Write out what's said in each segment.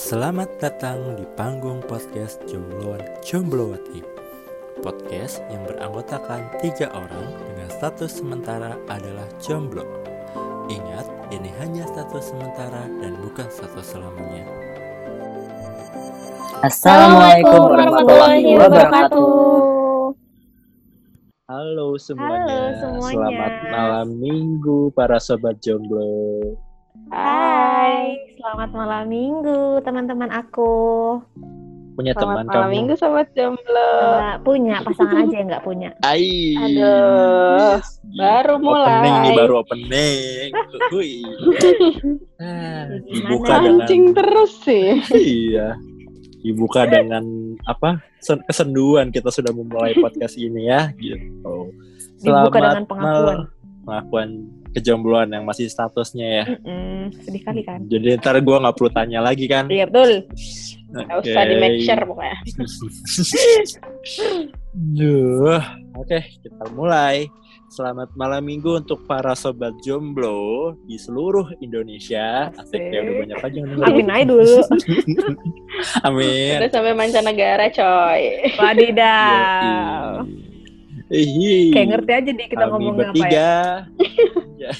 Selamat datang di panggung podcast Jombloan Jomblowati. Podcast yang beranggotakan tiga orang dengan status sementara adalah jomblo. Ingat, ini hanya status sementara dan bukan status selamanya. Assalamualaikum warahmatullahi wabarakatuh. Halo semuanya, Halo semuanya. selamat malam minggu para sobat jomblo. Hai, selamat malam minggu teman-teman aku. Punya teman Selamat malam kamu? minggu sobat jomblo. Punya pasangan aja yang nggak punya. Ai. Aduh, baru mulai. Opening nih baru opening. Hui. Ah, Gimana? dibuka dengan Mancing terus sih. iya. Dibuka dengan apa? sen- Kesenduan kita sudah memulai podcast ini ya, gitu. Dibuka dengan mal- pengakuan. pengakuan kejombloan yang masih statusnya ya. Mm-mm, sedih kali kan? Jadi ntar gua nggak perlu tanya lagi kan? Iya betul. Gak usah di make sure pokoknya. Duh, oke kita mulai. Selamat malam minggu untuk para sobat jomblo di seluruh Indonesia. Asik ya udah banyak aja. Amin aja dulu. Amin. Udah sampai mancanegara coy. Wadidaw. Ihi. Kayak ngerti aja di kita Kami ngomong apa ya. Ya.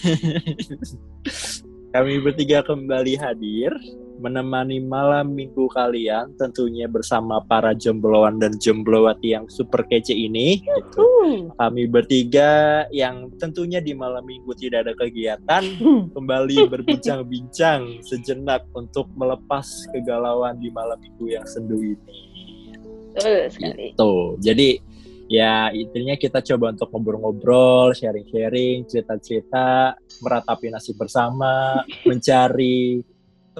Kami bertiga kembali hadir menemani malam minggu kalian tentunya bersama para jombloan dan jomblowati yang super kece ini gitu. Kami bertiga yang tentunya di malam minggu tidak ada kegiatan kembali berbincang-bincang sejenak untuk melepas kegalauan di malam minggu yang sendu ini. Betul sekali. Gitu. Jadi ya intinya kita coba untuk ngobrol-ngobrol, sharing-sharing, cerita-cerita, meratapi nasib bersama, mencari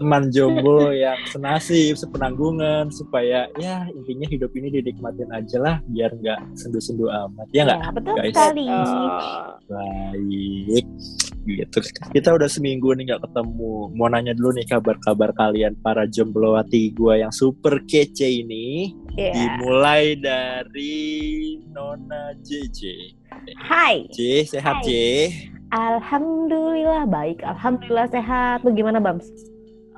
teman jomblo yang senasib, sepenanggungan supaya ya intinya hidup ini dinikmatin aja lah biar nggak sendu-sendu amat ya nggak Ya, betul guys? sekali. Oh, baik gitu kita udah seminggu nih nggak ketemu mau nanya dulu nih kabar-kabar kalian para jomblowati gua yang super kece ini Iya. dimulai dari Nona JJ Hai. J sehat Hai. J Alhamdulillah baik. Alhamdulillah sehat. Lu gimana Bams?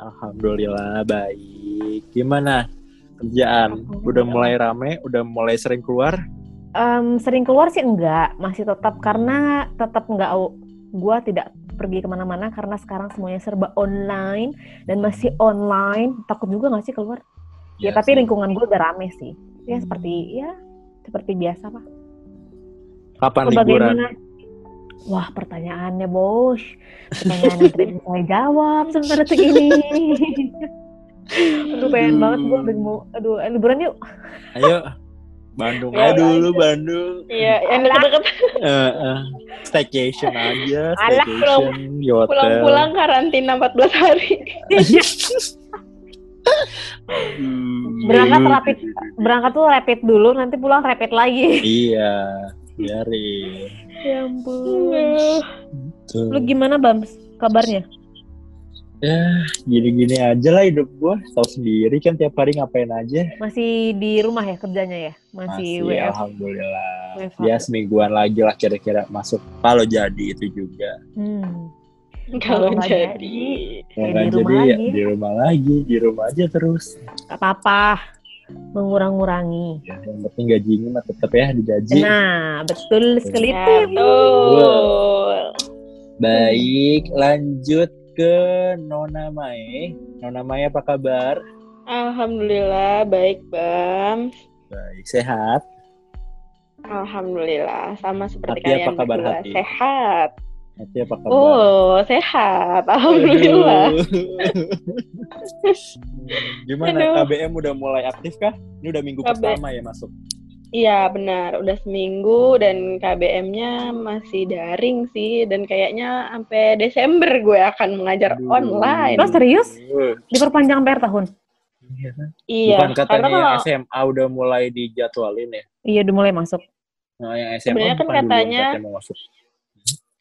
Alhamdulillah baik gimana kerjaan udah mulai rame udah mulai sering keluar Em, sering keluar sih enggak, masih tetap karena tetap enggak gua tidak pergi ke mana-mana karena sekarang semuanya serba online dan masih online. Takut juga nggak sih keluar? Ya, tapi sih. lingkungan gue udah rame sih. Ya seperti ya seperti biasa pak. kapan liburan? Wah pertanyaannya bos, pertanyaan yang tidak bisa saya jawab sebentar detik ini. aduh pengen banget gue mau, aduh eh, liburan yuk. ayo Bandung Ya, aja dulu Bandung Iya, yang deket-deket Eh, eh, staycation aja, Alah, staycation di hotel. pulang-pulang karantina 14 hari. Hmm. Berangkat rapid, berangkat tuh rapid dulu, nanti pulang rapid lagi. Iya, biarin. Ya ampun. Tuh. Lu gimana Bams kabarnya? Ya, gini-gini aja lah hidup gua. Tahu sendiri kan tiap hari ngapain aja. Masih di rumah ya kerjanya ya? Masih, WF. alhamdulillah. WFH. Ya semingguan lagi lah kira-kira masuk. Kalau jadi itu juga. Hmm. Kalau nggak jadi. Kalau Ya, jadi rumah ya lagi. di rumah lagi, di rumah aja terus. Gak apa-apa. Mengurang-ngurangi. Ya, yang penting gajinya mah tetap ya digaji. Nah, betul sekali Ya, itu. betul. Baik, lanjut ke Nona Mae. Nona Mae apa kabar? Alhamdulillah baik Bam. Baik, sehat. Alhamdulillah sama seperti Hati apa kalian kabar berdua. hati? Sehat. Hati apa kabar? Oh, sehat. Alhamdulillah. Gimana Aduh. KBM udah mulai aktif kah? Ini udah minggu KB. pertama ya masuk. Iya benar, udah seminggu dan KBM-nya masih daring sih dan kayaknya sampai Desember gue akan mengajar Aduh. online. Lo serius? Diperpanjang per tahun? Iya, Bukan katanya karena yang SMA udah mulai dijadwalin ya? Iya, udah mulai masuk. Nah, yang SMA Sebenarnya kan katanya- katanya mau masuk.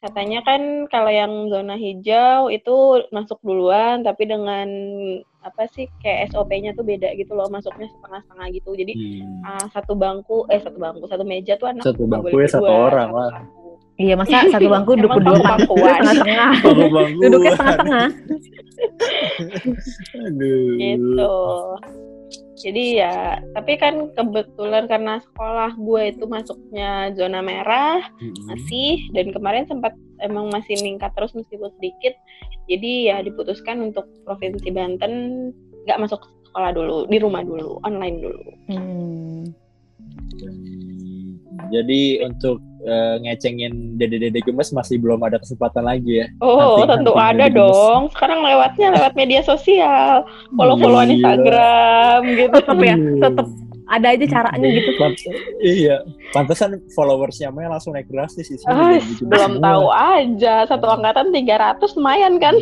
Katanya kan kalau yang zona hijau itu masuk duluan tapi dengan apa sih kayak SOP-nya tuh beda gitu loh, masuknya setengah-setengah gitu. Jadi Hmm. ah, satu bangku eh satu bangku, satu meja tuh anak Satu bangku ya satu orang lah. Iya masa satu bangku duduk berdua pan- bangkuan? Bangku-bangkuan. Duduknya tengah-tengah. Aduh. gitu jadi ya tapi kan kebetulan karena sekolah gue itu masuknya zona merah Mm-mm. masih dan kemarin sempat emang masih meningkat terus meskipun sedikit jadi ya diputuskan untuk provinsi Banten nggak masuk sekolah dulu di rumah dulu online dulu Hmm. Jadi untuk eh, ngecengin dede-dede gemes masih belum ada kesempatan lagi ya. oh Nanti- tentu nanti ada dong. Sekarang lewatnya lewat media sosial. Follow followan Gila. Instagram gitu. Tetep ya, tetep ada aja caranya gitu. Pant- iya, pantesan followersnya Maya langsung naik drastis sih. Ah, belum tahu aja satu angkatan 300 lumayan kan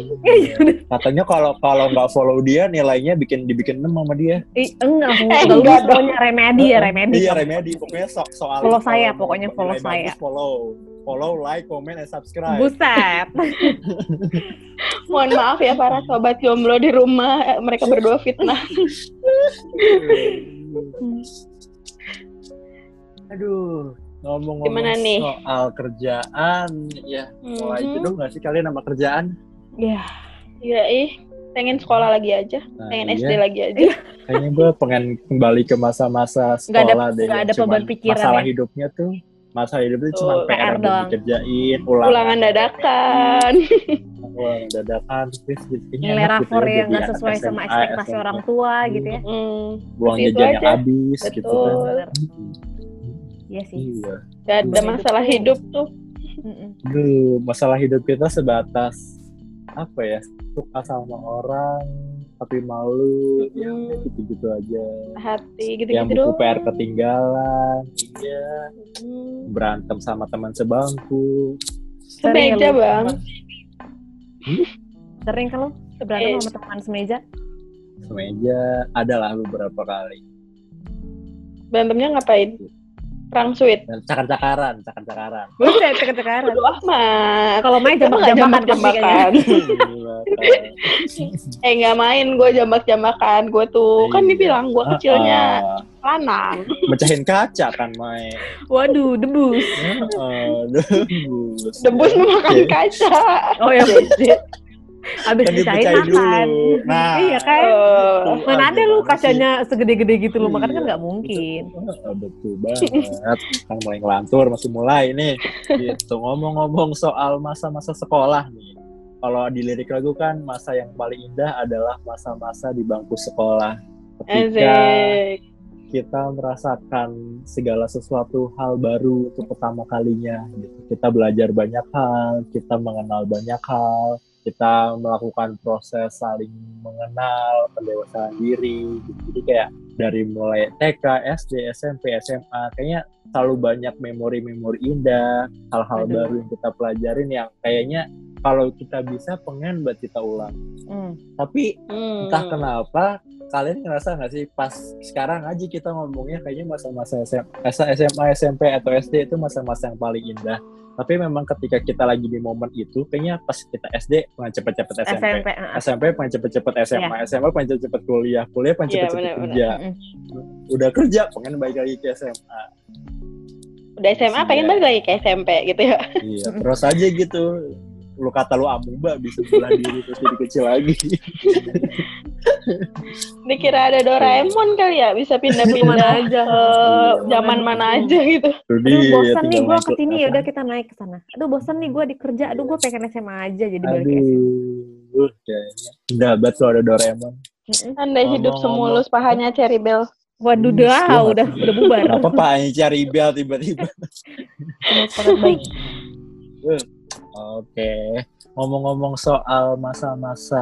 Katanya kalau kalau nggak follow dia nilainya bikin dibikin enam sama dia. Ih, enggak, Eh, enggak pokoknya remedi ya, remedi. Iya remedi. Pokoknya so soal Follow saya, pokoknya follow saya. bagus, follow, follow, like, comment, and subscribe. Buset. mohon maaf ya para sobat jomblo di rumah mereka berdua fitnah Aduh, ngomong-ngomong Gimana nih? soal kerjaan, ya mulai Mhm. jenuh nggak sih kalian sama kerjaan? Ya, Iya ih, pengen sekolah lagi aja, Nah, pengen iya. SD lagi aja. Kayaknya gue pengen kembali ke masa-masa Nggak ada- sekolah deh. nggak yang ada cuman beban pikiran Masalah ya? hidupnya tuh, masalah hidupnya Tuh, cuma PR, PR yang doang. dikerjain, ulangan, Ulangan dadakan. Ulangan dadakan, terus kayaknya nilai enak gitu rapor ya yang nggak sesuai sama SMA, ekspektasi SMP. orang tua gitu ya. Hmm, Uang jajan yang habis gitu kan. Betul. Iya sih. Iya. gak ada masalah hidup tuh. Duh, masalah hidup kita sebatas apa ya? Suka sama orang tapi malu, Mm-mm. yang kayak gitu-gitu aja. Hati yang gitu-gitu buku doang. PR ketinggalan, iya, Hmm. berantem sama teman sebangku. Semeja ya bang. Sering kan lo berantem Eh. sama teman semeja? Semeja adalah beberapa kali. Berantemnya ngapain? Perang sweet. Cakar-cakaran, cakar-cakaran. Buset, cekar-cekaran. Aduh amat. Kalau main jambak-jambakan pasti jambak-jambakan. Gila, kan. eh nggak main gue jambak-jambakan. Gue tuh kan Iya. dibilang gue kecilnya Ah, lanang. mecahin kaca kan, Mai. Waduh, debus. Ah, debus. Debus memakan kaca. Oh ya. Habis dipecahin makan. dulu. Nah, iya kan? Oh. Mana ada lu kacanya segede-gede gitu lo makan kan Iya. nggak mungkin. Betul banget. Kan mulai ngelantur, masih mulai nih. Gitu. Ngomong-ngomong soal masa-masa sekolah nih. Kalau di lirik lagu kan masa yang paling indah adalah masa-masa di bangku sekolah. Ketika Asik. kita merasakan segala sesuatu hal baru untuk pertama kalinya. Gitu. Kita belajar banyak hal, kita mengenal banyak hal, kita melakukan proses saling mengenal, pendewasaan diri. Gitu. Jadi kayak dari mulai TK, SD, SMP, SMA, kayaknya selalu banyak memori-memori indah, hal-hal Aduh. baru yang kita pelajarin yang kayaknya kalau kita bisa pengen buat kita ulang. Hmm. Tapi Hmm. entah kenapa kalian ngerasa nggak sih pas sekarang aja kita ngomongnya kayaknya masa-masa SM SMA, SMP atau SD itu masa-masa yang paling indah. Tapi memang ketika kita lagi di momen itu, kayaknya pas kita SD pengen cepet-cepet SMP, SMP. ah. SMP pengen cepet-cepet SMA, SMA pengen cepet-cepet kuliah, kuliah pengen Iya, cepet-cepet benar-benar. kerja. Udah kerja pengen balik lagi ke SMA. Udah SMA pengen balik lagi ke SMP gitu ya. Iya, terus aja gitu. Lu kata lu amuba bisa belah diri terus jadi kecil lagi. Dikira ada Doraemon kali ya bisa pindah-pindah aja. ke zaman mana aja gitu. Aduh bosan nih gue ke sini ya udah kita naik ke sana. Aduh bosan nih gue di kerja. Aduh gue pengen SMA aja jadi balik ke SMA. Aduh, kayaknya. Udah banget lo ada Doraemon. Andai hidup semulus pahanya Cherry Bell. Waduh Hmm, dah udah udah bubar. Kenapa Pak Ani cari bel tiba-tiba? Baik. Oke. Ngomong-ngomong soal masa-masa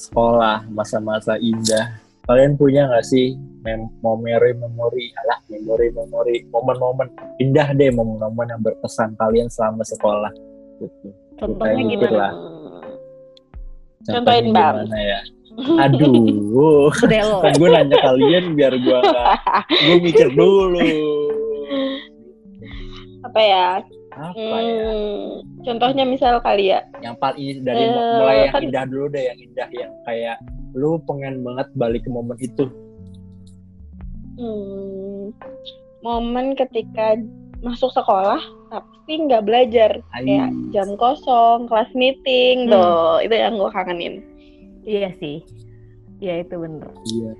sekolah, masa-masa indah. Kalian punya nggak sih mem memori-memori, alah memori-memori, momen-momen indah deh, momen-momen yang berkesan kalian selama sekolah. Gitu. Contohnya gitu gimana? lah. Contohin, Bang. gimana ya? Aduh, kan gue nanya kalian biar gue gue mikir dulu. Apa ya? Apa ya? Hmm, contohnya misal kali ya. Yang paling dari Eh, mulai yang kan- indah dulu deh, yang indah yang kayak lu pengen banget balik ke momen itu. Hmm, momen ketika masuk sekolah tapi nggak belajar kayak Ais. jam kosong kelas meeting Hmm. tuh itu yang gue kangenin Iya sih. Iya itu bener. Iya.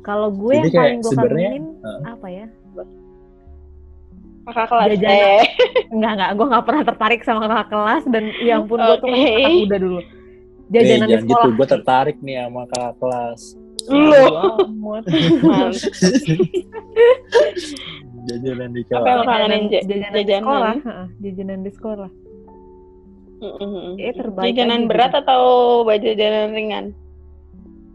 Kalau gue Jadi yang kayak paling gue kangenin uh. apa ya? Kakak kelas Jajanan. eh Enggak enggak, gue nggak pernah tertarik sama kakak kelas dan ya ampun gue tuh Oke. kakak muda dulu. Eh, Jajanan di jangan sekolah. gitu, gue tertarik nih sama kakak kelas. lu. Jajanan di Apa yang lo kelas. kangenin Ja- jajanan, di jajanan? sekolah, heeh, jajanan di sekolah. Mm-mm. Eh, terbaik jajanan aja berat gitu. atau jajanan ringan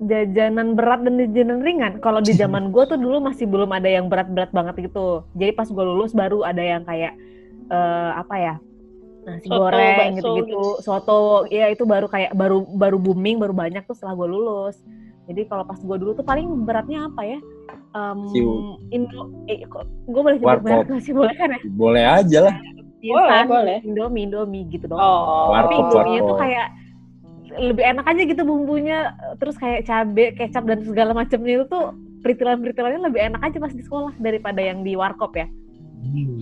Jajanan berat dan jajanan ringan. Kalau di zaman gue tuh dulu masih belum ada yang berat-berat banget gitu. Jadi pas gue lulus baru ada yang kayak eh, apa ya? Nasi Soto, goreng gitu-gitu, gitu. soto, ya itu baru kayak baru baru booming, baru banyak tuh setelah gue lulus. Jadi kalau pas gue dulu tuh paling beratnya apa ya? Siu. Indo, eh, kok gue boleh nyebut Warkop. merek nggak sih boleh kan ya? Boleh aja lah. Instan, boleh. Indomie, Indomie gitu doang. oh Tapi Warkop, Indomie itu warkop. kayak lebih enak aja gitu bumbunya, terus kayak cabe, kecap dan segala macamnya itu tuh peritilan-peritilannya lebih enak aja pas di sekolah daripada yang di warkop ya. Hmm.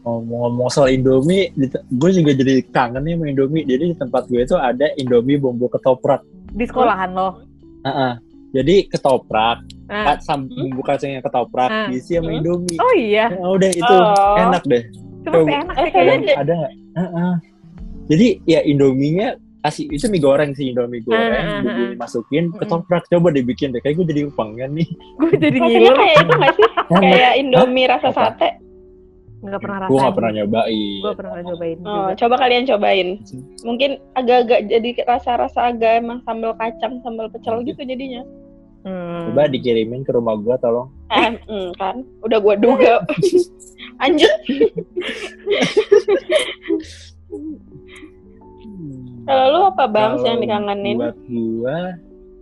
Ngomong-ngomong soal Indomie, gue juga jadi kangen nih sama Indomie. Jadi di tempat gue itu ada Indomie bumbu ketoprak. Di sekolahan loh. Heeh. Jadi ketoprak, Ka- sam- bumbu kacangnya ketoprak, Ah. diisi sama Hmm. Indomie. oh iya, Ya udah itu Oh. enak deh. Coba. enak sih kayaknya. Ada nggak? Heeh. Jadi ya Indominya kasih itu mie goreng sih Indomie goreng, Ah, ah, bumbu ah. dimasukin Mm-mm. ketoprak. Coba dibikin deh. Kayak gue jadi pengen nih. Gue jadi rasanya ngiler. kayak itu nggak sih kayak Indomie rasa sate Nggak pernah Gue gak rasain. pernah nyobain. Gue pernah nyobain oh, juga. coba kalian cobain mungkin agak-agak jadi rasa-rasa agak emang sambal kacang sambal pecel gitu jadinya Hmm. Coba dikirimin ke rumah gue tolong. eh mm, kan udah gua duga lanjut kalau lu apa bang Kalau yang dikangenin Buat gua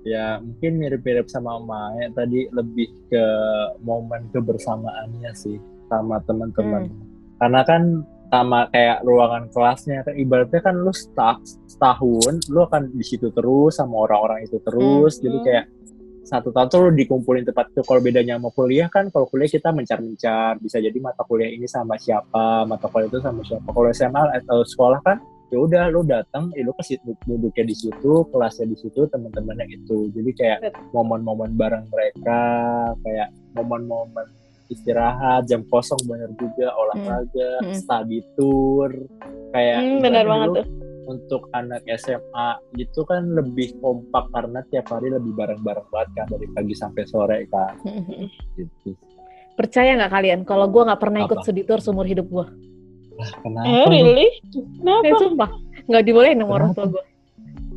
ya mungkin mirip-mirip sama Maya tadi lebih ke momen kebersamaannya sih sama teman-teman. Hmm. Karena kan sama kayak ruangan kelasnya kan ibaratnya kan lu stuck setahun lu akan di situ terus sama orang-orang itu terus jadi Hmm. kayak satu tahun tuh lu dikumpulin tempat itu kalau bedanya sama kuliah kan kalau kuliah kita mencar-mencar bisa jadi mata kuliah ini sama siapa mata kuliah itu sama siapa kalau SMA atau sekolah kan ya udah lu datang ya lu ke situ duduknya di situ kelasnya di situ teman-temannya itu jadi kayak momen-momen bareng mereka kayak momen-momen istirahat jam kosong bener juga olahraga Hmm. study tour kayak Hmm, benar ibaratnya banget tuh untuk anak SMA gitu kan lebih kompak karena tiap hari lebih bareng-bareng banget kan dari pagi sampai sore kan gitu. Percaya nggak kalian kalau gue nggak pernah ikut Apa? studi tour seumur hidup gue? Lah kenapa? eh really Eh, kenapa sumpah nggak dibolehin sama orang tua gue.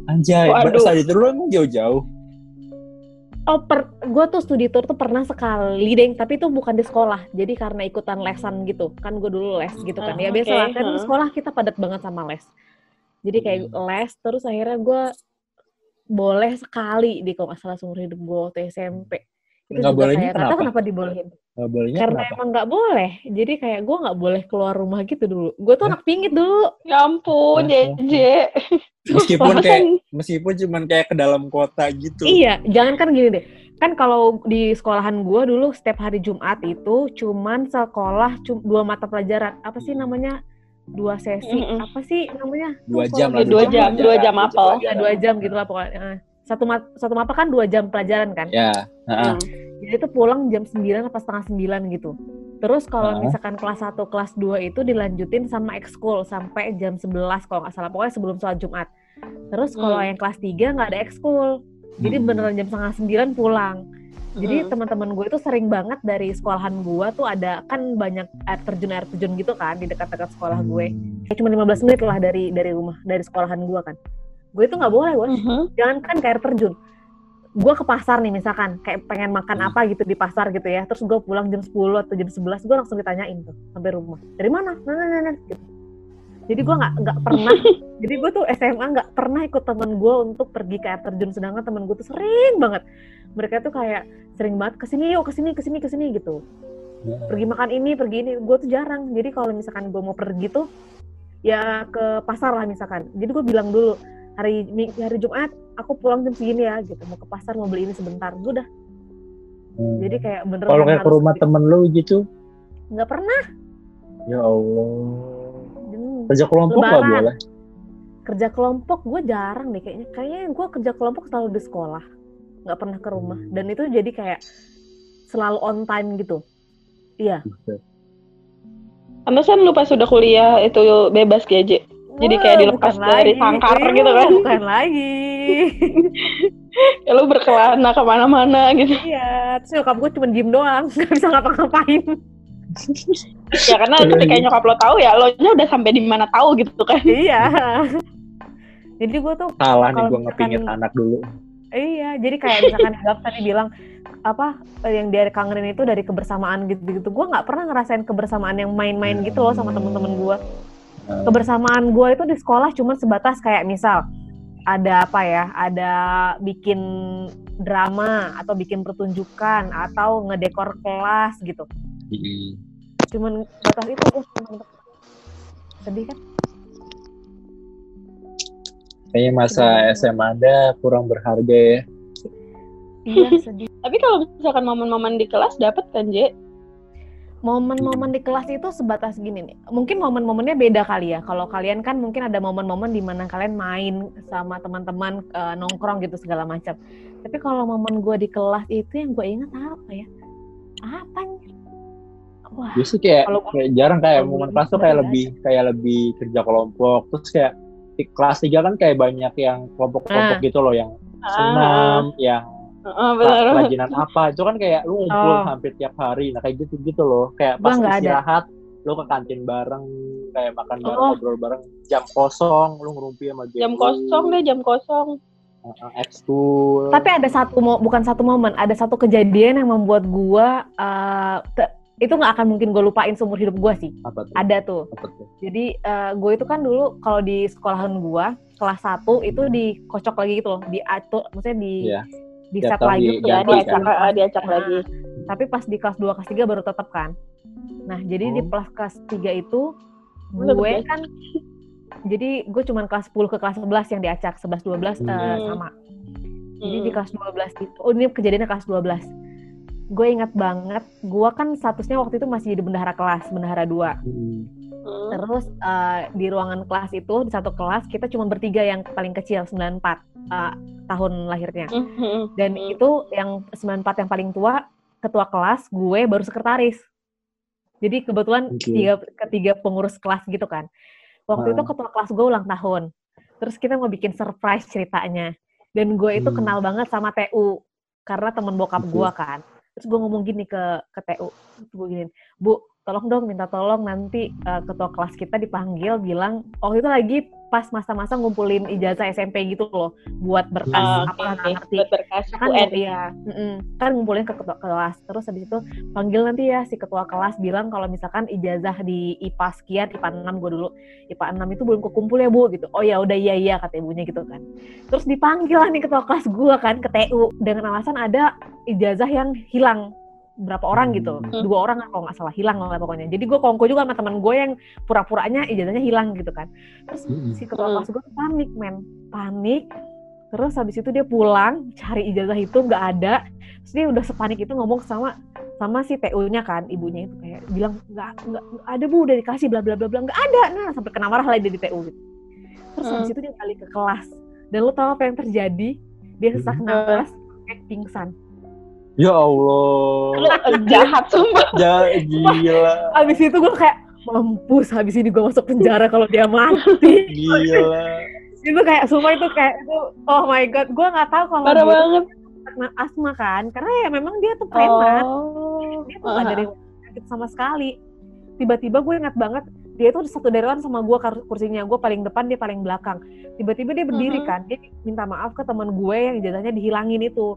Anjay, study tour lu emang jauh-jauh. Oh, per, gue tuh studi tour tuh pernah sekali deh, tapi itu bukan di sekolah. Jadi karena ikutan lesan gitu, kan gue dulu les gitu kan. Ah, Ya biasa oke, lah, kan di huh. sekolah kita padat banget sama les. Jadi kayak les, terus akhirnya gue boleh sekali di kalau nggak salah seumur hidup gue waktu SMP. Itu Nggak bolehnya kenapa? kenapa dibolehin. Nggak bolehnya Karena kenapa? emang nggak boleh. Jadi kayak gue nggak boleh keluar rumah gitu dulu. Gue tuh Hah? anak pingit dulu. ya ampun jeje Meskipun kayak meskipun cuman kayak ke dalam kota gitu. Iya, jangan kan gini deh. Kan kalau di sekolahan gua dulu setiap hari Jumat itu cuman sekolah cum- dua mata pelajaran. Apa sih namanya? Dua sesi. Mm-mm. Apa sih namanya? Dua jam lah. di- Dua jam, dua jam apel. Ya, dua jam gitu lah pokoknya. Satu mat satu mata kan dua jam pelajaran kan. Ya, heeh. Hmm. Jadi itu pulang jam 9 apa setengah 9 gitu. Terus kalau Ah. misalkan kelas 1, kelas 2 itu dilanjutin sama ekskul sampai jam 11 kalau nggak salah. Pokoknya sebelum sholat Jumat. Terus kalau Hmm. yang kelas 3 nggak ada ekskul. Jadi Hmm. beneran jam setengah 9 pulang. Jadi Mm. teman-teman gue itu sering banget dari sekolahan gue tuh ada kan banyak air terjun air terjun gitu kan di dekat-dekat sekolah gue. Hmm. Cuma 15 menit lah dari dari rumah dari sekolahan gue kan. Gue itu nggak boleh gue. Mhm. Jangan kan ke air terjun. Gue ke pasar nih misalkan kayak pengen makan Hmm. apa gitu di pasar gitu ya. Terus gue pulang jam 10 atau jam 11 gue langsung ditanyain tuh sampai rumah. Dari mana? Nah, nah, nah, nah, gitu. Jadi gue nggak nggak pernah. jadi gue tuh SMA nggak pernah ikut temen gue untuk pergi ke air terjun. Sedangkan temen gue tuh sering banget. Mereka tuh kayak sering banget ke sini yuk ke sini ke sini ke sini gitu. Pergi makan ini pergi ini. Gue tuh jarang. Jadi kalau misalkan gue mau pergi tuh ya ke pasar lah misalkan. Jadi gue bilang dulu hari hari Jumat aku pulang jam segini ya gitu. Mau ke pasar mau beli ini sebentar. Gue udah. Hmm. Jadi kayak beneran kalau kayak ke rumah temen lu gitu, nggak pernah Ya Allah. Hmm, Kerja kelompok nggak boleh. kerja kelompok gue jarang deh kayaknya kayaknya gue kerja kelompok selalu di sekolah nggak pernah ke rumah dan itu jadi kayak selalu on time gitu iya Pantesan lu pas sudah kuliah itu bebas gaji. Jadi kayak dilepas bukan dari lagi. sangkar Iya, gitu kan. bukan lagi Ya lu berkelana ke mana-mana gitu. iya terus nyokap gue cuma diem doang nggak bisa ngapa-ngapain Ya karena ketika nyokap lo tahu ya lo nya udah sampai di mana tahu gitu kan. iya jadi gue tuh Salah nih gue ngepingin anak dulu. Iya, jadi kayak misalkan Gap tadi bilang apa yang dari kangenin itu dari kebersamaan gitu-gitu. Gue nggak pernah ngerasain kebersamaan yang main-main gitu loh sama temen-temen gue. Hmm. Kebersamaan gue itu di sekolah cuma sebatas kayak misal ada apa ya, ada bikin drama atau bikin pertunjukan atau ngedekor kelas gitu. Mm-mm. Cuman batas itu gue sedih kan? Kayaknya masa. SMA Anda kurang berharga ya. Iya sedih. Tapi kalau misalkan momen-momen di kelas dapat kan, Je? Momen-momen di kelas itu sebatas gini nih. Mungkin momen-momennya beda kali ya. Kalau kalian kan mungkin ada momen-momen di mana kalian main sama teman-teman eh, nongkrong gitu segala macam. Tapi kalau momen gue di kelas itu yang gue ingat apa ya? Apa? Wah, Justru kayak, Kalau kayak jarang kayak momen kelas tuh kayak lebih kayak lebih kerja kelompok. Terus kayak di kelas 3 kan kayak banyak yang kelompok-kelompok Nah. gitu loh yang Ah, senam, yang kerajinan apa. Itu kan kayak lu ngumpul Oh. hampir tiap hari. Nah kayak gitu-gitu loh. Kayak Gua pas ada. istirahat lu ke kantin bareng, kayak makan bareng, Oh. ngobrol bareng. Jam kosong lu ngerumpi sama geng Jam kosong deh, jam kosong. Ekskul. tapi ada satu mo bukan satu momen, ada satu kejadian yang membuat eh, te- itu nggak akan mungkin gue lupain seumur hidup gue sih. apa tuh? Ada tuh. Apa tuh? Jadi gue itu kan dulu kalau di sekolahan gue kelas 1 itu dikocok lagi gitu loh, diatur, maksudnya di Iya. Di set lagi di- tuh Ya, ganti, diacak, kan? ah, diacak Nah, lagi. Tapi pas di kelas 2 kelas 3 baru tetap kan. Nah, jadi di Oh. kelas kelas 3 itu Tetep gue ya? kan jadi gue cuman kelas 10 ke kelas 11 yang diacak, 11 12 eh, Hmm. sama. Jadi di Hmm. kelas 12 itu, oh ini kejadiannya kelas 12. Gue ingat banget, gue kan statusnya waktu itu masih jadi bendahara kelas, bendahara 2. Hmm. Hmm. Terus eh, di ruangan kelas itu, di satu kelas, kita cuma bertiga yang paling kecil, 94 eh, tahun lahirnya. Hmm, hmm, Dan Hmm. itu yang 94 yang paling tua, ketua kelas, gue baru sekretaris. Jadi kebetulan Oke. tiga, ketiga pengurus kelas gitu kan. Waktu Ah. itu ketua kelas gue ulang tahun. Terus kita mau bikin surprise ceritanya. Dan gue itu Hmm. kenal banget sama TU. Karena temen bokap Oke. gue kan. Terus gue ngomong gini ke, ke TU. Gue gini, Bu, tolong dong minta tolong nanti eh, ketua kelas kita dipanggil bilang, oh itu lagi pas masa-masa ngumpulin ijazah SMP gitu loh. Buat berkas Ah, apa oke, nggak oke. ngerti Buat berkas kan UN. iya mm-mm. kan ngumpulin ke ketua kelas terus habis itu panggil nanti ya si ketua kelas bilang kalau misalkan ijazah di IPA sekian IPA 6 gue dulu IPA 6 itu belum kekumpul ya bu gitu oh ya udah iya iya kata ibunya gitu kan terus dipanggil lah nih ketua kelas gue kan ke TU dengan alasan ada ijazah yang hilang berapa orang gitu. Hmm. dua orang kalau nggak salah hilang lah pokoknya. Jadi gue kongko juga sama teman gue yang pura-puranya ijazahnya hilang gitu kan. Terus Mm-mm. si ketua Hmm. kelas gue panik men. Panik. Terus habis itu dia pulang cari ijazah itu nggak ada. Terus dia udah sepanik itu ngomong sama sama si TU-nya kan ibunya itu kayak bilang nggak nggak ada bu udah dikasih bla bla bla bla. Nggak ada. Nah sampai kena marah lah dia di TU gitu. Terus Hmm. habis itu dia balik ke kelas. Dan lo tau apa yang terjadi? Dia sesak Hmm. napas kayak pingsan Ya Allah. Lu jahat sumpah. Ya gila. habis itu gue kayak mampus habis ini gue masuk penjara kalau dia mati Gila. itu kayak semua itu kayak itu oh my god gue nggak tahu kalau Parah banget. kena asma kan karena ya memang dia tuh preman Oh. dia tuh nggak dari sakit sama sekali tiba-tiba gue ingat banget dia tuh satu deretan sama gue kursinya gue paling depan dia paling belakang tiba-tiba dia berdiri Mhm. kan dia minta maaf ke teman gue yang ijazahnya dihilangin itu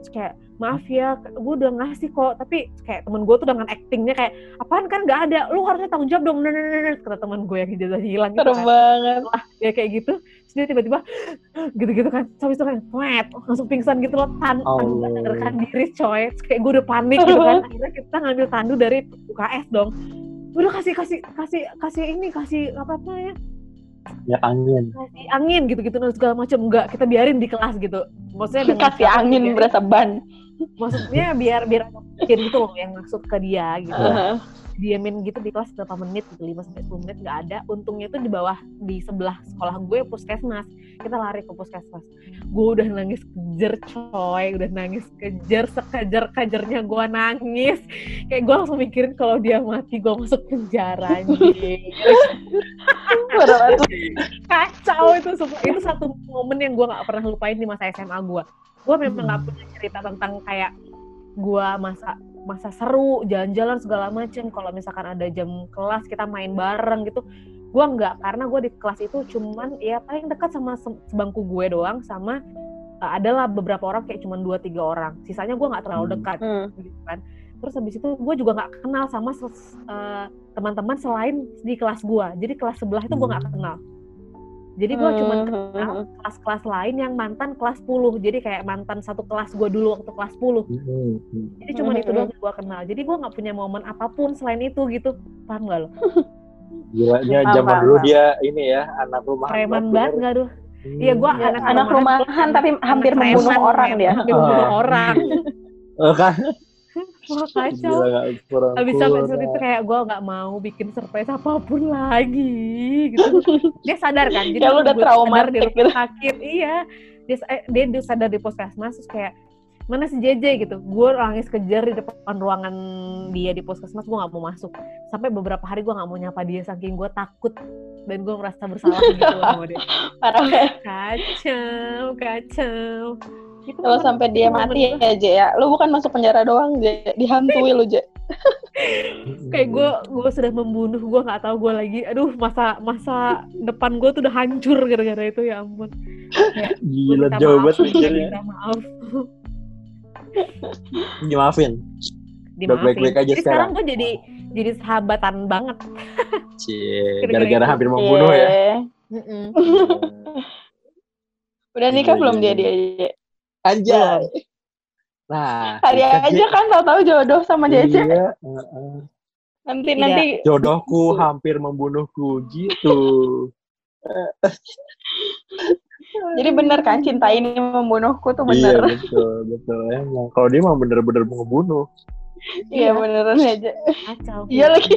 Terus kayak maaf ya gue udah ngasih kok tapi kayak temen gue tuh dengan actingnya kayak apaan kan nggak ada lu harusnya tanggung jawab dong Nah, nah, nah, nah, kata teman gue yang ijazahnya hilang gitu Serem kan banget. ya kayak gitu terus dia tiba-tiba gitu-gitu kan sampai itu kan wet langsung pingsan gitu loh tan Allah. sadarkan diri coy Terus kayak gue udah panik gitu kan akhirnya kita ngambil tandu dari UKS dong udah kasih kasih kasih kasih ini kasih apa apa ya Ya angin. kasih angin gitu-gitu dan segala macam enggak kita biarin di kelas gitu maksudnya dengan Kasih angin berasa ban. maksudnya biar biar mungkin gitu loh yang masuk ke dia gitu Heeh. Diamin gitu di kelas berapa menit gitu 5 sampai 10 menit nggak ada. Untungnya itu di bawah di sebelah sekolah gue puskesmas. Kita lari ke puskesmas. Gue udah nangis kejer coy. Udah nangis kejer sekejar kejarnya gue nangis. Kayak gue langsung mikirin kalau dia mati gue masuk penjara anjing. Kacau itu itu satu momen yang gue nggak pernah lupain di masa SMA gue. Gue memang nggak punya cerita tentang kayak gue masa masa seru jalan-jalan segala macem kalau misalkan ada jam kelas kita main bareng gitu gue nggak karena gue di kelas itu cuman ya paling dekat sama se- sebangku gue doang sama uh, adalah beberapa orang kayak cuman dua tiga orang sisanya gue nggak terlalu Hmm. dekat Hmm. gitu kan terus habis itu gue juga nggak kenal sama ses- uh, teman-teman selain di kelas gue jadi kelas sebelah itu gue nggak Hmm. kenal jadi gue cuman Hmm. kenal kelas-kelas lain yang mantan kelas 10 jadi kayak mantan satu kelas gue dulu waktu kelas 10 Hmm, hmm. jadi cuma itu doang gue kenal. Jadi gue nggak punya momen apa pun selain itu gitu. Paham gak lo? Gila, dia Paham, zaman dulu dia ini ya anak rumah preman banget gak tuh Iya, gua Ya, anak anak rumahan, rumahan tapi hampir membunuh orang dia. hampir membunuh orang. Oh, kan wah kacau Gila, gak Habis sampai itu kayak gue nggak mau bikin surprise apa pun lagi gitu. Dia sadar kan, jadi Ya, lu udah traumatik di rumah gitu. sakit, iya. Dia, eh, dia, dia sadar di puskesmas terus kayak mana si JJ gitu. Gue nangis kejar di depan ruangan dia di puskesmas, gue nggak mau masuk. Sampai beberapa hari gue nggak mau nyapa dia saking gue takut dan gue merasa bersalah gitu sama dia. Parah. Kacau, kacau. Itu Kalau kan sampai dia mati ya, Je ya. Lu bukan masuk penjara doang, Je. Dihantui lu, Je. kayak gue gue sudah membunuh gue nggak tahu gue lagi aduh masa masa depan gue tuh udah hancur gara-gara itu ya ampun gua Gila, jauh maaf, banget mikirnya. maaf Dimaafin. dimaafin baik-baik aja jadi sekarang sekarang. gue jadi jadi sahabatan banget Cie, Gara-gara gara-gara itu. hampir membunuh ya. Iya. Mm-mm. Udah nikah Iya, belum iya, dia iya. dia? Anjay. Nah, Hari kita aja kan tahu-tahu jodoh sama Iya, JJ. heeh. Nanti Tidak. nanti jodohku hampir membunuhku gitu. jadi bener kan cinta ini membunuhku tuh Iya, bener. betul, betul. Emang kalau dia mah bener-bener ngebunuh. Iya beneran aja. Iya lagi.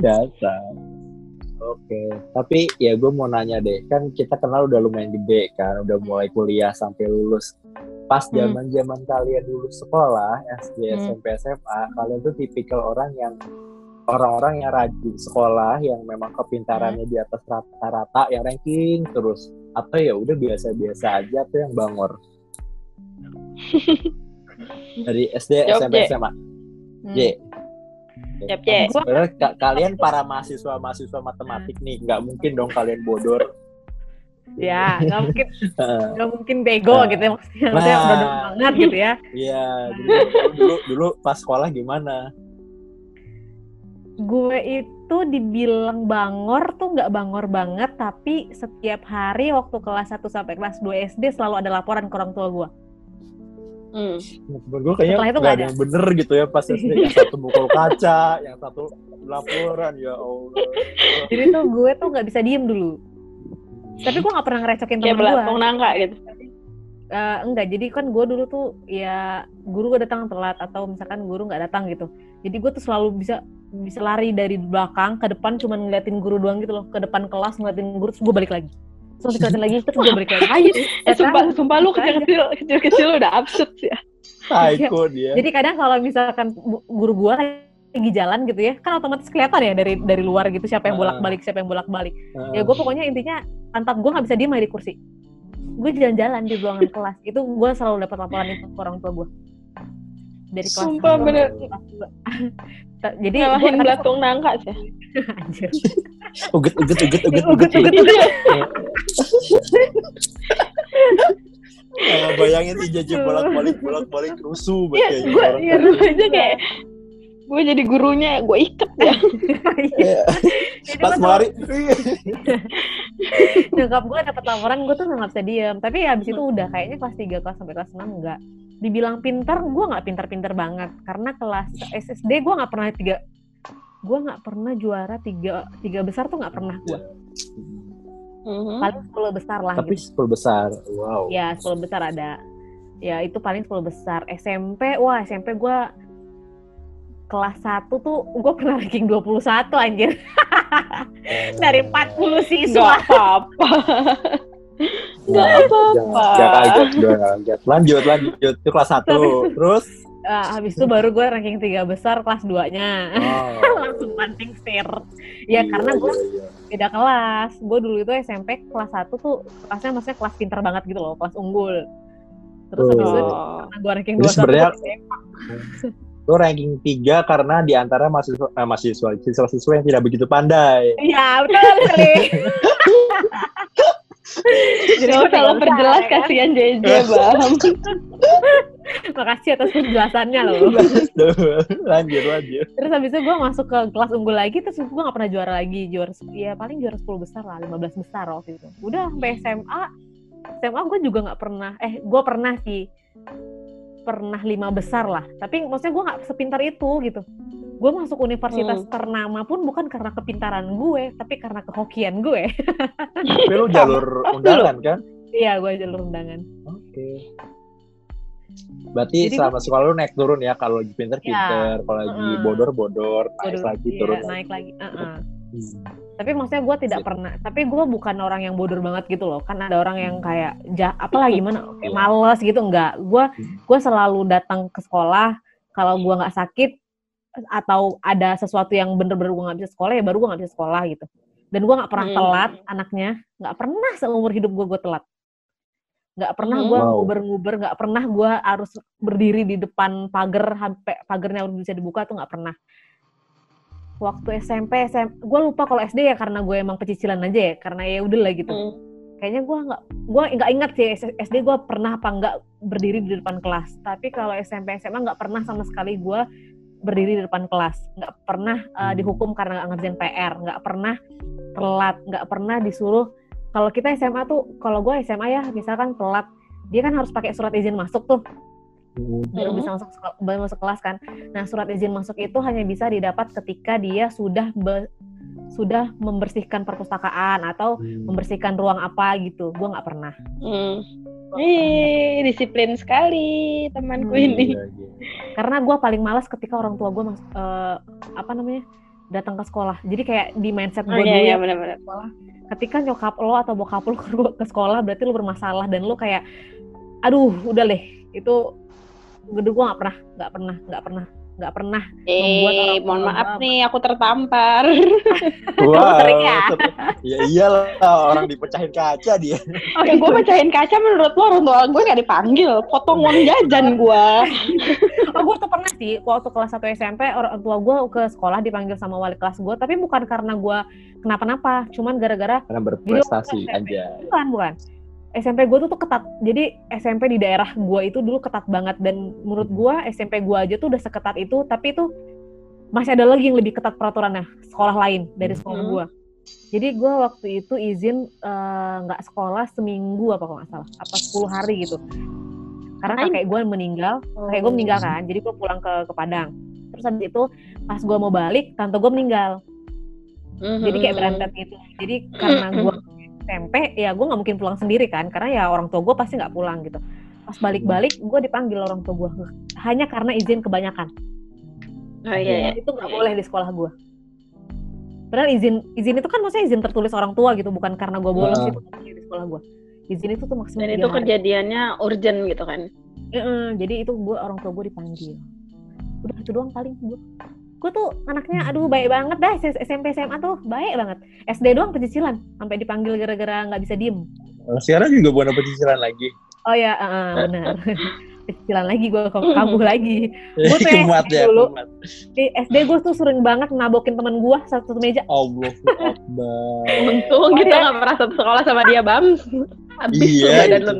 Dasar. Oke, tapi ya gue mau nanya deh, kan kita kenal udah lumayan gede kan, udah mulai kuliah sampai lulus. Pas Hmm. zaman zaman kalian lulus sekolah, SD, Hmm. SMP, SMA, kalian tuh tipikal orang yang orang-orang yang rajin sekolah, yang memang kepintarannya Hmm. di atas rata-rata, yang ranking terus, atau ya udah biasa-biasa aja tuh yang bangor. Dari SD, SMP. SMA. Hmm. J. Je. Gua- Sebenarnya ka- kalian para mahasiswa-mahasiswa matematik nih, nggak mungkin dong kalian bodor. ya nggak mungkin nggak mungkin bego Nah. gitu ya maksudnya maksudnya Nah. udah banget gitu ya Iya, dulu, dulu dulu pas sekolah gimana? gue itu dibilang bangor tuh nggak bangor banget tapi setiap hari waktu kelas 1 sampai kelas 2 SD selalu ada laporan ke orang tua gue Hmm. Menurut gue kayaknya Setelah itu nggak nggak ada yang bener gitu ya pas SD. Yang satu mukul kaca, yang satu laporan ya Allah. jadi tuh gue tuh nggak bisa diem dulu tapi gue nggak pernah ngerecokin temen gue belatung nangka gitu. Eh, enggak jadi kan gue dulu tuh ya guru gue datang telat atau misalkan guru nggak datang gitu jadi gue tuh selalu bisa bisa lari dari belakang ke depan cuman ngeliatin guru doang gitu loh ke depan kelas ngeliatin guru terus gue balik lagi terus diliatin lagi terus gue balik lagi Eh, Ya sumpah, kan? sumpah lu Gitu aja. kecil-kecil kecil-kecil udah absurd sih ya. Psycho dia. Jadi kadang kalau misalkan guru gua lagi jalan gitu ya, kan otomatis kelihatan ya dari dari luar gitu siapa yang Ah. bolak-balik, siapa yang bolak-balik. Heeh. Ya gue pokoknya intinya pantat gue nggak bisa diem aja di kursi. Gue jalan-jalan di ruangan kelas. Itu gue selalu dapat laporan itu ke orang tua gue. Dari kelas Sumpah, bener. kelas Jadi Ngalahin belatung nangka sih. Anjir. uget uget uget uget Uget, uget, Iya. Nah, bayangin si Jaja bolak-balik bolak-balik rusuh Iya, banget gue kayaknya orang. gue aja kayak gue jadi gurunya, gue iket ya. Iya. Pas lari, nyokap gue dapat laporan gue tuh nggak bisa diem tapi ya abis itu udah kayaknya kelas 3 kelas sampai kelas 6 enggak dibilang pintar gue nggak pintar-pintar banget karena kelas SSD gue nggak pernah tiga gue nggak pernah juara tiga tiga besar tuh nggak pernah gue Mhm. paling 10 besar lah tapi gitu. sepuluh besar. Wow. ya 10 besar ada ya itu paling 10 besar SMP wah SMP gue kelas 1 tuh gue pernah ranking 21 anjir. Dari 40 siswa. Gak apa-apa. Gak apa-apa. Gak kaget, kaget. Lanjut, lanjut. Itu kelas 1. Terus? Eh, habis itu baru gue ranking 3 besar kelas 2-nya. Oh. Langsung banting setir. Ya karena gue Iya, iya. beda kelas. Gue dulu itu SMP kelas 1 tuh kelasnya maksudnya kelas pintar banget gitu loh, kelas unggul. Terus habis itu Oh. karena gue ranking Jadi 21 sebenarnya- tuh SMA. Lu ranking 3 karena di antara mahasiswa, eh, mahasiswa siswa-siswa yang tidak begitu pandai. Iya, betul sekali. Jadi Gak gue usah lo perjelas kan? kasihan JJ bang. Makasih atas penjelasannya loh. lanjut, lanjut. Terus habis itu gue masuk ke kelas unggul lagi, terus gue gak pernah juara lagi. Juara, ya paling juara 10 besar lah, 15 besar waktu itu. Udah sampai SMA, SMA gue juga gak pernah, eh gue pernah sih, pernah lima besar lah. Tapi maksudnya gue gak sepintar itu gitu. Gue masuk universitas Hmm. ternama pun bukan karena kepintaran gue, tapi karena kehokian gue. Tapi lu jalur undangan kan? Iya, gue jalur undangan. Oke. Berarti Jadi selama sekolah lu naik turun ya kalau lagi pinter-pinter, kalau lagi Heeh. bodor-bodor, naik lagi iya, turun. naik lagi. Heeh. Hmm. Tapi maksudnya gue tidak pernah, tapi gue bukan orang yang bodoh banget gitu loh. Kan ada orang yang kayak, ja, apalah gimana, Iya. kayak males gitu. Enggak, gue Hmm. gue selalu datang ke sekolah. Kalau gue nggak sakit atau ada sesuatu yang bener-bener gue nggak bisa sekolah ya baru gue nggak bisa sekolah gitu. Dan gue nggak pernah Hmm. telat anaknya, nggak pernah seumur hidup gue gue telat. Nggak pernah Hmm. gue Wow. nguber-nguber, nggak pernah gue harus berdiri di depan pagar sampai pagarnya udah bisa dibuka tuh nggak pernah waktu SMP, SM, gue lupa kalau SD ya karena gue emang pecicilan aja ya, karena ya udah lah gitu. Hmm. Kayaknya gue nggak, gue nggak ingat sih SD gue pernah apa nggak berdiri di depan kelas. Tapi kalau SMP SMA nggak pernah sama sekali gue berdiri di depan kelas. Nggak pernah uh, dihukum karena nggak ngerjain PR, nggak pernah telat, nggak pernah disuruh. Kalau kita SMA tuh, kalau gue SMA ya misalkan telat, dia kan harus pakai surat izin masuk tuh. Baru Hmm. bisa masuk baru masuk kelas kan. Nah, surat izin masuk itu hanya bisa didapat ketika dia sudah be- sudah membersihkan perpustakaan atau Hmm. membersihkan ruang apa gitu. Gua nggak pernah. Hmm. Ih, disiplin sekali temanku Hmm. ini. Iya, iya. Karena gua paling malas ketika orang tua gue apa namanya datang ke sekolah. Jadi kayak di mindset Oh gue iya dulu iya ya benar-benar. ketika nyokap lo atau bokap lo ke- ke sekolah berarti lo bermasalah dan lo kayak aduh udah deh itu gede gue nggak pernah nggak pernah nggak pernah nggak pernah Membuat Eh, orang mohon maaf bangga. nih aku tertampar. Wow, sering ya? ter- ya iyalah orang dipecahin kaca dia. oh, ya gue pecahin kaca menurut lo orang tua gue gak dipanggil. Potong uang jajan gue. Oh, gue tuh pernah sih waktu kelas 1 SMP orang tua gue ke sekolah dipanggil sama wali kelas gue, tapi bukan karena gue kenapa-napa, cuman gara-gara Karena berprestasi aja. bukan bukan. SMP gue tuh tuh ketat. Jadi SMP di daerah gue itu dulu ketat banget dan menurut gue SMP gue aja tuh udah seketat itu, tapi itu masih ada lagi yang lebih ketat peraturannya sekolah lain dari sekolah Hmm. gue. Jadi gue waktu itu izin eh, nggak sekolah seminggu apa kalau nggak salah, apa 10 hari gitu. Karena kakek gue meninggal, kakek gue meninggal kan, jadi gue pulang ke ke Padang. Terus habis itu pas gue mau balik, tante gue meninggal. Jadi kayak Hmm. berantet gitu. Jadi karena gue SMP, ya gue nggak mungkin pulang sendiri kan, karena ya orang tua gue pasti nggak pulang gitu. Pas balik-balik, gue dipanggil orang tua gue hanya karena izin kebanyakan. Oh iya, iya. itu nggak boleh di sekolah gue. Padahal izin izin itu kan maksudnya izin tertulis orang tua gitu, bukan karena gue bolos itu boleh di sekolah gue. Izin itu tuh maksimal Dan itu hari. kejadiannya urgent gitu kan. Heeh, jadi itu gue orang tua gue dipanggil. Udah itu doang paling gue. Gue tuh anaknya aduh baik banget dah SMP SMA tuh baik banget. SD doang pecicilan sampai dipanggil gara-gara nggak bisa diem. Sekarang juga bukan pecicilan lagi. Oh ya, heeh, benar. pecicilan lagi gue kambuh lagi. Gua tuh kumat SD ya, dulu. kumat. Di SD gue tuh sering banget nabokin temen gue satu meja. Allah Akbar. Untung kita Iya. nggak pernah satu sekolah sama dia, Bams. Habis Iya, badan itu.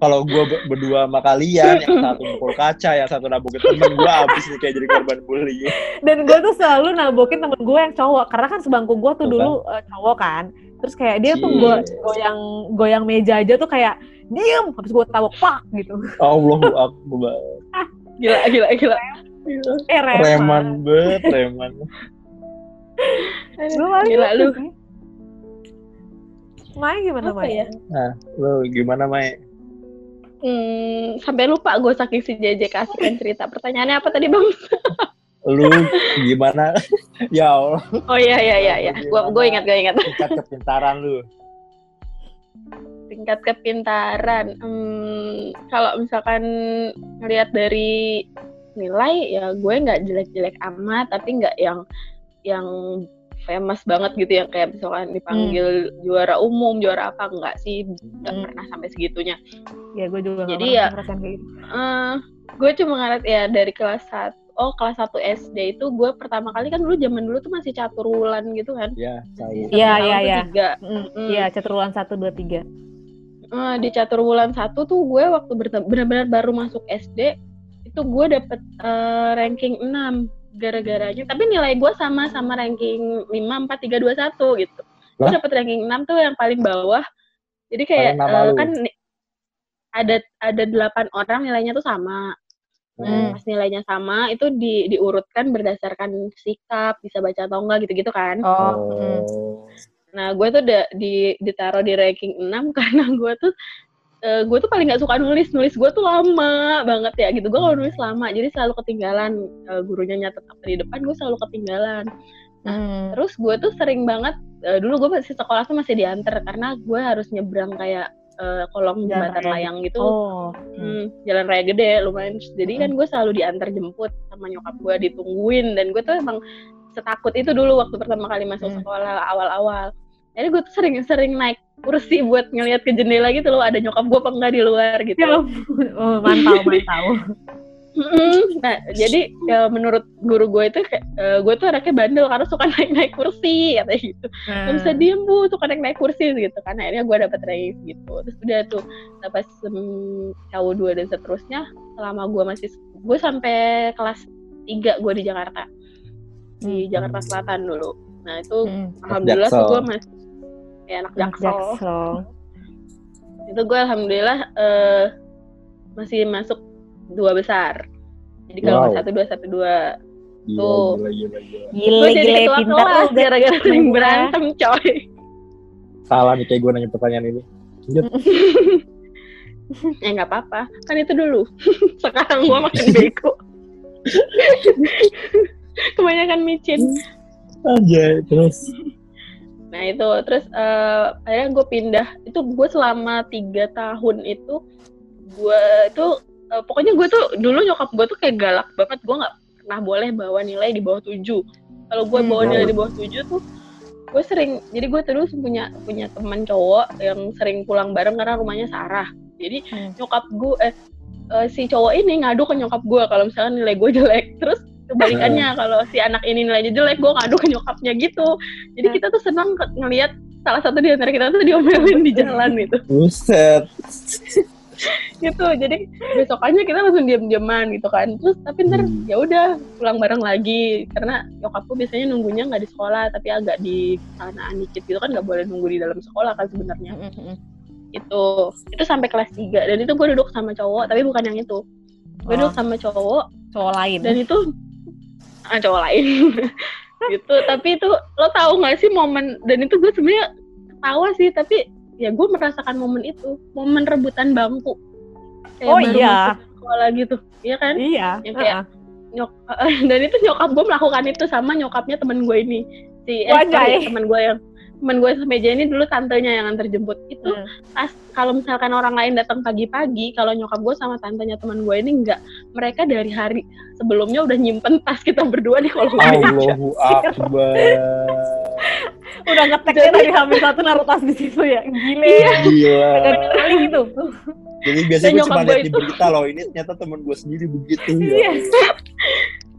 Lu. Kalau gue berdua sama kalian, yang satu mukul kaca, yang satu nabukin temen, gue habis nih kayak jadi korban bully. Dan gue tuh selalu nabokin temen gue yang cowok. Karena kan sebangku gue tuh Tuh dulu eh, cowok kan. Terus kayak dia tuh Cie. go- goyang goyang meja aja tuh kayak diem. Habis gue tabok pak gitu. Allah Akbar. Gila, gila, gila. Eh reman. Reman banget, reman. Gue paling Gila lu. Mai gimana Mai? ya? Nah, lo gimana, Mai? Hmm, sampai lupa gue saking si JJ kasihkan cerita. Pertanyaannya apa tadi, Bang? lu gimana? ya Allah. Oh iya iya iya iya. Gua gue ingat gue ingat. Tingkat kepintaran lu. Tingkat kepintaran. Hmm, kalau misalkan ngelihat dari nilai ya gue nggak jelek-jelek amat tapi nggak yang yang famous banget gitu ya kayak misalkan dipanggil juara umum juara apa enggak sih nggak Hmm. pernah sampai segitunya Ya gue juga Jadi ya- kayak gitu. Eh, gue cuma ngeliat ya dari kelas 1 oh kelas 1 SD itu gue pertama kali kan dulu zaman dulu tuh masih catur wulan gitu kan Ya. Iya, Satu iya, iya. tiga. Mm, Mm. Iya, caturwulan satu dua tiga. Eh, di catur wulan satu tuh gue waktu benar-benar baru masuk SD itu gue dapet eh, ranking 6 gara-garanya tapi nilai gue sama sama ranking 5 4 3 2 1 gitu. Gue dapet ranking 6 tuh yang paling bawah. Jadi kayak eh, lu. kan ada ada 8 orang nilainya tuh sama. Nah, Hmm. pas nilainya sama itu di diurutkan berdasarkan sikap, bisa baca atau enggak gitu-gitu kan. Oh, mm. Oh. Nah, gue tuh udah di ditaruh di ranking 6 karena gue tuh eh, gue tuh paling nggak suka nulis nulis gue tuh lama banget ya gitu. Gue kalau nulis lama jadi selalu ketinggalan Eh, gurunya nyatet apa di depan gue selalu ketinggalan. Mm. terus gue tuh sering banget eh, dulu gue masih sekolah tuh masih diantar karena gue harus nyebrang kayak eh, kolong jembatan layang gitu. Oh, Hmm, jalan raya gede lumayan. Jadi kan gue selalu diantar jemput sama nyokap gue ditungguin. Dan gue tuh emang setakut itu dulu waktu pertama kali masuk Hmm. sekolah awal-awal jadi gue tuh sering-sering naik kursi buat ngeliat ke jendela gitu loh ada nyokap gue apa enggak di luar gitu. Ya ampun. Oh, mantau, mantau. Nah jadi ya, menurut guru gue itu kayak eh, gue tuh anaknya bandel karena suka naik-naik kursi katanya gitu. Nah, Gak bisa diem bu suka naik naik kursi gitu kan. Akhirnya gue dapet raise gitu. Terus udah tuh pas um, KU 2 dan seterusnya selama gue masih gue sampai kelas 3 gue di Jakarta. Di Hmm. Jakarta Selatan dulu. Nah itu Mm. alhamdulillah tuh gue masih ya anak jaksel Jaksel. itu gue alhamdulillah eh, masih masuk dua besar jadi kalau Wow. satu dua satu dua Gila, Tuh. gila, gila, gila. Gue jadi gile, ketua pintar kelas gara-gara sering berantem coy Salah nih kayak gue nanya pertanyaan ini. ya nggak apa-apa kan itu dulu sekarang gua makin bego kebanyakan micin Aja, terus. Nah itu. Terus eh, akhirnya gue pindah. Itu gue selama tiga tahun itu gue itu eh, pokoknya gue tuh dulu nyokap gue tuh kayak galak banget. Gue nggak pernah boleh bawa nilai di bawah tujuh. Kalau gue Hmm. bawa nilai di bawah tujuh tuh gue sering jadi gue terus punya punya teman cowok yang sering pulang bareng karena rumahnya Sarah. Jadi Hmm. nyokap gue eh, eh, si cowok ini ngadu ke nyokap gue kalau misalnya nilai gue jelek. Terus kebalikannya kalau si anak ini nilainya jelek gue ngadu ke nyokapnya gitu. Jadi kita tuh senang ngelihat salah satu di antara kita tuh diomelin di jalan gitu. Buset. gitu jadi besokannya kita langsung diam-diaman gitu kan. Terus tapi ntar Hmm. ya udah pulang bareng lagi. Karena nyokapku biasanya nunggunya nggak di sekolah tapi agak di sanaan dikit gitu kan nggak boleh nunggu di dalam sekolah kan sebenarnya. Itu itu sampai kelas 3 dan itu gue duduk sama cowok tapi bukan yang itu. Gue Oh. duduk sama cowok Cowok lain. dan itu cowok lain. Gitu. Tapi itu lo tahu nggak sih momen dan itu gue sebenarnya ketawa sih tapi ya gue merasakan momen itu. Momen rebutan bangku. Kayak Oh, baru iya. masuk sekolah gitu. Iya kan? Iya. Yang kayak- heeh. nyok dan itu nyokap gue melakukan itu sama nyokapnya temen gue ini. Si eh, sorry, temen gue yang temen gue semeja ini dulu tantenya yang antar jemput itu Hmm. pas kalau misalkan orang lain datang pagi-pagi kalau nyokap gue sama tantenya teman gue ini enggak mereka dari hari sebelumnya udah nyimpen tas kita berdua di kolong meja Allahu Akbar. Udah ngeteknya dari hamil satu naruh tas di situ ya. Gile. Gila. Dan kali gitu. Jadi biasanya gue cuma lihat di itu- berita loh. Ini ternyata temen gue sendiri begitu. Iya. Ya.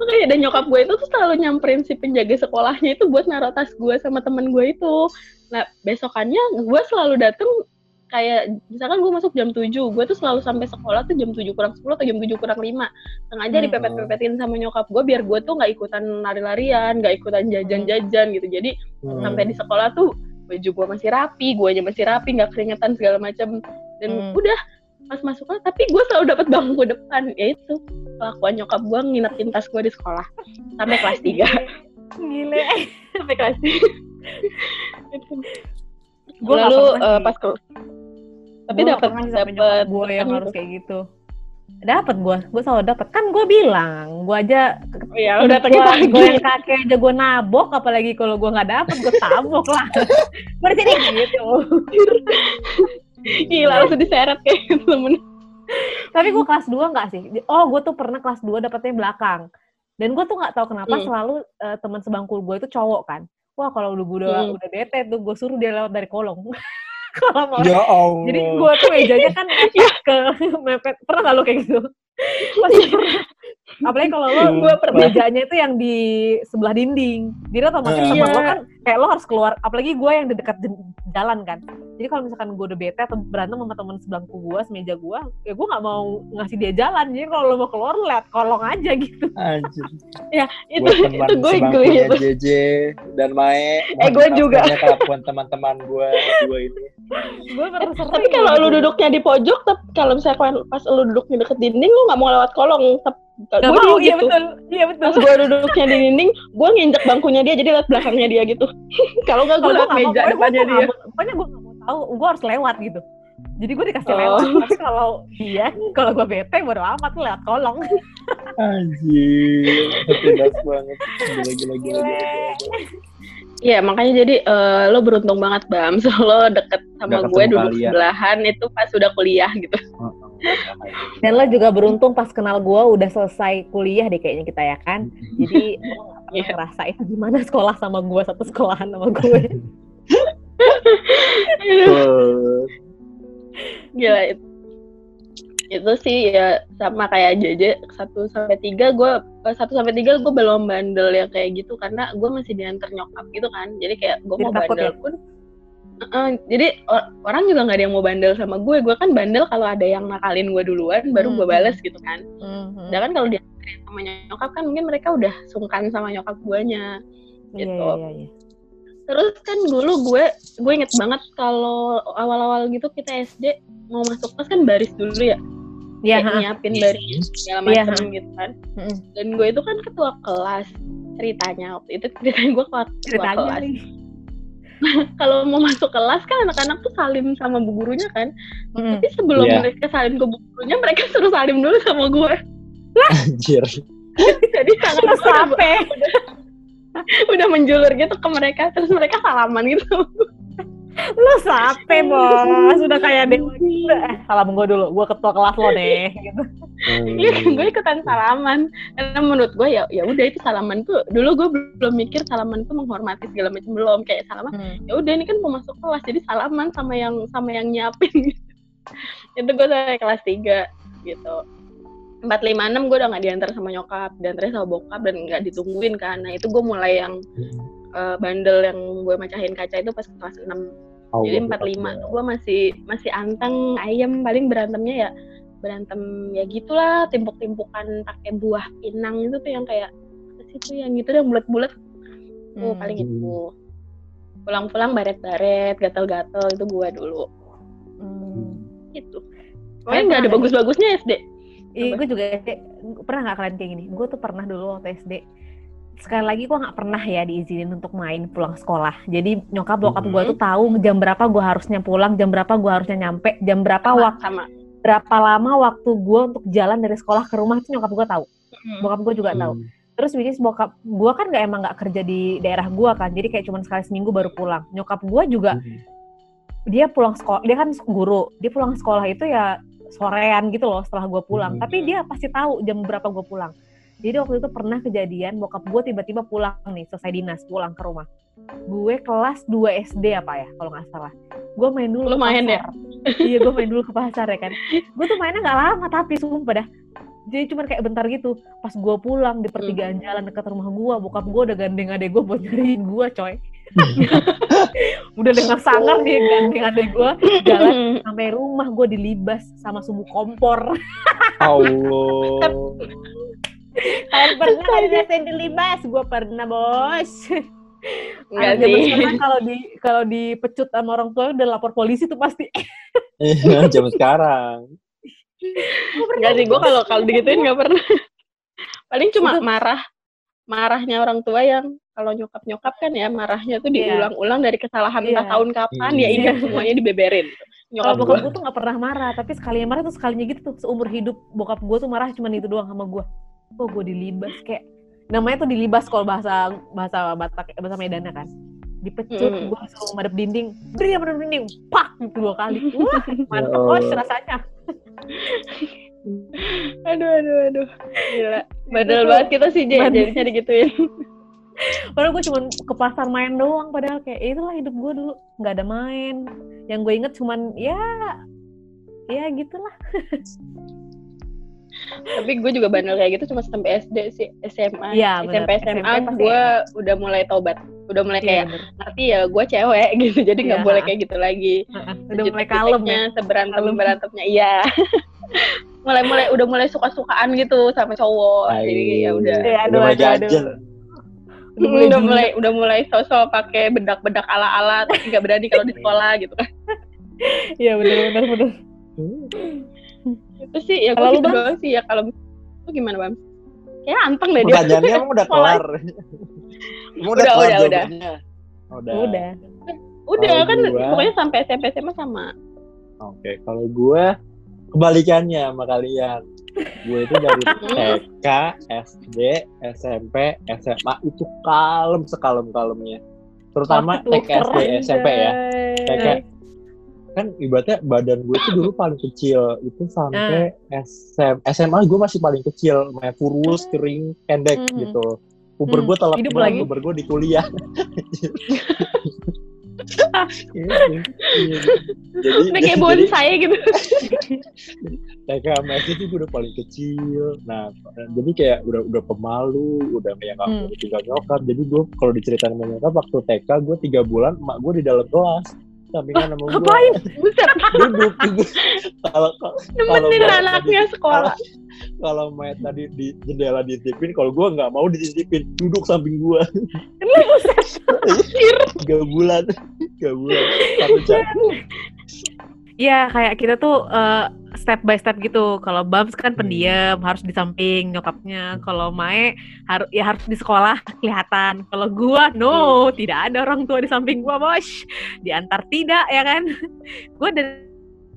Makanya dan nyokap gue itu tuh selalu nyamperin si penjaga sekolahnya itu buat naruh tas gue sama temen gue itu. Nah besokannya gue selalu dateng kayak misalkan gue masuk jam 7, gue tuh selalu sampai sekolah tuh jam 7 kurang 10 atau jam 7 kurang 5. Sengaja Hmm. dipepet-pepetin sama nyokap gue biar gue tuh nggak ikutan lari-larian, nggak ikutan jajan-jajan gitu. Jadi Hmm. sampai di sekolah tuh baju gue masih rapi, gue aja masih rapi, nggak keringetan segala macam. Dan Hmm. udah pas masuk kelas, tapi gue selalu dapat bangku depan. Ya itu kelakuan nyokap gue nginepin tas gue di sekolah sampai kelas 3 Gile. sampai kelas 3 Gua nggak lalu sih. pas ke tapi dapat dapat gue yang harus kayak gitu. Dapat gue, gue selalu dapat. Kan gue bilang, gue aja Iya, udah gue gue yang kaki aja gue nabok apalagi kalau gue nggak dapet gue tabok lah berarti ini gitu Gila, langsung diseret kayak gitu temen. tapi gue kelas 2 nggak sih oh gue tuh pernah kelas 2 dapetnya belakang dan gue tuh nggak tahu kenapa Hmm. selalu eh, teman sebangku gue itu cowok kan wah kalau udah udah Hmm. udah bete tuh gue suruh dia lewat dari kolong kalau mau Ya Allah. jadi gue tuh mejanya kan ke mepet pernah gak lo kayak gitu apalagi kalau lo Gua pernah. mejanya itu yang di sebelah dinding jadi otomatis Iya. teman lo kan kayak lo harus keluar apalagi gue yang di dekat jalan kan jadi kalau misalkan gue udah bete atau berantem sama teman sebelahku gue semeja gue ya gue nggak mau ngasih dia jalan jadi kalau lo mau keluar lo liat kolong aja gitu Anjir. Itu Buat teman itu gue gue itu. JJ dan Mae. Eh, gue juga. Kelakuan teman-teman gue dua ini. gue Tapi kalau gitu. lu duduknya di pojok, tep- kalau misalnya pas lu duduknya deket dinding, lu nggak mau lewat kolong. Tep, Gak gue mau, dulu iya gitu. betul, iya betul. Pas gue duduknya di dinding, gue nginjek bangkunya dia, jadi lewat belakangnya dia gitu. kalau nggak gue nggak mau, meja pokoknya depannya dia. nggak mau- Pokoknya gue gak mau tahu, gue harus lewat gitu. Jadi gue dikasih Oh. lewat. Tapi kalau dia, kalau gue bete, bodo amat lu lewat kolong. Anjir. Tidak banget. Gila, gila, gila, gila, gila. Iya, makanya jadi eh, lo beruntung banget, Bam. So, lo deket sama Udah gue duduk kalian. sebelahan itu pas udah kuliah gitu. Dan lo juga beruntung pas kenal gue udah selesai kuliah deh kayaknya kita ya kan. Jadi lo gak pernah Iya. ngerasain gimana sekolah sama gue, satu sekolahan sama gue. Gila itu. Itu sih ya sama kayak JJ 1 sampai 3 gue 1 sampai 3 gue belum bandel yang kayak gitu karena gue masih diantar nyokap gitu kan. Jadi kayak gue mau bandel ya? pun Heeh, jadi or- orang juga nggak ada yang mau bandel sama gue. Gue kan bandel kalau ada yang nakalin gue duluan, baru gue Hmm. bales gitu kan. Mhm. Sedangkan kalau diantarin sama nyokap kan mungkin mereka udah sungkan sama nyokap guanya. Iya, gitu. iya, iya, iya. Terus kan dulu gue gue inget banget kalau awal-awal gitu kita SD mau masuk kelas kan baris dulu ya. Iya, Kayak ha. nyiapin baris segala Iya, macam gitu kan. Mm-mm. Dan gue itu kan ketua kelas ceritanya waktu itu ceritanya gue ketua, ketua ceritanya kelas. nih. Kalau mau masuk kelas kan anak-anak tuh salim sama bu gurunya kan. Mm-mm. Tapi sebelum Iya. mereka salim ke bu gurunya mereka suruh salim dulu sama gue. Anjir. Jadi sangat Terus sampai udah menjulur gitu ke mereka terus mereka salaman gitu. lu sampai bos udah kayak dewa gitu eh salam gue dulu gue ketua kelas lo deh gitu. Iya, gue ikutan salaman. Karena menurut gue ya ya udah itu salaman tuh dulu gue belum mikir salaman tuh menghormati segala macam belum kayak salaman. Hmm. Ya udah ini kan mau masuk kelas jadi salaman sama yang sama yang nyiapin. Gitu. itu gue sampai kelas 3 gitu. 4, 5, 6 gue udah gak diantar sama nyokap, diantarnya sama bokap dan gak ditungguin. Nah itu gue mulai yang eh, bandel yang gue macahin kaca itu pas kelas 6 jadi empat lima tuh gue masih masih anteng ayam paling berantemnya ya berantem ya gitulah timpuk-timpukan pakai buah pinang itu tuh yang kayak apa sih tuh yang gitu yang bulat-bulat tuh Hmm. paling itu pulang-pulang baret-baret gatel-gatel itu gue dulu Hmm. gitu pokoknya nggak ada bagus-bagusnya SD Iya, gue juga SD. Pernah nggak kalian kayak gini? Gue tuh pernah dulu waktu SD. Sekali lagi gue nggak pernah ya diizinin untuk main pulang sekolah. Jadi nyokap bokap gue tuh tahu jam berapa gue harusnya pulang, jam berapa gue harusnya nyampe, jam berapa sama, waktu sama. berapa lama waktu gue untuk jalan dari sekolah ke rumah itu nyokap gue tahu. Hmm. Bokap gue juga tahu. Terus which is bokap gue kan nggak emang nggak kerja di daerah gue kan, jadi kayak cuma sekali seminggu baru pulang. Nyokap gue juga dia pulang sekolah, dia kan guru, dia pulang sekolah itu ya sorean gitu loh setelah gue pulang. Hmm. Tapi dia pasti tahu jam berapa gue pulang. Jadi waktu itu pernah kejadian bokap gue tiba-tiba pulang nih selesai dinas pulang ke rumah. Gue kelas 2 SD apa ya kalau nggak salah. Gue main dulu Lu main ya? iya gue main dulu ke pasar ya kan. Gue tuh mainnya nggak lama tapi sumpah dah. Jadi cuma kayak bentar gitu. Pas gue pulang di pertigaan Hmm. jalan dekat rumah gue, bokap gue udah gandeng adek gue buat nyariin gue coy. udah dengan sangar dia gandeng adek gue jalan sampai rumah gue dilibas sama subuh kompor. Allah. Kalian pernah nggak dirasain dilibas? Gue pernah bos. Enggak zaman sih sekarang kalau di kalau dipecut sama orang tua udah lapor polisi tuh pasti. Iya, Jam sekarang. Gua pernah Enggak sih gue kalau kalau digituin nggak pernah paling cuma marah marahnya orang tua yang kalau nyokap nyokap kan ya marahnya tuh Iya. diulang-ulang dari kesalahan entah Iya. tahun kapan Iya. ya ingat semuanya dibeberin Kalau nyokap bokap gue gue tuh gak pernah marah, tapi sekali marah tuh sekalinya gitu tuh seumur hidup bokap gue tuh marah cuma itu doang sama gue. Oh gue dilibas kayak namanya tuh dilibas kalau bahasa bahasa Batak bahasa Medan kan? Dipecut Hmm. gue langsung madep dinding beri madep dinding. Pak gitu dua kali. Wah mantep Ya Allah. rasanya. Aduh aduh aduh. Gila. Badal banget kita sih bandel. jadinya digituin. Padahal gue cuma ke pasar main doang padahal kayak "Ya itulah hidup gue dulu nggak ada main. Yang gue inget cuman ya ya gitulah tapi gue juga bandel kayak gitu cuma sampai SD sih SMA Iya, bener. SMP SMA gue udah mulai tobat udah mulai Iya, kayak bener. ngerti ya gue cewek gitu. Jadi nggak Iya. boleh kayak gitu lagi. Udah mulai kalem ya. seberantem Kalem. berantemnya iya. Mulai mulai udah mulai suka sukaan gitu sama cowok. Jadi ya udah. Iya, udah aduh, mulai aduh, aduh. ganjel. udah mulai, udah mulai udah mulai sosok pakai bedak-bedak ala-ala tapi nggak berani kalau di sekolah gitu kan. Iya bener bener bener itu sih ya Kalau lu, gitu doang sih ya kalau lu gimana bang kayak anteng deh dia Pertanyaannya emang udah kelar. Emang udah Udah, kelar udah, udah. Udah. udah kan gua- pokoknya sampai SMP SMA sama Oke, kalau gue kebalikannya sama kalian. Gue itu dari TK, SD, SMP, SMA itu kalem sekalem-kalemnya. Terutama Wah, tuh TK, SD, SMP ya. TK kan ibaratnya badan gue tuh dulu paling kecil itu sampai SM, SMA gue masih paling kecil, main kurus, kering, pendek Hmm. gitu. Puber Hmm, gue telat banget, lagi. puber gue di kuliah. Iya, iya. Jadi, udah kayak bonsai gitu TK sama SD tuh gue udah paling kecil. Nah, jadi kayak udah udah pemalu, udah kayak nggak Hmm. mau tinggal nyokap. Jadi gue kalau diceritain sama nyokap waktu TK gue tiga bulan, emak gue di dalam kelas sampingan sama gue. ngapain buset Duduk. Kalau nemenin anaknya sekolah kalau Mayat tadi di jendela dititipin, kalau gue nggak mau dititipin, duduk samping gue. tiga bulan, tiga bulan. Satu jam. Iya kayak kita tuh eh, step by step gitu. Kalau Bams kan pendiam, harus di samping nyokapnya. Kalau Mae harus ya harus di sekolah kelihatan. Kalau gua no, tidak ada orang tua di samping gua, Bos. Diantar tidak ya kan. gua dari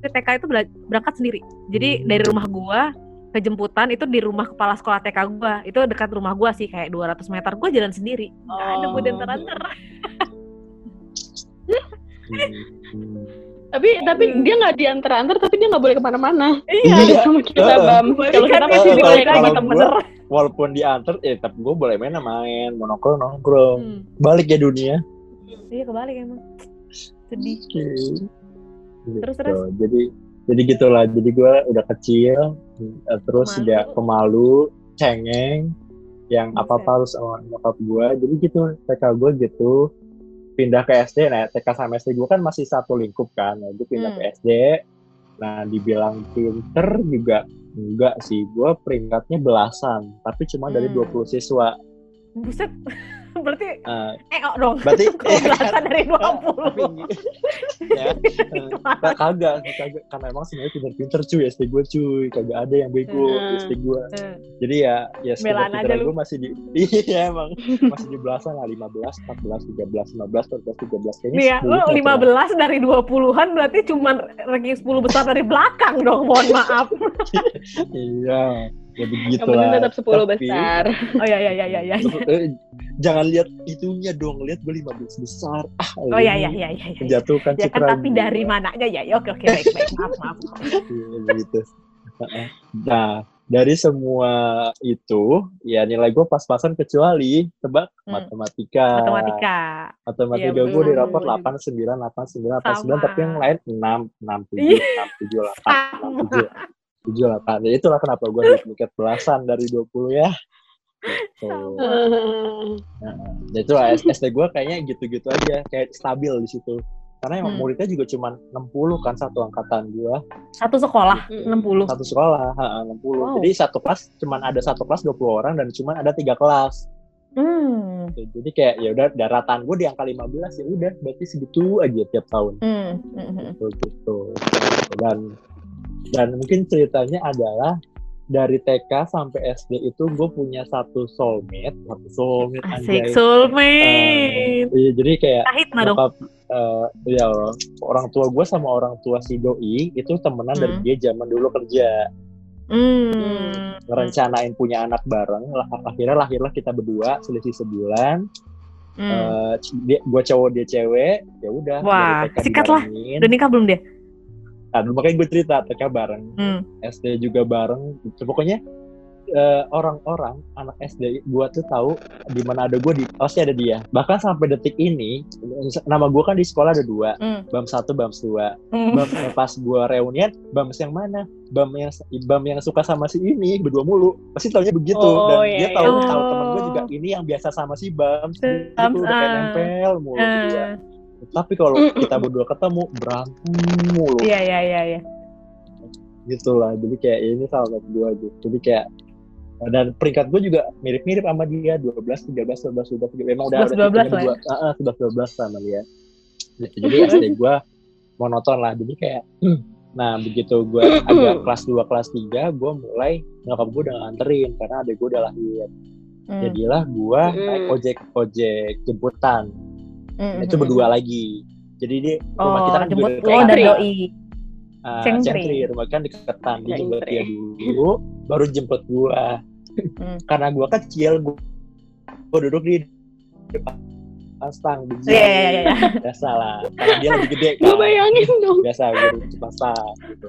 TK itu berangkat sendiri. Jadi Hmm. dari rumah gua ke jemputan itu di rumah kepala sekolah TK gua. Itu dekat rumah gua sih kayak 200 meter. Gua jalan sendiri. Nggak ada gua Oh. diantar-antar. Hmm. tapi tapi Aduh. dia nggak diantar-antar tapi dia nggak boleh ke mana-mana Iya. sama kita bam kalau kita Kan masih itu di lagi bener. Walaupun diantar, eh tapi gue boleh main main, mau nongkrong nongkrong. Hmm. Balik ya dunia. Iya kebalik emang. Sedih. Gitu. Terus, terus? Jadi jadi gitulah. Jadi gue udah kecil, eh, terus Pemalu. juga pemalu, cengeng, yang apa apa harus sama nyokap gue. Jadi gitu TK gue gitu. Pindah ke SD, nah TK sama SD gue kan masih satu lingkup kan. Nah, gue pindah Hmm. ke SD. Nah dibilang pinter juga enggak sih. Gue peringkatnya belasan, tapi cuma dari Hmm. 20 siswa. Buset. Berarti Eh, eh oh dong. berarti Kalau belasan dari tapi 20. ya eh, Nah, kagak, kagak karena emang sebenarnya pinter-pinter cuy SD gue cuy, kagak ada yang bego Hmm. SD gue. Eh, Jadi ya ya aja pinter gue masih di iya emang masih di belasan lah 15, 14, 13, 15, 14, 13 kayaknya. Nih ya, 10 lu nggak pernah. 15 dari 20-an berarti cuma ranking 10 besar dari belakang dong, mohon maaf. Iya, ya begitu yang penting lah. tetap 10 Tapi, besar Oh iya iya iya iya iya. eh, jangan lihat itunya dong, lihat gue 15 besar. Ah, Oh iya iya iya iya. iya. Menjatuhkan Ya kan tapi dari mananya ya? Ya oke oke baik baik. Maaf maaf. Iya, gitu. Heeh. Nah, dari semua itu, ya nilai gue pas-pasan kecuali tebak Hmm. matematika. Matematika. Matematika Iya, gue di rapor 8, 9, 8, 9, 8, 9, Sama. tapi yang lain 6, 6, 7, Iya. 6, 7, 8, 6, 7, 7, 8. Ya itulah kenapa gue duplicate belasan dari 20 ya. Gitu. Nah, ya itu SD gue kayaknya gitu-gitu aja, kayak stabil di situ. Karena emang Hmm. muridnya juga cuma 60 kan satu angkatan gue. Satu sekolah Hmm. 60. satu sekolah ha, 60 Wow. jadi satu kelas cuman ada satu kelas 20 orang dan cuman ada tiga kelas Hmm. Gitu. jadi kayak ya udah daratan gue di angka 15 ya udah berarti segitu aja tiap tahun hmm. gitu, gitu. dan dan mungkin ceritanya adalah dari TK sampai SD itu gue punya satu soulmate satu soulmate Asik anjay. soulmate. Eh, iya, jadi kayak nyokap eh, ya orang tua gue sama orang tua si doi itu temenan dari Hmm. dia zaman dulu kerja Hmm. ngerencanain punya anak bareng lah akhirnya lahirlah kita berdua selisih sebulan Hmm. Eh, dia gue cowok dia cewek ya udah Wah, dari TK sikat lah. dibarengin. Udah nikah belum dia? Nah, makanya gue cerita TK bareng Hmm. SD juga bareng gitu. pokoknya eh, orang-orang anak SD gua tuh tahu di mana ada gue di pasti ada dia bahkan sampai detik ini nama gue kan di sekolah ada dua Hmm. bam satu bam dua Hmm. bam eh, pas gua reunian bams yang mana bam yang bam yang suka sama si ini berdua mulu pasti taunya begitu Oh, dan iya, dia iya. tahu Oh. tahu temen gue juga ini yang biasa sama si bam itu udah kayak ah. nempel mulu berdua. Ah. Tapi kalau Mm-mm. kita berdua ketemu berantem mulu Iya, iya, iya, iya. gitu lah jadi kayak ini salah satu gue gitu jadi kayak dan peringkat gue juga mirip-mirip sama dia 12, 13, 12, 12, memang udah 11, 12 lah ya. dua, uh, 11, 12 sama dia gitu. jadi SD gue monoton lah jadi kayak nah begitu gue agak kelas 2, kelas 3 gue mulai nyokap gue udah nganterin karena adek gue udah lahir Hmm. jadilah gue Hmm. naik ojek ojek jemputan Hmm, Nah, itu berdua lagi jadi di Oh, rumah kita kan juga jemput deket. lo dan Cengkri. doi. Ah, Cengkri. Cengkri, rumah kan deketan dia jemput dia dulu baru jemput gua Hmm. karena gua kecil gua, gua duduk di depan pastang di Iya, iya, iya, iya. biasa lah karena dia lebih gede Gue kan bayangin dong. biasa di pastang gitu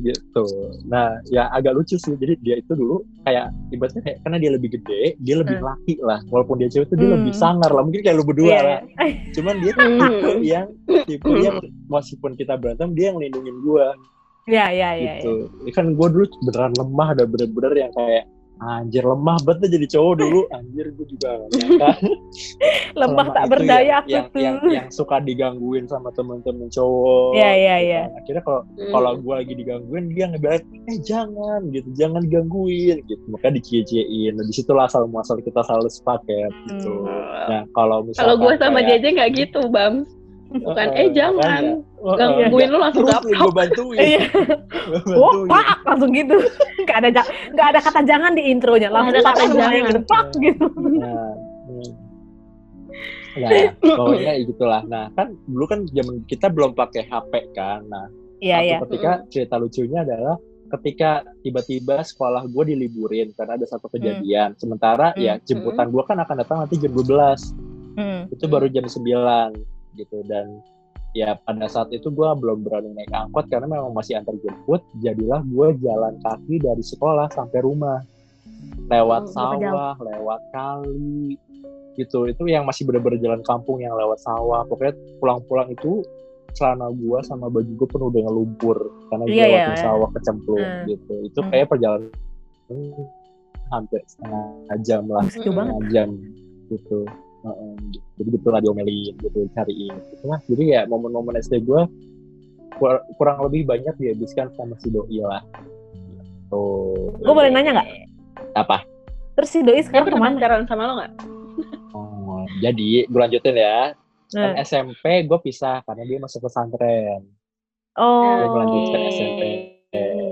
gitu nah ya agak lucu sih jadi dia itu dulu kayak ibaratnya kayak karena dia lebih gede dia lebih Hmm. laki lah walaupun dia cewek itu dia Hmm. lebih sangar lah mungkin kayak lu berdua Iya, lah cuman dia tuh tipe Hmm. yang tipe yang meskipun kita berantem dia yang lindungin gua Iya, iya, iya. gitu. Ini kan gue dulu beneran lemah dan bener-bener yang kayak anjir lemah banget jadi cowok dulu anjir gue juga nyangka Lemah tak berdaya yang, aku yang, tuh. yang, yang suka digangguin sama temen-temen cowok Iya, iya, gitu iya. kan. akhirnya kalau Hmm. kalau gue lagi digangguin dia ngebilang eh jangan gitu jangan digangguin gitu makanya dicie-ciein nah, di situlah asal muasal kita selalu sepaket gitu Hmm. nah kalau misalkan Kalau gue sama kayak- JJ nggak gitu, Bam. Bukan, Eh, eh jangan. Gangguin lu langsung terus gue bantuin Iya. Bantuin. pak, langsung gitu. Gak ada nggak ada kata jangan di intronya, langsung ada kata jangan. pak gitu. Nah, hmm. Nah, pokoknya gitulah. Nah, kan dulu kan zaman kita belum pakai HP kan. Nah, Iya, iya. ketika cerita lucunya adalah ketika tiba-tiba sekolah gue diliburin karena ada satu kejadian. Sementara ya Hmm. jemputan gue kan akan datang nanti jam 12. Hmm. Itu baru jam 9 gitu dan ya pada saat itu gue belum berani naik angkot karena memang masih antar jemput. Jadilah gue jalan kaki dari sekolah sampai rumah lewat jauh? sawah, lewat kali gitu. Itu yang masih bener-bener jalan kampung yang lewat sawah. Pokoknya pulang-pulang itu celana gua sama baju gua penuh dengan lumpur karena Iya, gua iya, lewatin iya. sawah kecemplung Hmm. gitu. Itu Hmm. kayak perjalanan hampir setengah jam lah, banget. setengah jam gitu. Heeh, jadi gitu lah diomelin gitu cariin gitu lah jadi ya momen-momen SD gue kurang lebih banyak dihabiskan sama si doi lah tuh Gue boleh nanya nggak? apa Terus si doi sekarang ke mana? pacaran sama lo nggak? oh, jadi gue lanjutin ya kan Nah. SMP gue pisah karena dia masuk pesantren Oh. Dia melanjutkan SMP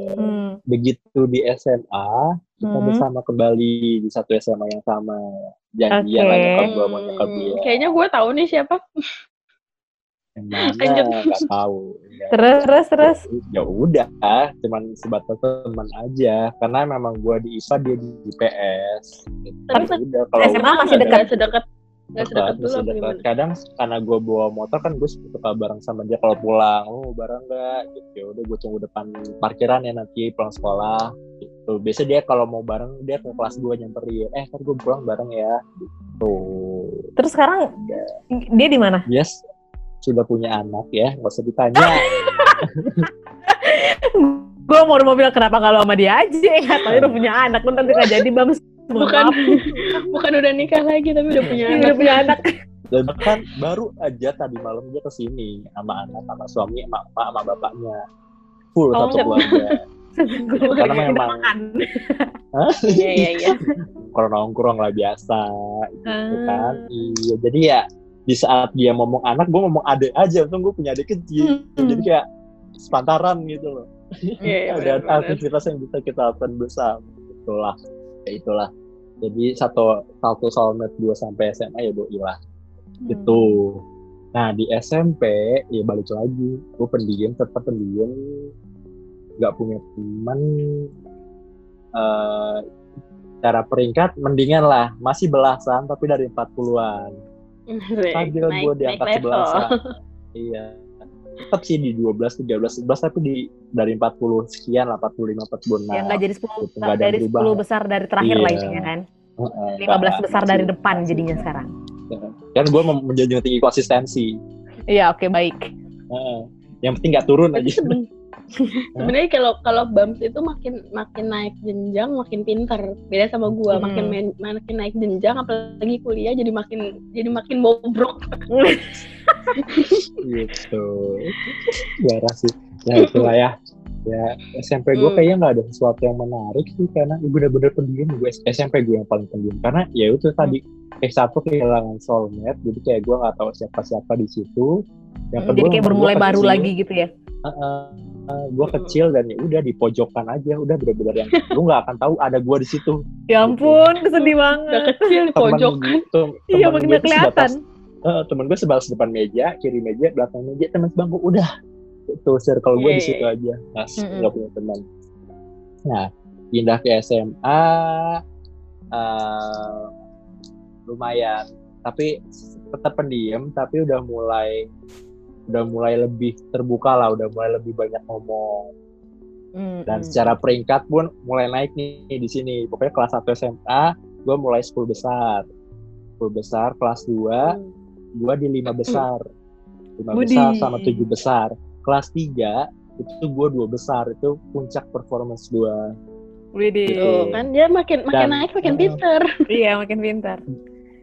Hmm. begitu di SMA kita Hmm. bersama kembali di satu SMA yang sama janjian lah Oke. nyokap gue mau nyokap dia Kayaknya gue tahu nih siapa. Lanjut. nggak tahu Ya. Terus, terus, terus. ya udah cuman sebatas teman aja karena memang gua di IPA dia di IPS. Tapi Ya udah kalau SMA masih dekat. Sedekat. Dekat, sedekat dulu kadang karena gua bawa motor kan gue suka bareng sama dia kalau pulang oh bareng nggak gitu ya udah gue tunggu depan parkiran ya nanti pulang sekolah gitu biasa dia kalau mau bareng dia ke kelas gue nyamperin eh kan gue pulang bareng ya. Gitu. Terus sekarang dia di mana? yes. Sudah punya anak ya nggak usah ditanya. Gue mau mau bilang kenapa kalau sama dia aja? Katanya udah punya anak. Lu nanti nggak jadi bang Bukan, bukan udah nikah lagi tapi udah punya udah anak. punya anak. Dan bahkan baru aja tadi malam dia ke sini sama anak sama suami sama emak sama bapaknya. Full Oh, satu keluarga Karena memang-. Iya iya iya. kalau nongkrong lah biasa gitu Ah. kan. Iya jadi ya di saat dia ngomong anak gue ngomong adek aja. Untung gue punya adik kecil. Hmm. jadi kayak sepantaran gitu loh. Iya, iya, ada aktivitas yang bisa kita lakukan bersama. Itulah ya itulah. Jadi satu satu soulmate gue sampai SMA ya doi lah. Hmm. gitu. Nah di SMP ya balik lagi. Gue pendiam tetap pendiam nggak punya teman eh cara peringkat mendingan lah masih belasan tapi dari 40-an stabil gue di angka level. 11 iya tetap sih di 12 13 11 tapi di dari 40 sekian lah 45 46 yang nggak jadi 10 gitu, yang dari berubah. 10 besar dari terakhir lah Iya. intinya kan. 15 nggak- besar dari depan jadinya sekarang. kan gue menjunjung tinggi konsistensi Iya, oke baik. Heeh. yang penting nggak turun aja sebenarnya kalau kalau Bams itu makin makin naik jenjang makin pinter. Beda sama gua Hmm. makin main, makin naik jenjang apalagi kuliah jadi makin jadi makin bobrok. Gitu. Garah sih. Ya itulah ya. Ya SMP gue Hmm. kayaknya nggak ada sesuatu yang menarik sih karena ya bener-bener pendiam. Gue SMP gue yang paling pendiam. Karena ya itu tadi S1 kehilangan soulmate jadi kayak gue nggak tahu siapa-siapa di situ. Yang Hmm, Jadi kayak bermulai gua baru lagi gitu ya. Gue kecil dan ya udah di pojokan aja udah bener-bener yang lu nggak akan tahu ada gue di situ Ya ampun, sedih udah banget. kecil di Temen pojok gue- tem- Iya, makin kelihatan. sebatas Eh, temen gue sebalas depan meja, kiri meja, belakang meja, teman sebangku udah. Itu circle gue Iya, di situ iya. aja. Mas, Mm-mm. nggak punya teman. Nah, pindah ke SMA, eh, lumayan. Tapi tetap pendiam, tapi udah mulai udah mulai lebih terbuka lah, udah mulai lebih banyak ngomong. Hmm, Dan secara peringkat pun mulai naik nih di sini. Pokoknya kelas 1 SMA, gue mulai 10 besar. 10 besar, kelas 2, gua di lima besar lima Widih. besar sama tujuh besar kelas tiga itu gua dua besar itu puncak performance gua Widih. Gitu. Tuh, kan dia makin makin Dan- naik makin pinter Iya, makin pintar.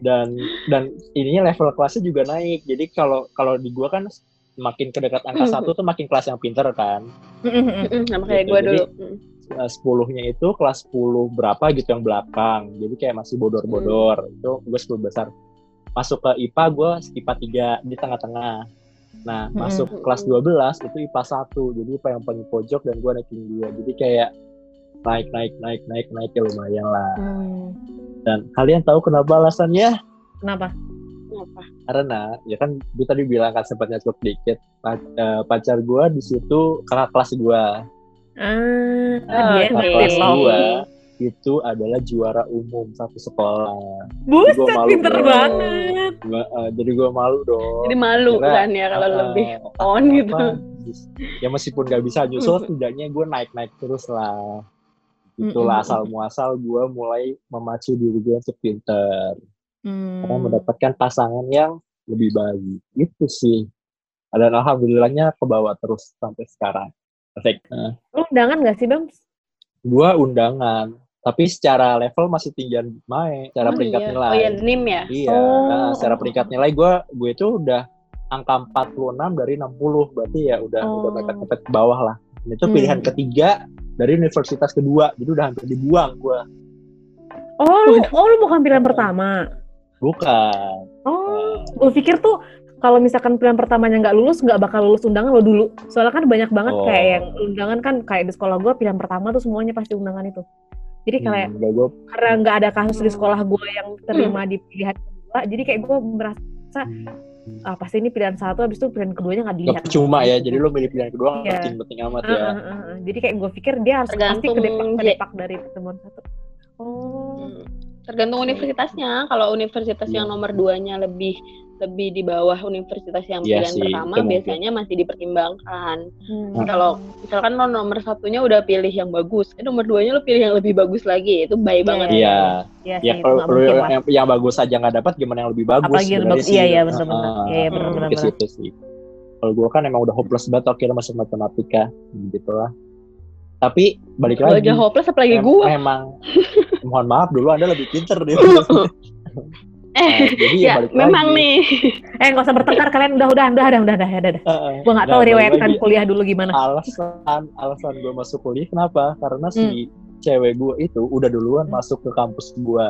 dan dan ininya level kelasnya juga naik jadi kalau kalau di gua kan makin ke dekat angka satu tuh makin kelas yang pinter kan. Sama kayak Gitu, gua jadi- dulu. Eh, sepuluhnya itu kelas 10 berapa gitu yang belakang. Jadi kayak masih bodor-bodor. Itu gue 10 besar. Masuk ke IPA gue IPA 3 di tengah-tengah. Nah Mm-mm. masuk kelas 12 itu IPA 1 jadi IPA yang paling pojok dan gue naikin dia. Jadi kayak naik naik naik naik naik ya lumayan lah. Hmm. dan kalian tahu kenapa alasannya? Kenapa? Kenapa? karena ya kan gue tadi bilang kan sempat nyakut dikit eh, pacar gue di situ kakak kelas gue Ah, Oh, dia oke. kakak kelas gue itu adalah juara umum satu sekolah Buset, Gua malu pinter dong. banget. Gua, eh, jadi gue malu dong jadi malu Kira, kan ya kalau eh, lebih apa- on gitu ya meskipun gak bisa nyusul setidaknya gue naik naik terus lah itulah Mm-mm. asal muasal gue mulai memacu diri gue untuk pinter Hmm. karena mendapatkan pasangan yang lebih baik itu sih dan alhamdulillahnya ke bawah terus sampai sekarang Asik. Nah, Lu undangan gak sih, Bang? gue undangan tapi secara level masih tinggian Mae secara oh, peringkat iya. nilai oh ya nim ya Iya, Oh. nah, secara peringkat nilai gue gue itu udah angka 46 dari 60 berarti ya udah Oh. udah mepet-mepet ke bawah lah. Dan itu Hmm. pilihan ketiga dari universitas kedua, jadi udah hampir dibuang gue. Oh, lu, oh, lu bukan pilihan pertama. Bukan. Oh, gue pikir tuh kalau misalkan pilihan pertamanya nggak lulus, nggak bakal lulus undangan lo dulu. Soalnya kan banyak banget Oh. kayak yang undangan kan kayak di sekolah gue pilihan pertama tuh semuanya pasti undangan itu. Jadi kayak Hmm, enggak gue karena nggak ada kasus di sekolah gue yang terima di pilihan kedua, jadi kayak gue merasa ah pasti ini pilihan satu, habis itu pilihan keduanya nggak dilihat. nggak percuma ya. Jadi lo milih pilihan kedua nggak Iya. penting-penting amat Ah, ya. ah, ah, ah. Jadi kayak gue pikir dia harus pasti Tergantung, kedepak, kedepak dari pertemuan satu. Oh, Hmm. Tergantung universitasnya kalau universitas yang Iya. nomor duanya lebih lebih di bawah universitas yang Iya pilihan sih, pertama biasanya masih dipertimbangkan Hmm. Nah. kalau misalkan lo nomor satunya udah pilih yang bagus eh nomor duanya lo pilih yang lebih bagus lagi itu baik Iya, banget Iya. Iya Ya itu kalau lo yang, yang bagus aja nggak dapat, gimana yang lebih bagus? Apalagi yang bagus, iya, iya, bener-bener. Ah, Iya, sih. Kalau gue kan emang udah hopeless banget akhirnya masuk matematika, gitu lah. Tapi balik lagi. aja hopeless apalagi gua Memang mohon maaf dulu Anda lebih pinter deh. eh jadi ya, ya balik memang lagi. nih Eh nggak usah bertengkar kalian udah udah udah udah udah udah udah. udah. Heeh. Gue nggak Nah, tahu balik riwayat lagi. kan kuliah dulu gimana. alasan alasan gue masuk kuliah kenapa? Karena si cewek gue itu udah duluan Hmm. masuk ke kampus gue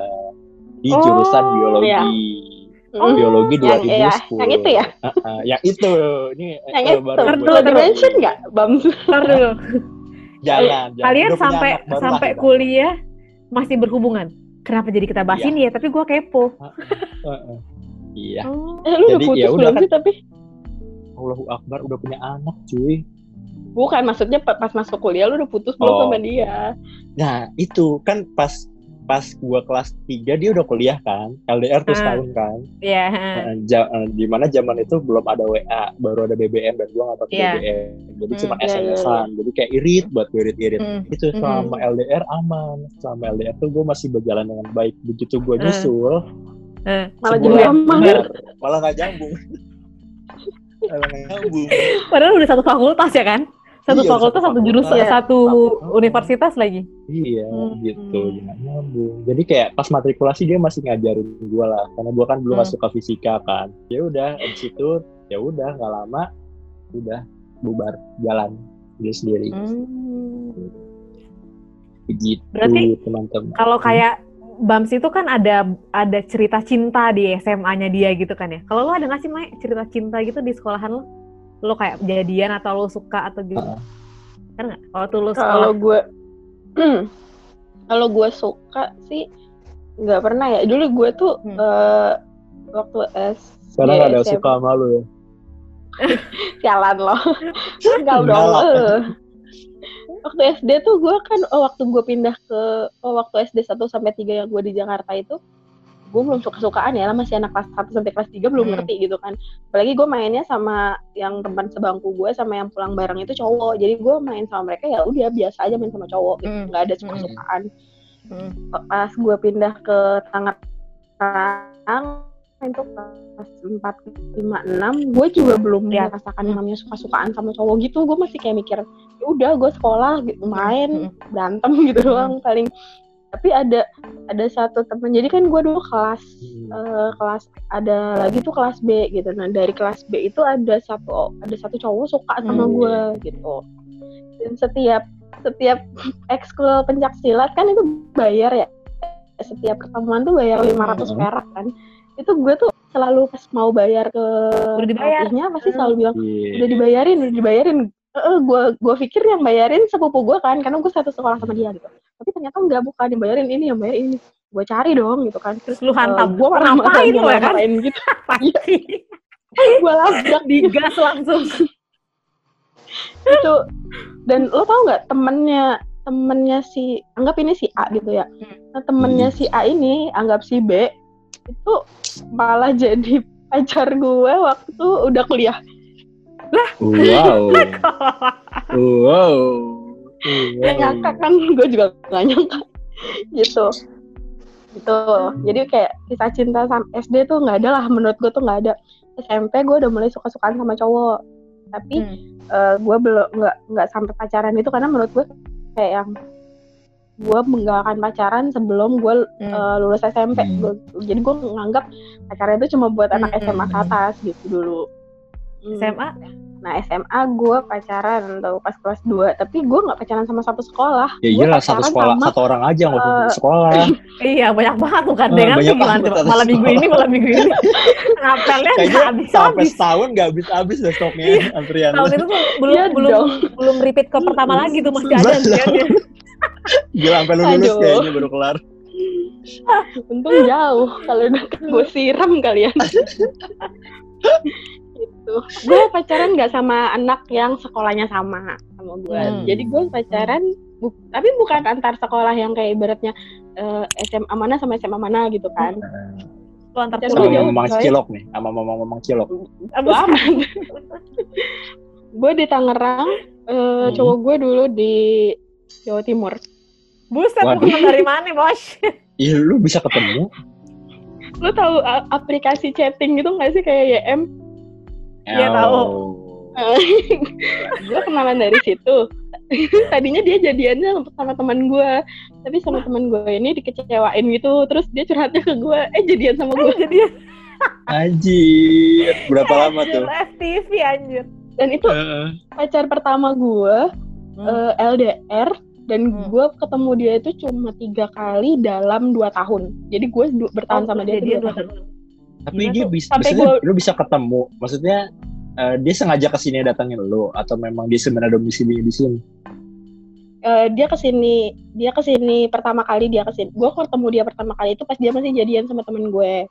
di Oh, jurusan biologi. iya. Oh, biologi yang, ya, 2010. yang itu ya yang itu. Ini yang eh, itu baru lo ntar dulu. dimention Jangan, jangan. Kalian Udah sampai sampai Bang. kuliah masih berhubungan. Kenapa jadi kita bahas Iya. ini ya? Tapi gue kepo. Heeh. Iya. Oh. eh lu udah Jadi, putus ya udah belum kan. sih tapi Allahu Akbar udah punya anak cuy. Bukan, maksudnya pa- pas masuk kuliah lu udah putus belum Oh. sama dia. Nah, itu kan pas pas gua kelas 3 dia udah kuliah kan. LDR tuh Ah. setahun kan. Iya. Nah, ja- eh, di mana zaman itu belum ada WA, baru ada BBM dan gua nggak pakai Iya. BBM. Jadi Hmm, cuma iya, iya, SMS-an. Jadi kayak irit buat gue irit-irit. Hmm. Itu selama LDR aman. Selama LDR tuh gue masih berjalan dengan baik. Begitu gue Hmm. nyusul, Eh, Malah jadi benar, malah nggak nyambung. malah nggak nyambung. Padahal udah satu fakultas ya kan? Satu Iya, fakultas, satu satu jurusan, fakultas. satu universitas lagi. Iya, Hmm. gitu, nggak nyambung. Jadi kayak pas matrikulasi dia masih ngajarin gue lah, karena gue kan belum Hmm. nggak suka fisika kan. Ya udah, abis itu ya udah nggak lama, udah bubar jalan dia sendiri. Hmm. Begitu Berarti teman-teman. Kalau kayak Bams itu kan ada ada cerita cinta di SMA-nya dia gitu kan ya. Kalau lu ada nggak sih Mai cerita cinta gitu di sekolahan lu? Lu kayak jadian atau lu suka atau gitu? Heeh. Kan nggak? Kalau tuh lu Kalau gue kalau gue suka sih nggak pernah ya. Dulu gue tuh Hmm. eh, waktu S Sekarang Iya, ada SMP. suka sama lu ya. sialan loh. Enggak dong. Eh. Waktu SD tuh gue kan oh, waktu gue pindah ke oh, waktu SD 1 sampai 3 yang gue di Jakarta itu gue belum suka-sukaan ya lah masih anak kelas 1 sampai kelas 3 belum Hmm. ngerti gitu kan. Apalagi gue mainnya sama yang teman sebangku gue sama yang pulang bareng itu cowok. Jadi gue main sama mereka ya udah biasa aja main sama cowok gitu. Hmm. nggak ada suka-sukaan. Hmm. Pas gue pindah ke Tangerang itu kelas 4, 5, 6 gue juga belum Ya. merasakan yang namanya suka-sukaan sama cowok gitu gue masih kayak mikir ya udah gue sekolah gitu main Hmm. berantem gitu doang paling tapi ada ada satu temen jadi kan gue dulu kelas Hmm. eh, kelas ada lagi tuh kelas B gitu nah dari kelas B itu ada satu ada satu cowok suka sama Hmm. gue gitu dan setiap setiap ekskul pencak silat kan itu bayar ya setiap ketemuan tuh bayar 500 Hmm. perak kan itu gue tuh selalu pas mau bayar ke Udah dibayar. pelatihnya pasti Hmm. selalu bilang Iya. udah dibayarin udah dibayarin eh gue gue pikir yang bayarin sepupu gue kan karena gue satu sekolah sama dia gitu tapi ternyata enggak bukan dibayarin ini yang bayar ini gue cari dong gitu kan Terus lu hantam. gue ngapain lu ya kan? gitu Pasti. gue labrak Digas langsung. itu dan lo tau nggak temennya temennya si anggap ini si A gitu ya nah, temennya si A ini anggap si B itu malah jadi pacar gue waktu udah kuliah Wow. wow. Ya nyangka kan gue juga gak nyangka gitu gitu jadi kayak kisah cinta sama SD tuh nggak ada lah menurut gue tuh nggak ada SMP gue udah mulai suka-sukaan sama cowok tapi Hmm. eh, gue belum nggak nggak sampai pacaran itu karena menurut gue kayak yang gue nggak akan pacaran sebelum gue Hmm. eh, lulus SMP Hmm. Gua- jadi gue nganggap pacaran itu cuma buat anak Hmm, SMA ke hmm. atas gitu dulu Hmm. SMA nah SMA gue pacaran tuh pas kelas 2 tapi gue nggak pacaran sama satu sekolah Ya iyalah satu sekolah, sama- satu orang aja nggak usah eh, sekolah. Iya banyak banget tuh kan Oh, dengan banyak gimana banget malam minggu ini malam minggu ini ngapelnya nggak Kayaknya habis sampai habis setahun nggak habis-habis deh stoknya antrian. tahun itu tuh belum Iya belum dong. belum repeat ke pertama lagi tuh masih ada Belum. antriannya Gila sampai lu lulus Aduh. kayaknya baru kelar. untung jauh kalau deket gue siram kalian gitu gue pacaran nggak sama anak yang sekolahnya sama sama gue Hmm. jadi gue pacaran bu- tapi bukan antar sekolah yang kayak ibaratnya eh, SMA mana sama SMA mana gitu kan lu antar Sama ya coy. cilok nih, sama ngomong-ngomong cilok. Abis- Bodo amat gue di Tangerang eh, Hmm. cowok gue dulu di Jawa Timur buset Waduh. lu dari mana bos Ih, lu bisa ketemu? lu tahu aplikasi chatting gitu nggak sih kayak YM Iya, tahu. Gue kenalan dari situ. Tadinya dia jadiannya sama teman gue tapi sama teman gue ini dikecewain gitu. Terus dia curhatnya ke gue eh jadian sama gue jadi Anjir, berapa lama anjir, tuh? FTV anjir. Dan itu Heeh. pacar pertama gue Hmm. eh, LDR dan Hmm. gue ketemu dia itu cuma tiga kali dalam dua tahun. Jadi gue du- bertahan Oh, sama dia jadian dua dua tahun Tapi Gimana dia tuh? bisa, Sampai maksudnya lu bisa ketemu. Maksudnya eh, dia sengaja ke sini datangin lu atau memang dia sebenarnya domisili di sini? Eh, dia ke sini dia ke sini pertama kali dia ke sini gue ketemu dia pertama kali itu pas dia masih jadian sama temen gue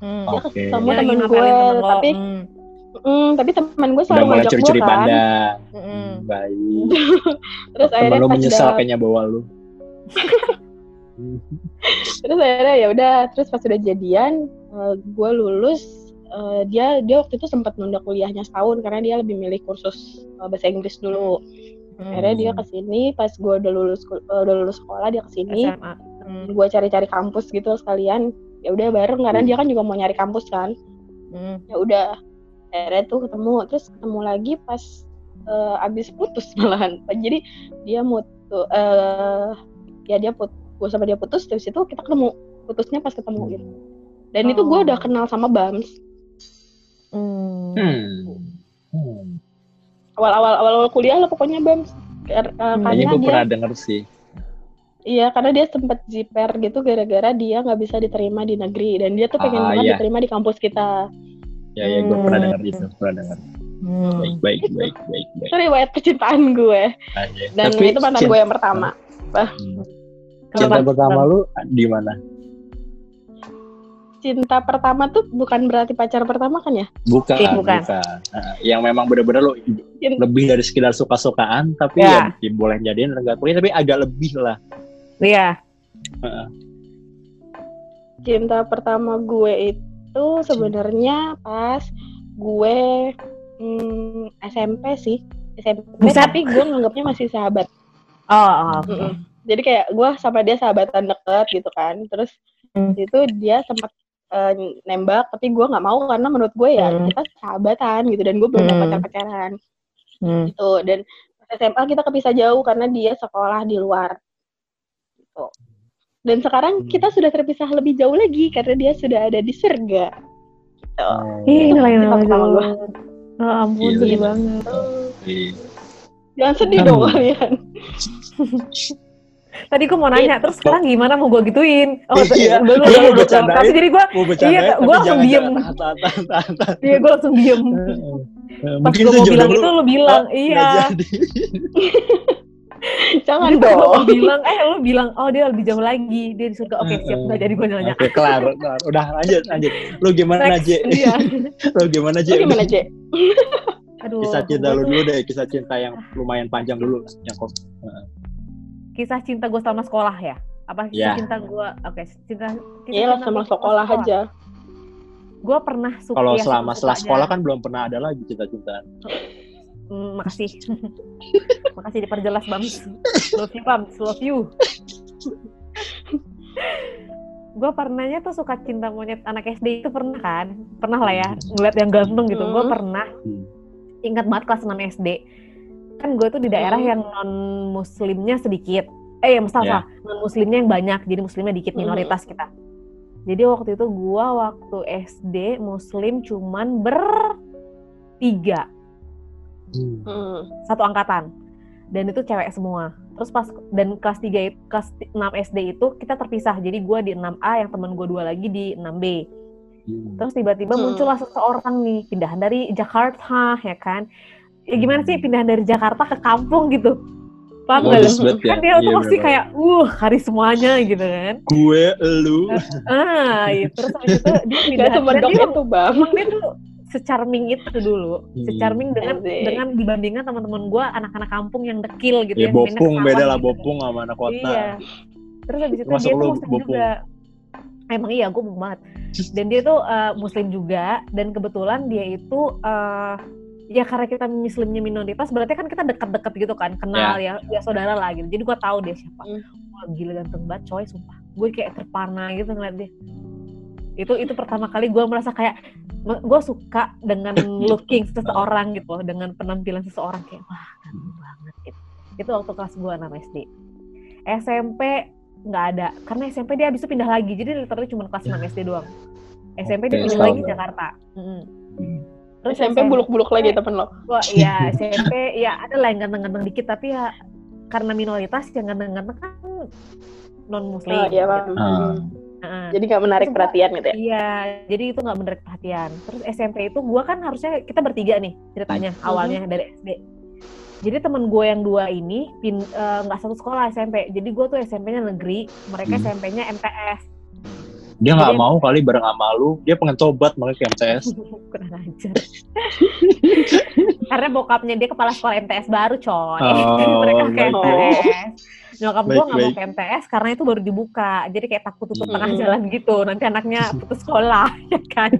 Hmm. dia Oke. ketemu lagi temen gue temen tapi Hmm. Mm, tapi teman gue selalu ngajak gue curi-curi kan. pandang. Mm-mm. Hmm, baik. Terus Temen akhirnya lu pas menyesal udah, kayaknya bawa lu. terus akhirnya ya udah, terus pas udah jadian, eh, gue lulus. eh, dia dia waktu itu sempat nunda kuliahnya setahun karena dia lebih milih kursus eh, bahasa Inggris dulu. Akhirnya dia ke sini pas gue udah lulus eh, udah lulus sekolah dia ke sini. SMA. Mm. gue cari-cari kampus gitu sekalian ya udah bareng karena dia kan juga mau nyari kampus kan Mm. ya udah akhirnya tuh ketemu terus ketemu lagi pas eh, abis putus malahan jadi dia mau tuh eh ya dia put gue sama dia putus terus itu kita ketemu putusnya pas ketemu gitu dan itu gue Oh. udah kenal sama Bams Mm. Hmm. Hmm. awal-awal awal-awal kuliah lah pokoknya Bams eh, Hmm. Karena gue dia pernah denger sih. iya karena dia sempet jiper gitu gara-gara dia nggak bisa diterima di negeri dan dia tuh pengen Ah, banget iya. diterima di kampus kita Ya, ya gue Hmm. pernah denger itu, pernah denger. Mm. Baik, baik, baik, baik, baik. itu riwayat percintaan gue Aja. dan Tapi itu mantan cinta- gue yang pertama Hmm. Kenapa? Cinta pertama lu di mana? Cinta pertama tuh bukan berarti pacar pertama kan ya Bukan, Eh, bukan. bukan. Nah, yang memang bener-bener lu Cin- lebih dari sekedar suka-sukaan, tapi Ya. ya, boleh jadiin enggak boleh, tapi agak lebih lah. Iya. cinta pertama gue itu sebenarnya pas gue hmm, SMP sih SMP Buset. tapi gue nganggapnya masih sahabat Oh, oh, oke. Mm-mm. jadi kayak gue sama dia sahabatan deket gitu kan terus Hmm. itu dia sempat eh, nembak tapi gue nggak mau karena menurut gue ya Hmm. kita sahabatan gitu dan gue belum Hmm. pacar pacaran Mm. gitu dan pas SMA kita kepisah jauh karena dia sekolah di luar gitu dan sekarang Hmm. kita sudah terpisah lebih jauh lagi karena dia sudah ada di surga gitu. Ih, Itu lain pertama lagi. gua. Oh ampun, Gila, sedih gila. banget. Iya. jangan sedih Hmm. dong kalian Tadi gue mau nanya, terus sekarang gimana mau gue gituin? Oh, Iya, dulu, mau. Tapi jadi gue, Mau bercanda Iya, tapi gua langsung diem. jangan- tahan, tahan, tahan, tahan. iya gue langsung diem. Eh, Pas Mungkin gue mau bilang lu itu lu bilang, nggak iya. jangan Gue mau dong bilang, eh lu bilang, oh dia lebih jauh lagi, dia di surga. Oke siap, nggak jadi gue nanya. Oke, kelar, kelar. Udah lanjut, lanjut. Lu gimana, Next, Je? Iya. Lu gimana, Je? Lu gimana J? Aduh. Kisah cinta lu dulu deh, kisah cinta yang lumayan panjang dulu. Yang kok Kisah cinta gue selama sekolah ya? Apa kisah Iya. cinta gue? Oke, cinta. kisah Iya cinta sama gua sekolah aja Gue pernah suka. kalau ya, selama setelah sekolah kan belum pernah ada lagi cinta-cintaan. Hmm, makasih. makasih diperjelas Bams. Love you Bams, love you. gue pernahnya tuh suka cinta monyet anak SD itu pernah kan? Pernah lah ya, ngeliat yang ganteng gitu. Gue pernah Hmm. ingat banget kelas 6 SD. Kan gue tuh di daerah Hmm. yang non muslimnya sedikit. Eh, ya salah, Ya. non muslimnya yang banyak, jadi muslimnya dikit Hmm. minoritas kita. Jadi waktu itu gue waktu SD muslim cuman bertiga Hmm. satu angkatan dan itu cewek semua terus pas dan kelas 3 itu kelas 6 SD itu kita terpisah jadi gue di 6A yang teman gue dua lagi di 6B Hmm. terus tiba-tiba Hmm. muncullah seseorang nih pindahan dari Jakarta ya kan ya gimana sih pindahan dari Jakarta ke kampung gitu paham gak lu? ya. kan dia tuh Iya, pasti bener-bener. kayak uh karismanya gitu kan gue, lu, ah iya. terus habis itu dia Gak pindahan dan dia itu bang emang dia tuh secharming itu dulu, Hmm. secharming dengan Asik. dengan dibandingkan teman-teman gue anak-anak kampung yang dekil gitu ya yang mainnya bopung beda lah gitu. bopung sama anak kota. Iya. Terus habis itu Termasuk dia tuh lu, muslim bopung. juga. Emang iya, gue banget. Dan dia tuh eh, muslim juga dan kebetulan dia itu eh ya karena kita muslimnya minoritas berarti kan kita dekat-dekat gitu kan kenal ya ya saudara lah gitu jadi gue tahu dia siapa Hmm. wah gila ganteng banget coy sumpah gue kayak terpana gitu ngeliat dia itu itu pertama kali gue merasa kayak gue suka dengan looking seseorang gitu loh, dengan penampilan seseorang kayak wah ganteng banget gitu. itu waktu kelas gue 6 SD SMP nggak ada karena SMP dia habis itu pindah lagi jadi literally cuma kelas 6 SD doang SMP dia pindah lagi doang. Jakarta. Hmm. Terus SMP buluk-buluk lagi temen lo Wah, iya SMP ya ada lah yang ganteng-ganteng dikit tapi ya karena minoritas yang ganteng-ganteng kan non muslim. Oh, iya, gitu. Heeh. jadi gak menarik Terus perhatian gitu ya Iya, jadi itu nggak menarik perhatian. Terus SMP itu gua kan harusnya kita bertiga nih ceritanya Hmm. awalnya dari SD. Jadi temen gue yang dua ini pin- eh, nggak satu sekolah SMP. Jadi gue tuh SMP-nya negeri, mereka Hmm. SMP-nya MTS. Dia nggak mau kali bareng sama lu. Dia pengen tobat makanya ke MTS. kurang ajar karena bokapnya dia kepala sekolah MTS baru coy Oh, mereka ke. MTS nyokap gue nggak mau ke MTS karena itu baru dibuka jadi kayak takut tutup Hmm. tengah jalan gitu nanti anaknya putus sekolah ya kan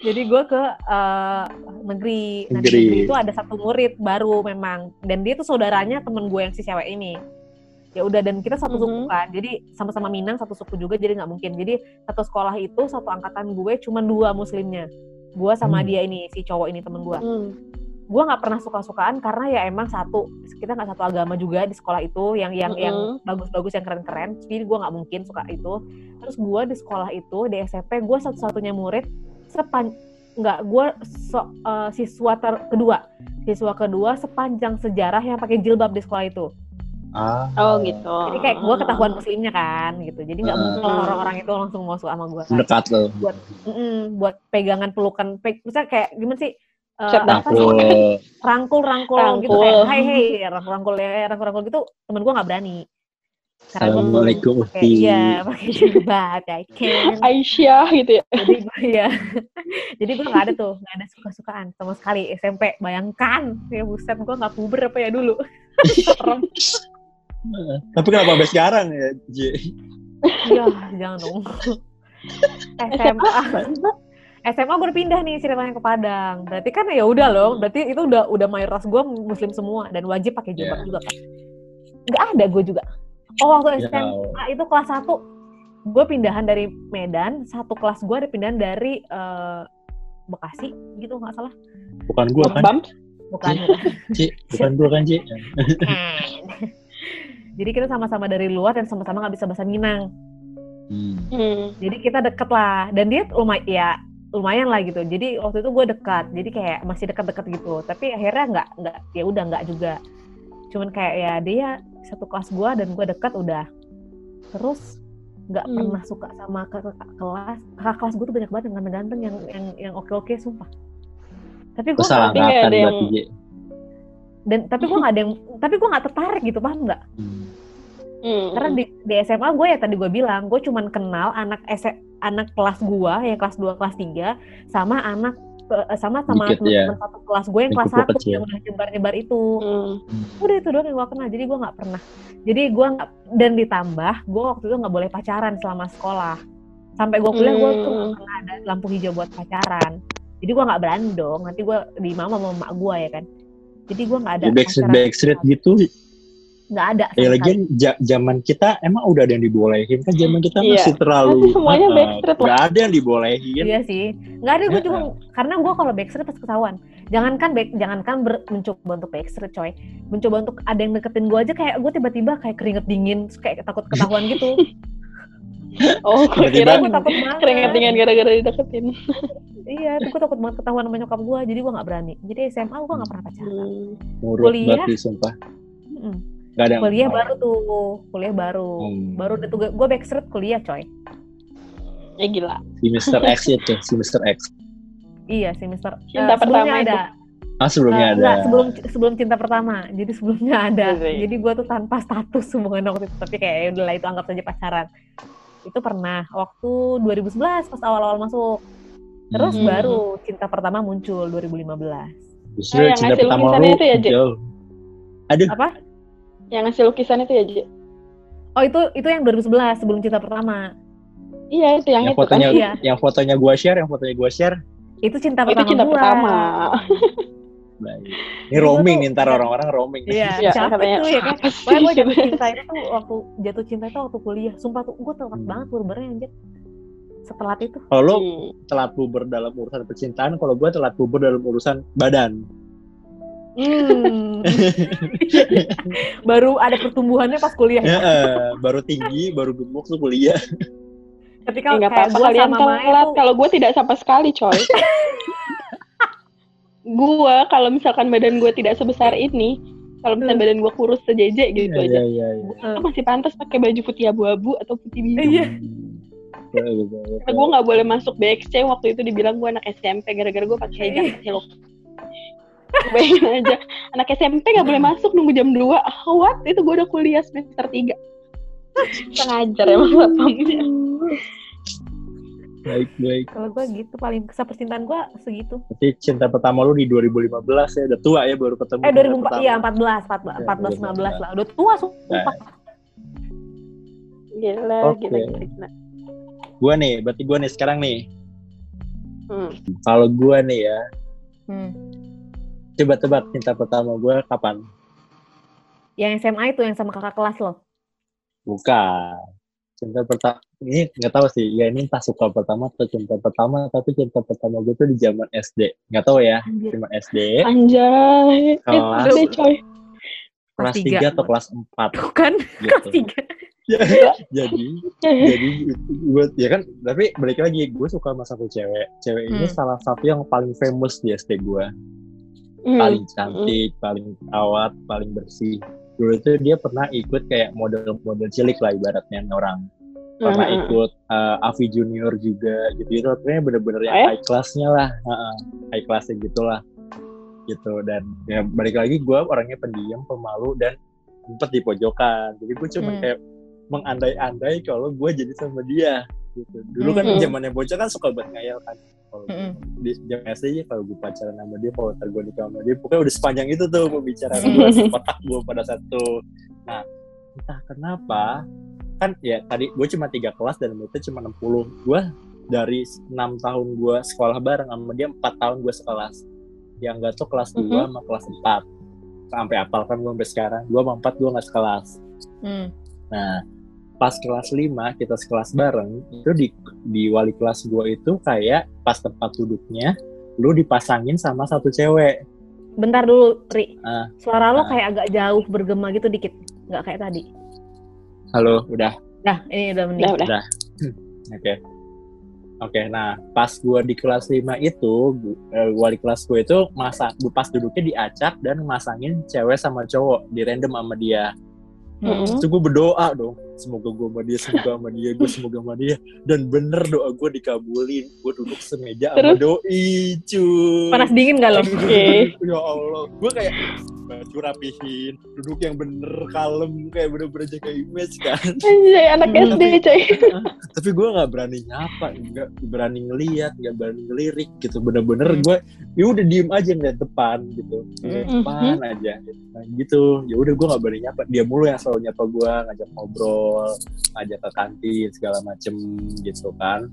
jadi gue ke eh, negeri nah Negeri. negeri itu ada satu murid baru memang dan dia tuh saudaranya temen gue yang si cewek ini ya udah dan kita satu suku Mhm. kan jadi sama-sama Minang satu suku juga jadi nggak mungkin jadi satu sekolah itu satu angkatan gue cuma dua muslimnya gue sama Hmm. dia ini si cowok ini temen gue Hmm. gue nggak pernah suka-sukaan karena ya emang satu kita nggak satu agama juga di sekolah itu yang yang yang Mm-mm. bagus-bagus yang keren-keren jadi gue nggak mungkin suka itu terus gue di sekolah itu di SMP gue satu-satunya murid sepan nggak gue so- eh, siswa ter- kedua siswa kedua sepanjang sejarah yang pakai jilbab di sekolah itu Ah. Oh gitu. jadi kayak gue ketahuan muslimnya kan gitu jadi nggak Ah. mungkin orang-orang itu langsung mau suka sama gue Dekat lo. Mm-mm, buat pegangan pelukan pe misalnya kayak gimana sih eh, apa sih? Aku rangkul rangkul gitu Rangkul. kayak hai hai rangkul rangkul ya rangkul rangkul gitu temen gue nggak berani karena Assalamualaikum pakai iya pakai jilbab I can Aisyah gitu ya. jadi gue ya jadi gue nggak ada tuh nggak ada suka sukaan sama sekali SMP bayangkan ya buset gue nggak puber apa ya dulu Tapi kenapa sampai sekarang ya, J? iya jangan dong SMA SMA gue udah pindah nih ceritanya ke Padang. Berarti kan ya udah loh. Berarti itu udah udah mayoritas gue muslim semua dan wajib pakai jilbab Iya. juga kan. Nggak ada gue juga. Oh waktu SMA itu kelas 1 gue pindahan dari Medan, satu kelas gue ada pindahan dari eh, Bekasi gitu nggak salah. bukan gua kan, Bump. Bukan. Ci? Bukan gua kan, Ci? Jadi kita sama-sama dari luar dan sama-sama nggak bisa bahasa Minang. Hmm. Hmm. jadi kita deket lah dan dia lumayan ya lumayan lah gitu jadi waktu itu gue dekat jadi kayak masih dekat-dekat gitu tapi akhirnya nggak nggak ya udah nggak juga cuman kayak ya dia satu kelas gue dan gue dekat udah terus nggak Hmm. pernah suka sama kakak kelas kakak kelas gue tuh banyak banget yang ganteng-ganteng yang yang yang oke-oke sumpah tapi gue Salah tapi nggak ada yang-. Dan tapi gue nggak ada yang tapi gue nggak tertarik gitu paham nggak Hmm. Hmm. Karena di, di SMA gue ya tadi gue bilang, gue cuman kenal anak S anak kelas gue yang kelas 2, kelas 3 sama anak eh, sama sama Dikit, teman-teman ya. satu kelas gue yang kelas Lingkup 1 kecil. yang udah nyebar-nyebar itu. Hmm. Udah itu doang yang gue kenal. Jadi gue nggak pernah. Jadi gue nggak dan ditambah gue waktu itu nggak boleh pacaran selama sekolah. Sampai gue kuliah gue tuh Hmm. nggak pernah ada lampu hijau buat pacaran. Jadi gue nggak berani dong. Nanti gue di mama sama emak gue ya kan. Jadi gue nggak ada Ya, backstreet, backstreet gitu. Nggak ada. Ya lagian zaman kita emang udah ada yang dibolehin kan zaman kita Iya. masih terlalu Masih semuanya Ah, backstreet nggak ada yang dibolehin. Iya sih, nggak ada gue juga karena gue kalau backstreet pasti ketahuan. Jangankan back, jangankan ber- mencoba untuk backstreet coy, mencoba untuk ada yang deketin gue aja kayak gue tiba-tiba kayak keringet dingin, kayak takut ketahuan gitu. Oh, gue kira gue takut banget. keringet dingin gara-gara dideketin. Iya, gue takut banget ketahuan sama nyokap gue, jadi gue nggak berani. Jadi SMA gue nggak pernah pacaran. Hmm. Nurut Kuliah. berarti sumpah. Mm-mm. Nggak ada Kuliah baru tuh, kuliah baru, Hmm. baru udah tuh gue backstreet kuliah coy. Ya gila. Si Mr. X itu, si Mr. X. Iya sih Mister. Cinta Eh, sebelumnya pertama itu. ada. Ah sebelumnya Eh, ada. enggak, sebelum sebelum cinta pertama. Jadi sebelumnya ada. Iya. Jadi gue tuh tanpa status hubungan waktu itu, tapi kayak ya udahlah itu anggap saja pacaran. Itu pernah waktu 2011 pas awal-awal masuk. Terus Hmm. baru cinta pertama muncul 2015. Justru Oh, yang cinta ngasih pertama lu itu ya, jauh. Aduh, Apa? Yang ngasih lukisan itu ya, Ji? Oh itu itu yang 2011 sebelum cinta pertama. Iya, itu yang, yang itu kan. fotonya Iya. yang fotonya gua share, yang fotonya gua share. Itu cinta Oh, itu pertama cinta gua. pertama. Baik. Ini roaming nih, ntar orang-orang roaming. Iya, Iya, capek katanya, tuh ya kan. apa sih? Pokoknya gue jatuh cinta itu tuh waktu jatuh cinta itu waktu kuliah. Sumpah tuh gue telat Hmm. banget pubernya anjir. Setelah itu. Kalau lu Hmm. telat puber dalam urusan percintaan, kalau gua telat puber dalam urusan badan. Hmm. baru ada pertumbuhannya pas kuliah. Ya, eh, baru tinggi, baru gemuk tuh kuliah. Tapi Ya, kalau nggak kayak gue kalian sama Maya Kalau gue tidak sama sekali, coy. gue kalau misalkan badan gue tidak sebesar ini, kalau misalkan badan gue kurus sejeje gitu Iya, aja, iya, iya. gue masih pantas pakai baju putih abu-abu atau putih biru. Iya. Karena gue nggak boleh masuk BXC waktu itu dibilang gue anak SMP gara-gara gue pakai hijab helok. Bayangin aja, anak SMP nggak boleh masuk nunggu jam 2. What? Itu gue udah kuliah semester 3. Sengajar emang satpamnya. baik baik Kalau gue gitu paling kisah percintaan gue segitu. Berarti cinta pertama lu di 2015 ya udah tua ya baru ketemu Eh cinta 2004 pertama. iya 14 14 Ya, 14 15 lah. Udah tua sumpah. Gila, Oke. gila, gila, gila. gua nih berarti gua nih sekarang nih Hmm. kalau gua nih ya Hmm. coba tebak cinta pertama gua kapan Yang SMA itu yang sama kakak kelas lo. bukan cinta pertama ini nggak tahu sih ya ini entah suka pertama atau cinta pertama tapi cinta pertama gue tuh di zaman SD nggak tahu ya cuma SD Anjay. Kelas. Itu coy. kelas tiga. 3 atau kelas 4 Bukan kelas gitu 3. jadi jadi gue ya kan tapi balik lagi gue suka sama satu cewek cewek ini Hmm. salah satu yang paling famous di SD gue Hmm. paling cantik paling awat paling bersih dulu itu dia pernah ikut kayak model-model cilik lah ibaratnya orang pernah Hmm. ikut uh, Avi Junior juga gitu itu pokoknya bener-bener yang Eh? high classnya lah Heeh, high classnya gitulah gitu dan ya balik lagi gue orangnya pendiam pemalu dan ngumpet di pojokan jadi gue cuma Hmm. kayak mengandai-andai kalau gue jadi sama dia gitu dulu kan Hmm. zamannya bocah kan suka buat ngayal kan kalau Mm-mm. di jam SD kalau gue pacaran sama dia kalau ntar gue nikah sama dia pokoknya udah sepanjang itu tuh pembicaraan gue di otak gue pada saat itu nah entah kenapa kan ya tadi gue cuma tiga kelas dan itu cuma 60 gue dari enam tahun gue sekolah bareng sama dia empat tahun gue sekelas yang gak tuh kelas 2 Mhm. sama kelas 4 sampai apal kan gue sampai sekarang gue sama empat gue gak sekelas Hmm. Nah, pas kelas 5 kita sekelas bareng, itu di di wali kelas gua itu kayak pas tempat duduknya lu dipasangin sama satu cewek. Bentar dulu, Ri. Ah. Suara lo Ah. kayak agak jauh bergema gitu dikit. Nggak kayak tadi. Halo, udah. Dah, ini udah mending. Udah, udah. Oke. Oke, nah pas gua di kelas 5 itu, gu- eh, wali kelas gue itu masa pas duduknya diacak dan masangin cewek sama cowok di random sama dia. Hmm. Itu gue berdoa dong, semoga gue sama dia, semoga sama dia, gue semoga sama dia. Dan bener doa gue dikabulin. Gue duduk semeja sama Terus? doi, cuy. Panas dingin gak lo? Oke. ya Allah, gue kayak baju rapihin, duduk yang bener kalem, kayak bener-bener jaga image kan. Anjay, anak Hmm. SD coy. Tapi gue nggak berani nyapa, nggak berani ngeliat, nggak berani ngelirik gitu. Bener-bener Hmm. gue, ya udah diem aja ngeliat depan gitu, ngeliat Hmm. depan aja. Gitu. Nah, gitu, ya udah gue nggak berani nyapa. Dia mulu yang selalu nyapa gue, ngajak ngobrol, ngajak ke kantin segala macem gitu kan.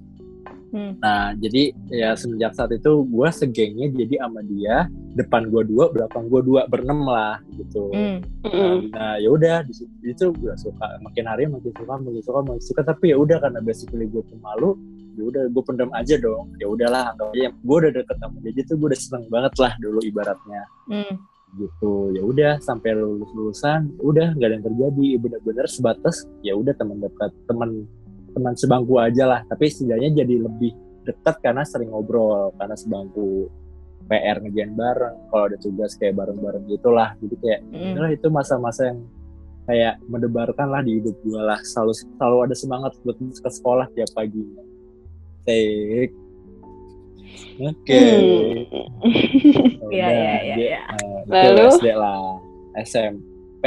Hmm. Nah, jadi ya semenjak saat itu gue segengnya jadi sama dia, depan gue dua, belakang gue dua, berenam lah gitu. Hmm. Hmm. Nah, ya udah di situ gue suka makin hari makin suka makin suka makin suka tapi ya udah karena basically gue pemalu ya udah gue pendam aja dong ya udahlah anggap aja gue udah deket sama dia gitu gue udah seneng banget lah dulu ibaratnya Hmm. Gitu ya udah sampai lulus lulusan udah nggak ada yang terjadi bener-bener sebatas ya udah teman dekat teman teman sebangku aja lah tapi setidaknya jadi lebih dekat karena sering ngobrol karena sebangku PR ngejain bareng kalau ada tugas kayak bareng-bareng gitulah jadi kayak. Itulah itu masa-masa yang kayak mendebarkan lah di hidup gue lah selalu selalu ada semangat buat ke sekolah tiap pagi. Take. Oke. Hmm. Iya, iya, iya, dia, iya. eh, itu Lalu? SD lah. SMP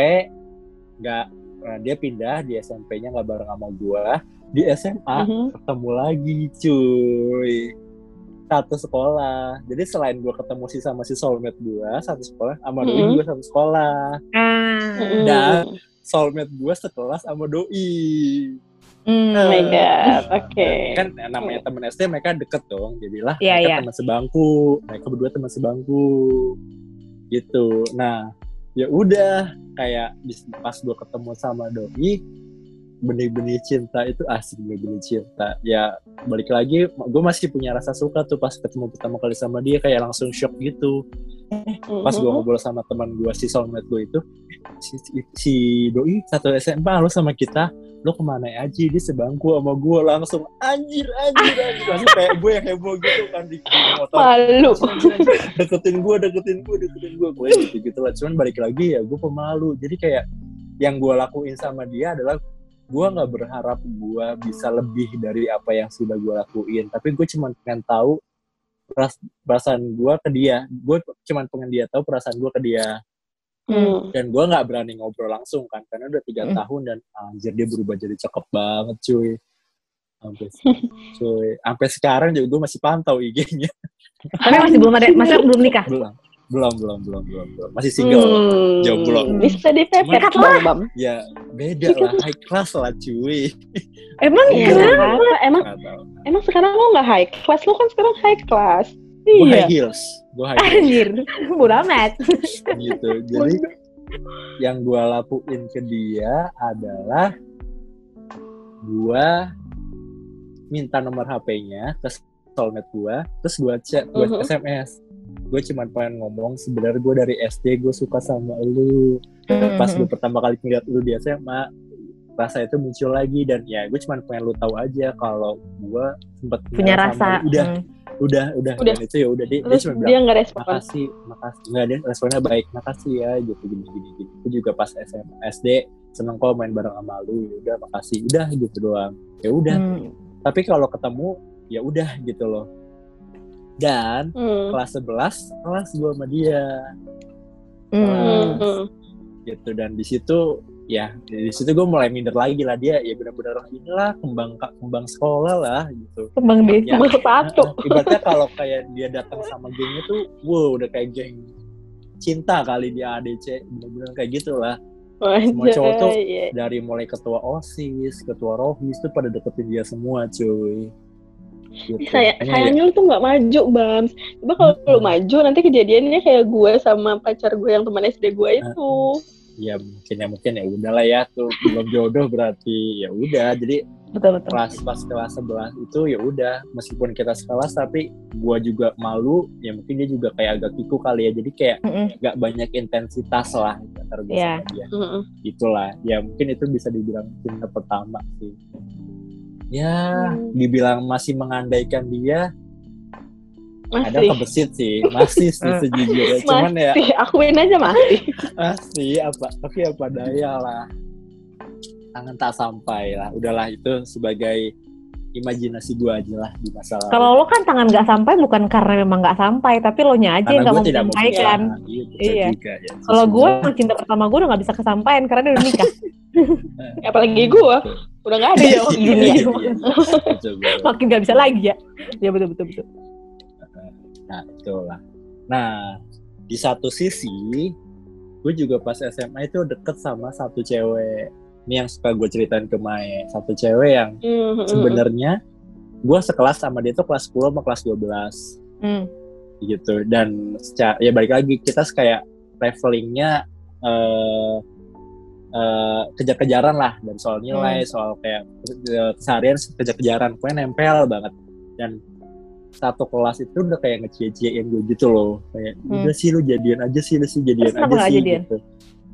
nggak nah, dia pindah di SMP-nya nggak bareng sama gue. Di SMA Mhm. ketemu lagi cuy satu sekolah jadi selain gue ketemu sih sama si soulmate gue satu sekolah sama doi Mhm. gue satu sekolah Ah. Hmm. Dan- soulmate gue sekelas sama doi Hmm. Oh my god, oke. kan namanya temen SD mereka deket dong jadilah Iya, mereka iya. teman sebangku mereka berdua teman sebangku gitu nah ya udah kayak pas gue ketemu sama doi benih-benih cinta itu asik benih-benih cinta. Ya balik lagi gue masih punya rasa suka tuh pas ketemu pertama kali sama dia kayak langsung shock gitu. Pas gue ngobrol sama teman gue si soulmate gue itu si, si, si doi satu SMP lo sama kita lo ke mana aja? Dia sebangku sama gue langsung anjir anjir anjir. Langsung kayak gue yang heboh gitu kan di, di motor. Malu. Deketin gue deketin gue deketin gue gue gitu gitu lah. Cuman balik lagi ya gue pemalu. Jadi kayak yang gue lakuin sama dia adalah gue nggak berharap gue bisa lebih dari apa yang sudah gue lakuin. Tapi gue cuma pengen tahu peras- perasaan gue ke dia. Gue cuma pengen dia tahu perasaan gue ke dia. Hmm. dan gue nggak berani ngobrol langsung kan karena udah tiga Hmm. tahun dan anjir dia berubah jadi cakep banget cuy. Sampai cuy. Sampai sekarang juga gue masih pantau IG-nya Tapi masih belum ada, masih belum nikah. belum belum belum belum belum belum masih single Hmm, jomblo. Bisa dipepet dong, Bam. ya beda lah high class lah cuy Emang Iya, kenapa? Emang emang sekarang lo nggak high class? Lo kan sekarang high class. gue Iya. high heels gue high heels Anjir, bodo amat. gitu jadi yang gue lakuin ke dia adalah gue minta nomor HP-nya ke soulmate gue terus gue chat gue Mhm. SMS gue cuma pengen ngomong sebenarnya gue dari SD gue suka sama lu. Pas gue pertama kali ngeliat lu di SMA rasa itu muncul lagi dan ya gue cuma pengen lu tahu aja kalau gue sempat punya sama rasa. udah Hmm. udah udah. Udah. dan itu ya udah dia, dia cuma bilang dia nggak respon. makasih makasih. Nggak dia responnya baik makasih ya gitu gini gini gini. Aku juga pas SMA SD seneng kok main bareng sama lu. Ya udah makasih. Udah gitu doang. Ya udah. Hmm. tapi kalau ketemu ya udah gitu loh dan Hmm. kelas 11 kelas gua sama dia Hmm. Hmm. hmm. gitu dan di situ ya di situ gue mulai minder lagi lah dia ya benar-benar inilah kembang kembang sekolah lah gitu Kembang desa. Ya. Cuma sepatu. Ibaratnya kalau kayak dia datang sama gengnya tuh wow udah kayak geng cinta kali dia ADC bener-bener kayak gitu lah Semua cowok tuh Iya. dari mulai ketua osis ketua rohis tuh pada deketin dia semua cuy gitu. Saya, Makanya ya, sayangnya lu tuh nggak maju, Bams. Coba kalau Hmm. lu maju, nanti kejadiannya kayak gue sama pacar gue yang teman SD gue itu. ya mungkin ya mungkin ya udahlah ya tuh belum jodoh berarti ya udah jadi Betul betul. kelas pas kelas 11 itu ya udah meskipun kita sekelas tapi gua juga malu ya mungkin dia juga kayak agak kiku kali ya jadi kayak Mm-mm. gak banyak intensitas lah antara gue Iya. sama dia Mm-mm. itulah ya mungkin itu bisa dibilang cinta pertama sih ya Hmm. dibilang masih mengandaikan dia ada Masih. kebesit sih masih sih sejujurnya cuman ya Masih, akuin aja masih. masih apa tapi apa daya lah tangan tak sampai lah udahlah itu sebagai imajinasi gua aja lah di masa lalu Kalau lo kan tangan nggak sampai bukan karena memang nggak sampai, tapi lo nya aja yang tidak mau menyampaikan. berusaha. Iya, bisa Iya. juga ya. Kalau gue cinta pertama gue udah nggak bisa kesampaian karena udah nikah. Apalagi gue, udah nggak ada Iya, ya di Iya, dunia. Makin nggak bisa lagi ya. Ya betul betul betul. Nah, itulah. Nah, di satu sisi, gue juga pas SMA itu deket sama satu cewek. Ini yang suka gue ceritain ke Mae. Satu cewek yang Hmm, sebenarnya gue sekelas sama dia tuh kelas 10 sama kelas 12 Hmm. gitu. Dan secara, ya balik lagi, kita kayak travelingnya eh eh, kejar-kejaran lah dan soal nilai, soal kayak eh, keseharian kejar-kejaran, pokoknya nempel banget. Dan satu kelas itu udah kayak ngecie-ciein gue gitu loh, kayak Hmm. udah sih lu jadian aja sih, lu sih jadian Terus aja sih jadian? gitu.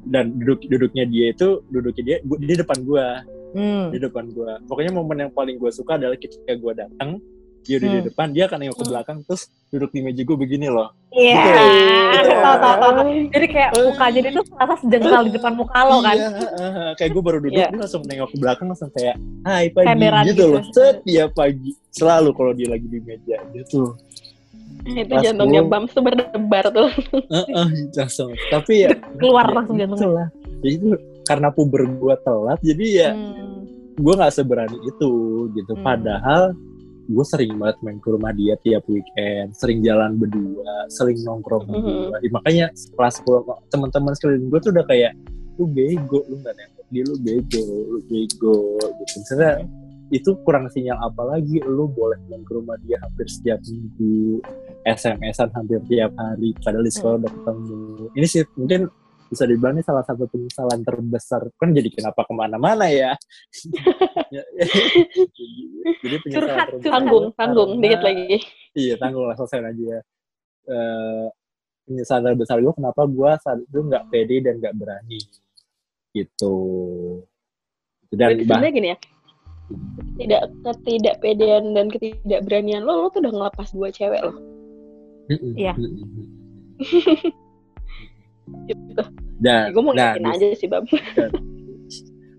Dan duduk duduknya dia itu duduknya dia gua- di depan gue, Hmm. di depan gue. Pokoknya momen yang paling gue suka adalah ketika gue datang, dia udah di Hmm. depan, dia akan nengok ke belakang, terus duduk di meja gue begini loh. Iya. Gitu. Tahu tahu tahu. Jadi kayak muka jadi tuh rasa sejengkal di depan muka lo kan. Iya, uh, kayak gue baru duduk, Iya. dia langsung nengok ke belakang langsung kayak, hai pagi Tenderan gitu gitu. loh. Set, dia pagi. Selalu kalau dia lagi di meja, dia tuh, Itu Kelas jantungnya 10. Bams tuh berdebar tuh. uh, uh, langsung. Tapi ya, Keluar ya, langsung jantungnya. itulah. Jadi itu karena puber gue telat, jadi ya Hmm. gue nggak seberani itu gitu. Hmm. Padahal gue sering banget main ke rumah dia tiap weekend, sering jalan berdua, sering nongkrong Mhm. berdua. Ya, makanya kelas 10 teman-teman sekeliling gue tuh udah kayak lu bego, lu nggak nembak dia, lu bego, lu bego gitu. Misalnya itu kurang sinyal apa lagi lu boleh main ke rumah dia hampir setiap minggu SMS-an hampir tiap hari padahal di sekolah udah ketemu ini sih mungkin bisa dibilang ini salah satu penyesalan terbesar. Kan jadi kenapa ke mana-mana ya? Ya, jadi penyesalan Curhat, terbesar Tanggung, karena- tanggung, dikit lagi. iya tanggung lah selesai aja ya. Eh, penyesalan terbesar gue kenapa gue saat itu nggak pede dan nggak berani. Gitu. Dan sebenarnya gini ya, tidak ketidakpedean dan ketidakberanian lo, lo tuh udah ngelepas dua cewek lo. Iya. Gitu. Dan, Gue mau nah, aja sih, Bam.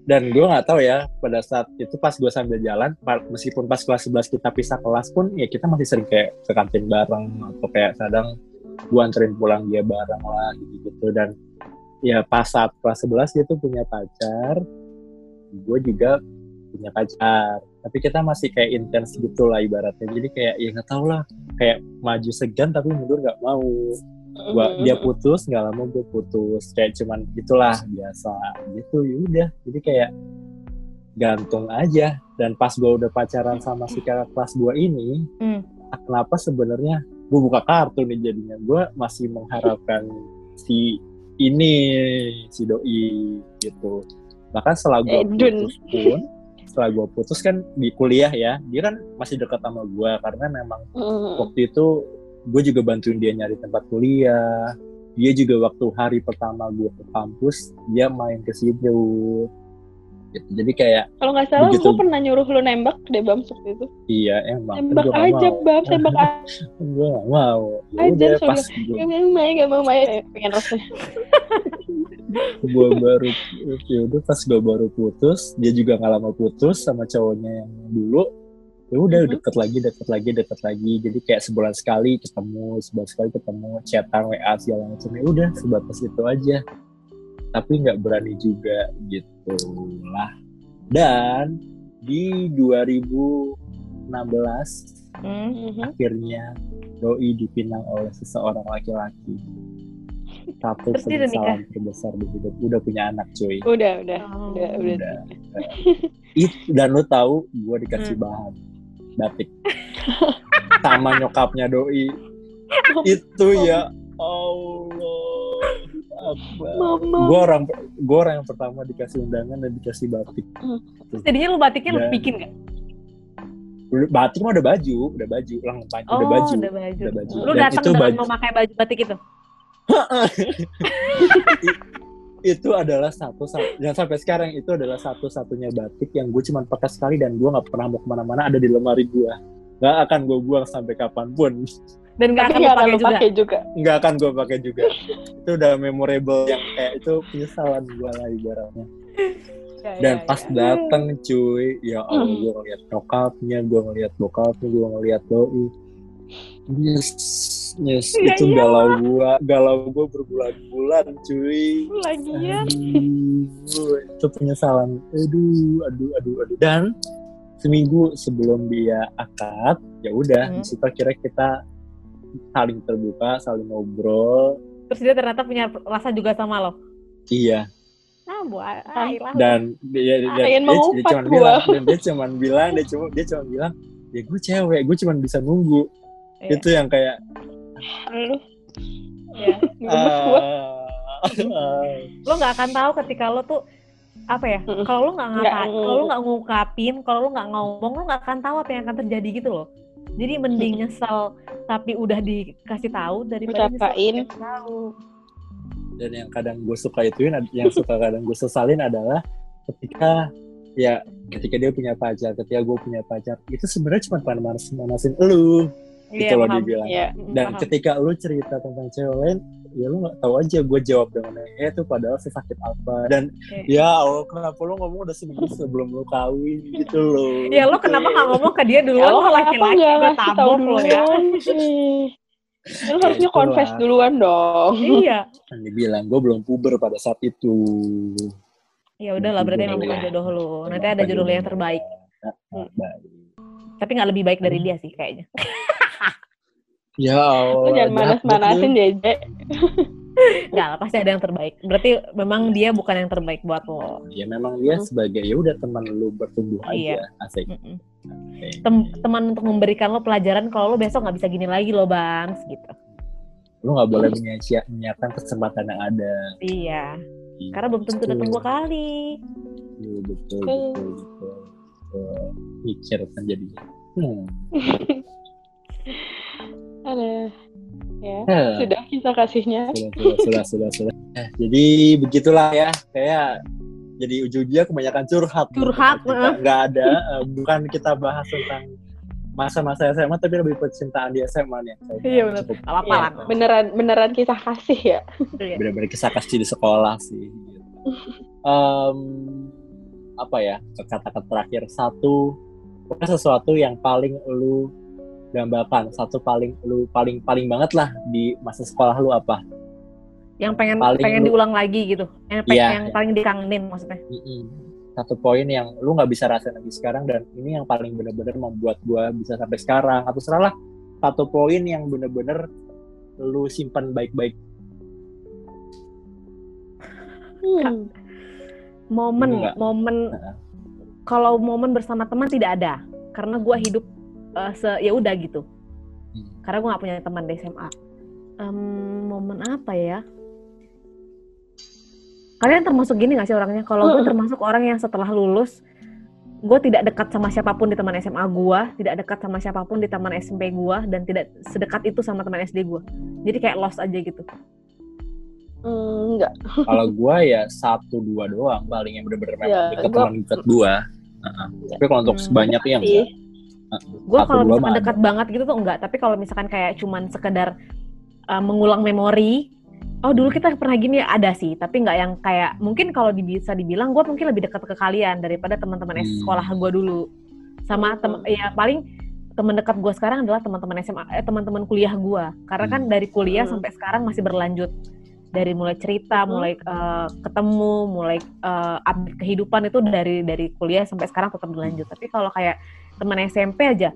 dan gue nggak tahu ya pada saat itu pas gue sambil jalan meskipun pas kelas 11 kita pisah kelas pun ya kita masih sering kayak ke kantin bareng atau kayak kadang gue anterin pulang dia bareng lah gitu gitu dan ya pas saat kelas 11 dia tuh punya pacar gue juga punya pacar. Tapi kita masih kayak intens gitu lah ibaratnya. Jadi kayak ya nggak tau lah kayak maju segan tapi mundur nggak mau gua dia putus nggak lama gue putus. Kayak cuman gitulah biasa gitu yaudah jadi kayak gantung aja. Dan pas gue udah pacaran sama si kakak kelas 2 ini Hmm. kenapa sebenarnya gue buka kartu nih jadinya? Gue masih mengharapkan si ini si doi gitu. Bahkan setelah gue putus pun setelah gue putus kan di kuliah ya. Dia kan masih dekat sama gue karena memang Mm. waktu itu gue juga bantuin dia nyari tempat kuliah dia juga waktu hari pertama gue ke kampus dia main ke situ gitu. jadi kayak Kalau nggak salah, Begitu. gue pernah nyuruh lu nembak deh Bam waktu itu. iya emang kan gak aja, mau Bam, tembak aja. gue gak mau ya Aja, udah pas gue Gak mau gak mau main. Pengen rasanya. gue baru ya udah pas gue baru putus dia juga nggak lama putus sama cowoknya yang dulu ya udah Mhm. deket lagi deket lagi deket lagi jadi kayak sebulan sekali ketemu sebulan sekali ketemu chatan wa segala macam ya udah sebatas itu aja tapi nggak berani juga gitu lah dan di 2016 Hmm. Mhm. akhirnya doi dipinang oleh seseorang laki-laki satu penyesalan terbesar di hidup udah punya anak cuy Udah, udah, Oh. udah, udah. udah It, dan lu tahu gue dikasih Hmm. bahan batik sama nyokapnya doi itu ya Allah gue orang gue orang yang pertama dikasih undangan dan dikasih batik Terus jadinya lu batiknya lu Dan- bikin gak? Udah- batik mah udah baju udah baju ulang panjang Oh, udah baju udah baju. Udah baju. Lu datang dengan baju- memakai baju batik itu? itu adalah satu satu dan sampai sekarang itu adalah satu-satunya batik yang gue cuma pakai sekali dan gue nggak pernah mau ke mana-mana ada di lemari gue nggak akan gue buang sampai kapan pun Dan gak akan nggak akan pakai lu juga? pakai juga. nggak akan gue pakai juga itu udah memorable yang kayak itu penyesalan gue lah ibaratnya Ya, dan ya, pas ya. datang cuy ya Allah gue ngeliat nyokapnya gue ngeliat bokapnya gue ngeliat doi yes yes Iya, itu iya. galau gue galau gue berbulan-bulan cuy Lagian. Aduh, itu penyesalan. Aduh, aduh, aduh, aduh. Dan seminggu sebelum dia akad, ya udah, Hmm. di situ akhirnya kita saling terbuka, saling ngobrol. Terus dia ternyata punya rasa juga sama lo? Iya. Ah, buat. Ah, ilah. Dan dia, dia, dia, dia, mengumpat cuma gua. bilang, dan dia cuma bilang, dia cuma dia cuma bilang, ya gue cewek, gue cuma bisa nunggu. Iya. Itu yang kayak Lu. Iya. Gemes gua. ah, Lo gak akan tahu ketika lo tuh apa ya? Kalau lo nggak Nggak, ngapain, kalau lo nggak ngungkapin, kalau lo nggak ngomong, lo nggak akan tahu apa yang akan terjadi gitu loh. Jadi mending nyesel tapi udah dikasih tahu daripada nyesel Ucapain. dikasih tahu. dan yang kadang gue suka ituin yang suka kadang gue sesalin adalah ketika ya ketika dia punya pacar ketika gue punya pacar itu sebenarnya cuma pengen manas lu Iya, gitu loh paham. dibilang Iya. Mm, dan paham. ketika lu cerita tentang cewek lain ya lu nggak tahu aja gue jawab dengan eh itu padahal sesakit apa dan Oke. ya Allah kenapa lu ngomong udah seminggu sebelum lu kawin gitu loh Ya lo kenapa nggak ngomong ke dia duluan? Ya, lo Lo kenapa laki-laki ngasih tahu tabok lo ya. duluan sih? Lu harusnya confess duluan dong. iya. kan dibilang gue belum puber pada saat itu Ya udahlah berarti emang bukan jodoh lo. Nanti ada jodoh lo yang terbaik. Nah, baik. Tapi nggak lebih baik dari Hmm. dia sih kayaknya. ya Allah jangan manas-manasin. Jeje. Nggak lah, pasti ada yang terbaik. Berarti memang dia bukan yang terbaik buat lo. ya memang dia Hmm. sebagai ya udah teman lu bertumbuh Iya. aja asik Mm-mm. Oke. Tem- teman untuk memberikan lo pelajaran kalau lo besok nggak bisa gini lagi lo bang, gitu. lu nggak boleh menyia- menyiapkan kesempatan yang ada Iya. Karena belum tentu datang dua kali. Iya, betul betul betul, betul. mikir kan jadinya hmm. Ada. Ya, Eh, sudah kisah kasihnya. sudah sudah sudah sudah sudah Eh, jadi begitulah ya kayak jadi ujung-ujungnya kebanyakan curhat Curhat, nggak ada eh, bukan kita bahas tentang masa-masa SMA tapi lebih percintaan di SMA nih Kayaknya Iya, benar. Iya, lah. beneran beneran kisah kasih ya. Iya. benar-benar kisah kasih di sekolah sih. gitu. Em, apa ya kata-kata terakhir satu sesuatu yang paling lu dambakan satu paling lu paling paling banget lah di masa sekolah lu apa? Yang pengen Paling pengen lu- diulang lagi gitu. Yang, pengen, Iya, yang iya. paling dikangenin maksudnya. Mm-mm. satu poin yang lu nggak bisa rasain lagi sekarang dan ini yang paling bener-bener membuat gue bisa sampai sekarang atau salah satu poin yang bener-bener lu simpan baik-baik hmm. momen Enggak. momen kalau momen bersama teman tidak ada karena gue hidup eh, se ya udah gitu. Hmm. karena gue gak punya teman di SMA Em, momen apa ya? Kalian termasuk gini gak sih orangnya? Kalau gue termasuk orang yang setelah lulus gue tidak dekat sama siapa pun di teman SMA gue tidak dekat sama siapa pun di teman SMP gue dan tidak sedekat itu sama teman SD gue jadi kayak lost aja gitu. Hmm, enggak. kalau gue ya satu dua doang paling yang bener-bener memang Ya, deket gua- teman deket gue tapi kalau untuk Hmm, sebanyak yang sih. enggak gue kalau misalkan dekat banget gitu tuh enggak tapi kalau misalkan kayak cuman sekedar uh, mengulang memori oh dulu kita pernah gini ya ada sih tapi nggak yang kayak mungkin kalau bisa dibilang gue mungkin lebih dekat ke kalian daripada teman-teman Hmm. sekolah gue dulu sama tem ya paling teman dekat gue sekarang adalah teman-teman SMA eh, teman-teman kuliah gue karena kan Hmm. dari kuliah Hmm. sampai sekarang masih berlanjut dari mulai cerita Hmm. mulai uh, ketemu mulai uh, update kehidupan itu dari dari kuliah sampai sekarang tetap berlanjut tapi kalau kayak teman SMP aja.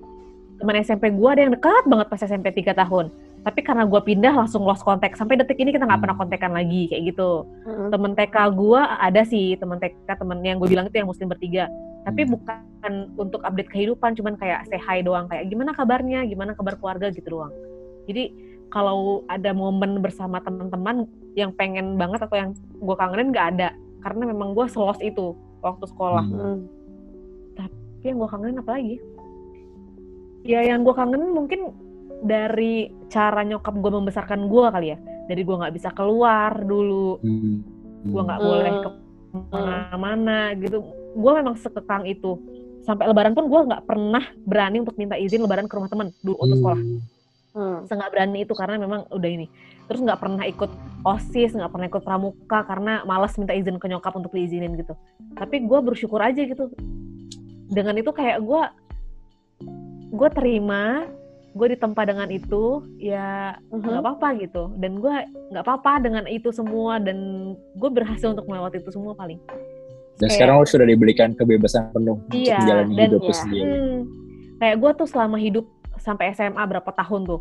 Teman SMP gue ada yang dekat banget pas SMP 3 tahun. Tapi karena gue pindah langsung lost contact. Sampai detik ini kita nggak pernah kontekan lagi kayak gitu. Mm-mm. temen TK gue ada sih temen TK temen yang gue bilang itu yang muslim bertiga. Tapi Hmm. bukan untuk update kehidupan cuman kayak say hi doang. Kayak gimana kabarnya gimana kabar keluarga gitu doang. Jadi kalau ada momen bersama teman-teman yang pengen banget atau yang gue kangenin nggak ada. Karena memang gue selos itu waktu sekolah. Hmm. Hmm. tapi yang gue kangenin apa lagi? Ya yang gue kangenin mungkin dari cara nyokap gue membesarkan gue kali ya. Dari gue nggak bisa keluar dulu. Hmm. gue nggak Hmm. boleh ke mana-mana gitu. Gue memang sekekang itu. Sampai lebaran pun gue nggak pernah berani untuk minta izin lebaran ke rumah teman dulu untuk sekolah. Hmm. nggak berani itu karena memang udah ini. Terus nggak pernah ikut osis nggak pernah ikut pramuka karena malas minta izin ke nyokap untuk diizinin gitu. Tapi gue bersyukur aja gitu dengan itu kayak gue gue terima gue ditempa dengan itu ya Mhm. nggak apa-apa gitu dan gue nggak apa-apa dengan itu semua dan gue berhasil untuk melewati itu semua paling Dan Kayak- sekarang lo sudah diberikan kebebasan penuh Iya, untuk menjalani dan hidup lo ya. sendiri. Hmm, kayak gue tuh selama hidup sampai SMA berapa tahun tuh,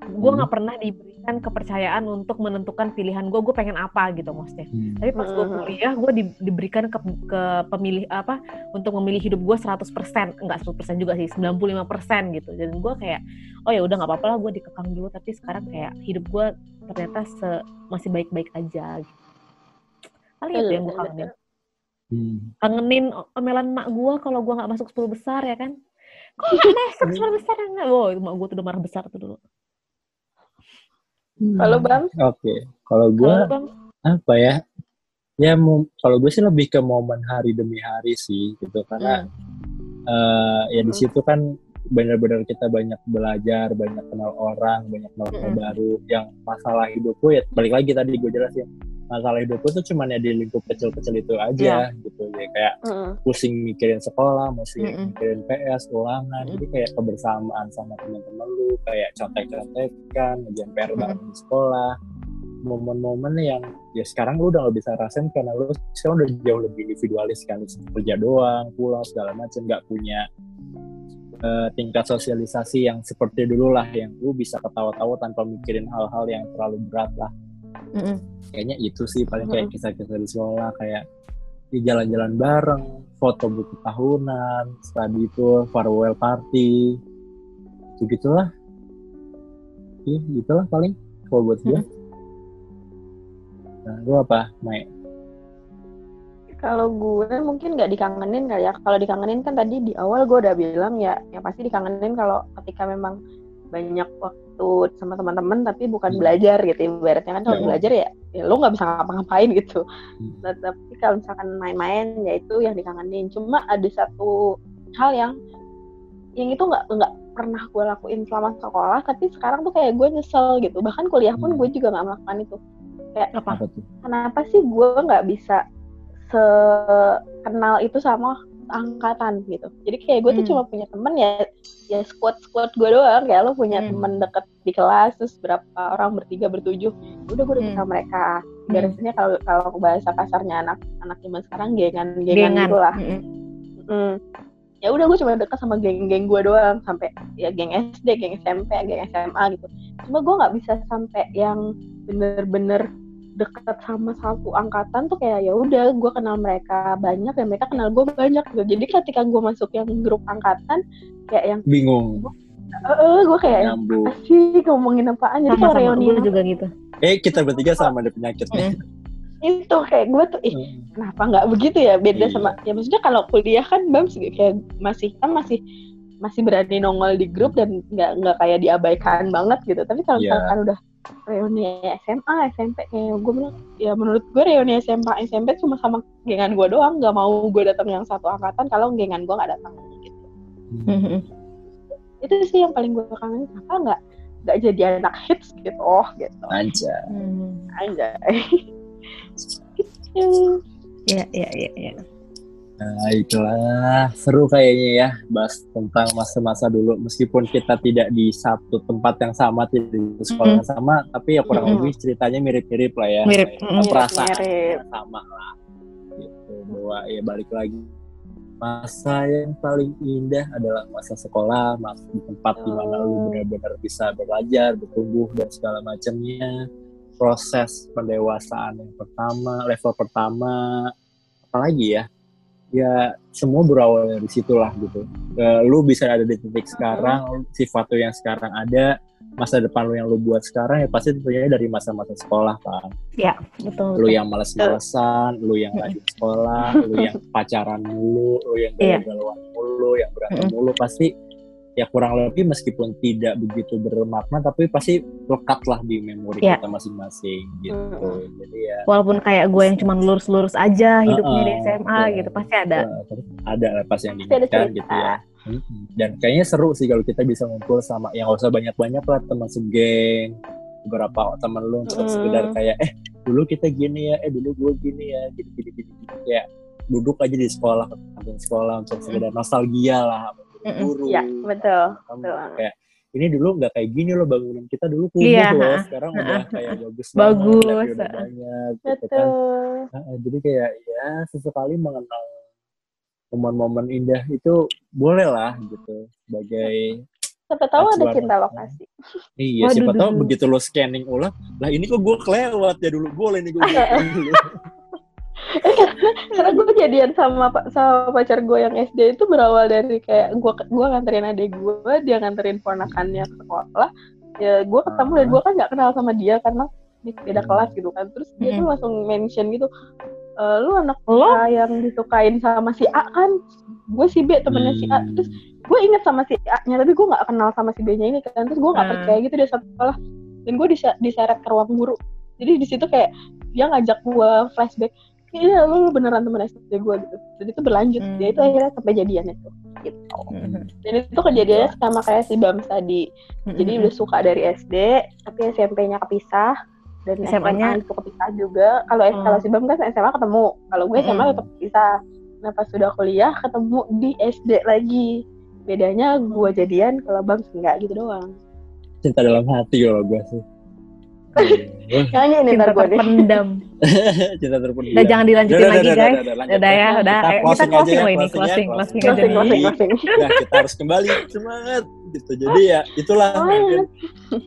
gue Hmm. nggak pernah diberikan kepercayaan untuk menentukan pilihan gue, gue pengen apa gitu maksudnya. Hmm. Tapi pas gue Mhm. kuliah, gue di- diberikan ke, ke pemilih apa untuk memilih hidup gue 100%, enggak 100% juga sih, 95% gitu. Dan gue kayak, oh ya udah nggak apa-apa lah, gue dikekang dulu. Tapi sekarang kayak hidup gue ternyata se- masih baik-baik aja. Gitu. Paling itu yang gue kangenin. Hmm. kangenin omelan mak gue kalau gue nggak masuk 10 besar ya kan kok nggak masuk 10 besar ya nggak wow itu mak gue tuh udah marah besar tuh dulu Kalau Bang? Oke, kalau gue kalau bang apa ya? Ya, kalau gue sih lebih ke momen hari demi hari sih, gitu. Karena eh, ya di Hmm. situ kan benar-benar kita banyak belajar, banyak kenal orang, banyak kenal orang Mm-mm. baru. Yang masalah hidupku ya balik lagi tadi gue jelasin. Masalah hidupku tuh cuman ya di lingkup kecil-kecil itu aja, gitu. Ya kayak Mm-mm. pusing mikirin sekolah, pusing Mm-mm. mikirin PS, ulangan, Mm-mm. jadi kayak kebersamaan sama teman-teman lu, kayak contek-contekan, ngejalan PR Mm-mm. bareng di sekolah, momen-momen yang ya sekarang lu udah gak bisa rasain karena lu sekarang udah jauh lebih individualis kan, kerja doang, pulang segala macam, nggak punya eh, tingkat sosialisasi yang seperti dulu lah, yang lu bisa ketawa-tawa tanpa mikirin hal-hal yang terlalu berat lah Mm-mm. kayaknya itu sih paling kayak kisah-kisah di sekolah kayak di jalan-jalan bareng foto buku tahunan study tour farewell party. Gitu gitulah iya gitulah paling kalau buat gue nah gue apa Mai? Kalau gue mungkin nggak dikangenin kali ya. Kalau dikangenin kan tadi di awal gue udah bilang ya, ya pasti dikangenin kalau ketika memang banyak waktu sama teman-teman tapi bukan Hmm. belajar gitu. Ibaratnya kan kalau Hmm. belajar ya, ya lo nggak bisa ngapa-ngapain gitu. Hmm. Nah, tapi kalau misalkan main-main ya itu yang dikangenin. Cuma ada satu hal yang yang itu nggak nggak pernah gue lakuin selama sekolah, tapi sekarang tuh kayak gue nyesel gitu. Bahkan kuliah pun Hmm. gue juga nggak melakukan itu. apa apa tuh kenapa sih gue nggak bisa sekenal itu sama angkatan gitu jadi kayak gue tuh Hmm. cuma punya temen ya ya squad squad gue doang kayak lo punya Hmm. temen deket di kelas terus berapa orang bertiga bertujuh udah gue deket Hmm. sama mereka Hmm. biasanya kalau kalau bahasa kasarnya anak anak zaman sekarang gengan gengan Gengan. gitu lah Mm-mm. Mm. ya udah gue cuma dekat sama geng-geng gue doang sampai ya geng SD, geng SMP, geng SMA gitu. Cuma gue nggak bisa sampai yang bener-bener dekat sama satu angkatan tuh kayak ya udah gue kenal mereka banyak dan mereka kenal gue banyak gitu. Jadi ketika gue masuk yang grup angkatan kayak yang bingung eh eh, gue kayak nyambung asik ngomongin apaan jadi kalau Sama-sama reuni juga gitu. eh kita bertiga sama ada penyakitnya itu kayak gue tuh ih Hmm. kenapa nggak begitu ya beda Iya. sama ya maksudnya kalau kuliah kan bams kayak masih kan masih masih berani nongol di grup dan nggak nggak kayak diabaikan banget gitu tapi kalau Iya. misalkan udah reuni SMA SMP kayak gue bilang ya menurut gue reuni SMA SMP cuma sama gengan gue doang nggak mau gue datang yang satu angkatan kalau gengan gue nggak datang gitu Mm-mm. itu sih yang paling gue kangen kenapa nggak nggak jadi anak hits gitu oh gitu aja Hmm. aja gitu. Ya, ya, ya, ya. Nah, itulah seru kayaknya ya bahas tentang masa-masa dulu meskipun kita tidak di satu tempat yang sama tidak di sekolah yang sama tapi ya kurang Mm-mm. lebih ceritanya mirip-mirip lah ya Mirip. Kayak Mm-mm. perasaan Mirip-mirip. sama lah gitu bahwa ya balik lagi masa yang paling indah adalah masa sekolah masa di tempat di mana lu Oh. benar-benar bisa belajar bertumbuh dan segala macamnya proses pendewasaan yang pertama level pertama apalagi ya ya semua berawal dari situlah gitu. Eh, lu bisa ada di titik sekarang sifat lu yang sekarang ada masa depan lu yang lu buat sekarang ya pasti tentunya dari masa-masa sekolah kan Betul. lu yang malas-malesan, lu yang rajin sekolah, lu yang pacaran mulu, lu yang Iya. galau-galauan mulu, yang berantem mulu pasti ya kurang lebih meskipun tidak begitu bermakna tapi pasti lekat lah di memori Iya. kita masing-masing gitu. Mm-mm. Jadi ya Walaupun kayak gue yang cuma lurus-lurus aja hidupnya di Uh-uh, SMA betul. gitu pasti ada. terus ada lah pas yang Pasti ada diingatkan gitu ya. Dan kayaknya seru sih kalau kita bisa ngumpul sama yang gak usah banyak-banyak lah teman segeng beberapa teman lu untuk Mm. sekedar kayak eh dulu kita gini ya eh dulu gue gini ya gini gini gini, gini. kayak duduk aja di sekolah kantin sekolah untuk sekedar nostalgia lah. Guru Iya, betul. Betul. kayak ini dulu nggak kayak gini loh bangunan kita dulu kumuh Iya, loh ha-ha. sekarang udah kayak bagus Bagus, banget udah ha-ha. banyak gitu kan Betul. Nah, jadi kayak ya sesekali mengenang momen-momen indah itu boleh lah gitu sebagai Siapa tahu ada cinta lokasi. iya Waduh, siapa tahu begitu lo scanning ulang lah ini kok gue kelewat ya dulu boleh nih gue dulu Karena gue jadian sama sama pacar gue yang SD itu berawal dari kayak gue gue nganterin adik gue, dia nganterin ponakannya ke sekolah. Ya gue ketemu dan gue kan nggak kenal sama dia karena di- beda Hmm. kelas gitu kan. Terus dia tuh Hmm. langsung mention gitu, "E, lu anak Lo? A yang disukain sama si A kan? Gue si B temennya si A. Hmm. Terus gue inget sama si A-nya tapi gue nggak kenal sama si B-nya ini kan. Terus gue nggak Hmm. percaya gitu dia satu sekolah. Dan gue diseret ke ruang guru. Jadi di situ kayak dia ngajak gue flashback iya lu, lu beneran temen SD gue gitu jadi itu berlanjut Hmm. dia itu akhirnya sampai jadian itu gitu Mm-mm. dan itu kejadiannya sama kayak si Bams tadi jadi Mm-mm. udah suka dari SD tapi SMP-nya kepisah dan SMA-nya? SMA itu kepisah juga kalau Hmm. kalau si Bam kan SMA ketemu kalau gue SMA Mm-mm. tetap kepisah nah pas sudah kuliah ketemu di SD lagi bedanya gue jadian kalau Bams enggak gitu doang cinta dalam hati kalau gue sih. Nyanyi nih Cinta ntar gue deh terpendam. cinta terpendam Udah jangan dilanjutin lagi guys. Udah ya, udah. kita closing, kita closing aja loh ya, ini, closing ya, closing, closing. closing aja. closing closing closing Nah, kita harus kembali semangat gitu. Jadi ya itulah mungkin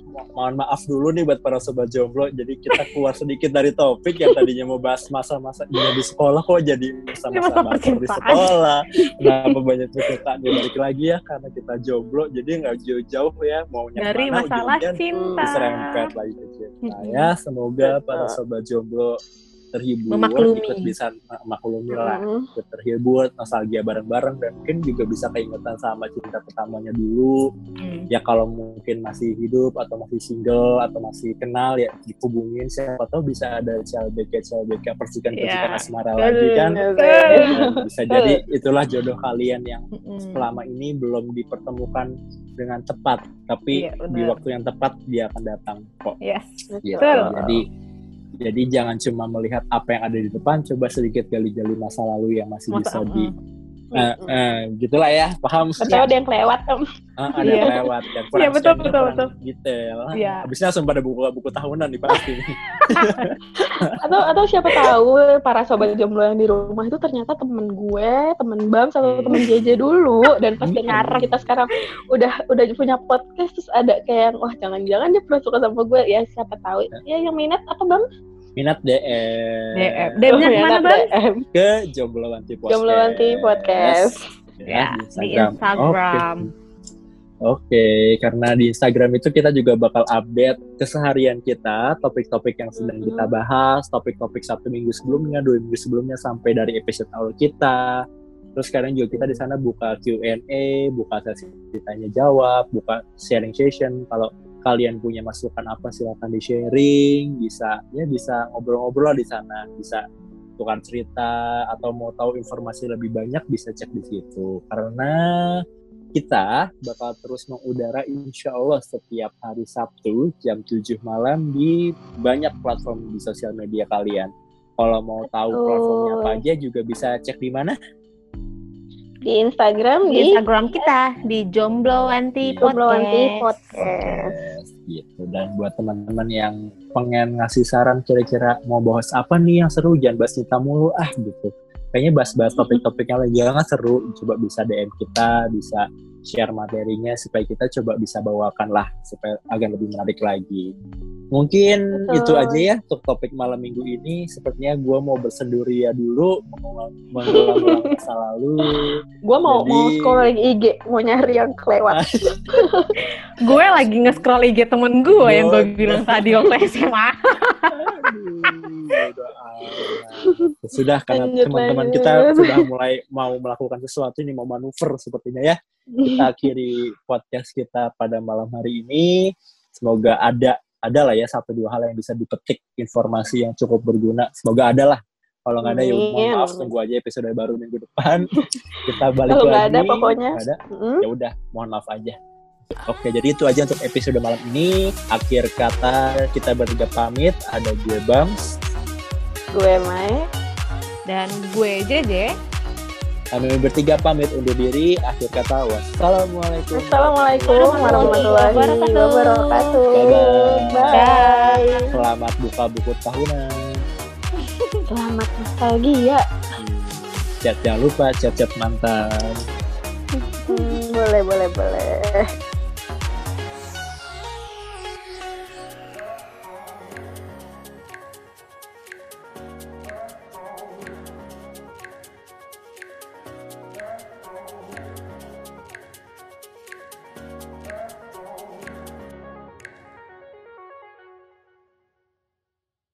mo- mohon maaf dulu nih buat para sobat jomblo. Jadi kita keluar sedikit dari topik yang tadinya mau bahas masa-masa indah di sekolah kok jadi masa-masa di sekolah. Kenapa banyak cerita balik lagi ya karena kita jomblo jadi nggak jauh-jauh ya maunya Dari masalah cinta. diserempet lagi ke cinta ya. Semoga para sobat jomblo terhibur, Memaklumi. ikut bisa maklumi lah Mm. ikut terhibur, nostalgia bareng-bareng dan mungkin juga bisa keingetan sama cinta pertamanya dulu. Hmm. Ya kalau mungkin masih hidup atau masih single atau masih kenal ya dihubungin siapa tahu bisa ada CLBK CLBK percikan-percikan Iya. asmara lagi kan. Dan bisa jadi itulah jodoh kalian yang selama ini belum dipertemukan dengan tepat, tapi Iya, di waktu yang tepat dia akan datang kok. Yes. Gitu. Betul. Jadi jadi jangan cuma melihat apa yang ada di depan, coba sedikit gali-gali masa lalu yang masih Masa- bisa mm. Nah, eh, gitulah ya, paham? Atau ada yang kelewat om. Ah, ada Iya. lewat kan. kurang Iya, betul, betul, kurang betul. Detail. Iya. Habisnya langsung pada buku buku tahunan nih pasti. Atau atau siapa tahu para sobat jomblo yang di rumah itu ternyata temen gue, temen Bams atau temen JJ dulu dan pas Hmm. dengar kita sekarang udah udah punya podcast terus ada kayak wah jangan-jangan dia pernah suka sama gue ya siapa tahu ya yang minat apa Bam? Minat DM. DM. DM-nya ke mana, Bang? DM. Ke Jomblo Wanti Podcast. Jomblo Wanti Podcast. Ya, di Oke. Instagram. Oke, karena di Instagram itu kita juga bakal update keseharian kita, topik-topik yang sedang kita bahas, topik-topik satu minggu sebelumnya, dua minggu sebelumnya sampai dari episode awal kita. Terus sekarang juga kita di sana buka Q&A, buka sesi tanya jawab, buka sharing session. Kalau kalian punya masukan apa silakan di sharing, bisa ya bisa ngobrol-ngobrol di sana, bisa tukar cerita atau mau tahu informasi lebih banyak bisa cek di situ. Karena kita bakal terus mengudara insya Allah setiap hari Sabtu jam 7 malam di banyak platform di sosial media kalian. Kalau mau tahu Betul. platformnya apa aja juga bisa cek di mana? Di Instagram Di di Instagram kita di Jomblo Anti Jomblo Wanti Podcast. Podcast. Yes, gitu. Dan buat teman-teman yang pengen ngasih saran kira-kira mau bahas apa nih yang seru, jangan bahas cinta mulu ah gitu. Kayaknya bahas-bahas topik-topik yang lagi hangat seru. Coba bisa DM kita, bisa share materinya supaya kita coba bisa bawakan lah supaya agak lebih menarik lagi. Mungkin Betul. itu aja ya untuk topik malam minggu ini. Sepertinya gue mau bersenduria dulu, mengulang masa lalu. Gue mau Jadi- mau scrolling IG, mau nyari yang kelewat. Gue lagi nge-scroll IG temen gue yang gue bilang tadi waktu SMA. Aduh. Sudah karena teman-teman kita sudah mulai mau melakukan sesuatu ini mau manuver sepertinya ya. Kita akhiri podcast kita pada malam hari ini. Semoga ada ada lah ya satu dua hal yang bisa dipetik informasi yang cukup berguna. Semoga ada lah. Kalau nggak ada ya mohon maaf tunggu aja episode baru minggu depan. kita balik Kalau lagi. nggak ada pokoknya. Ada Mm. ya udah mohon maaf aja oke jadi itu aja untuk episode malam ini akhir kata kita bertiga pamit ada gue Bams Gue Mai. Dan gue JJ. Kami bertiga pamit undur diri akhir kata wassalamualaikum Assalamualaikum warahmatullahi Wabarakatuh. Bye-bye. Bye. selamat buka buku tahunan Selamat nostalgia. Chat jangan lupa chat chat mantan Hmm, boleh, boleh, boleh.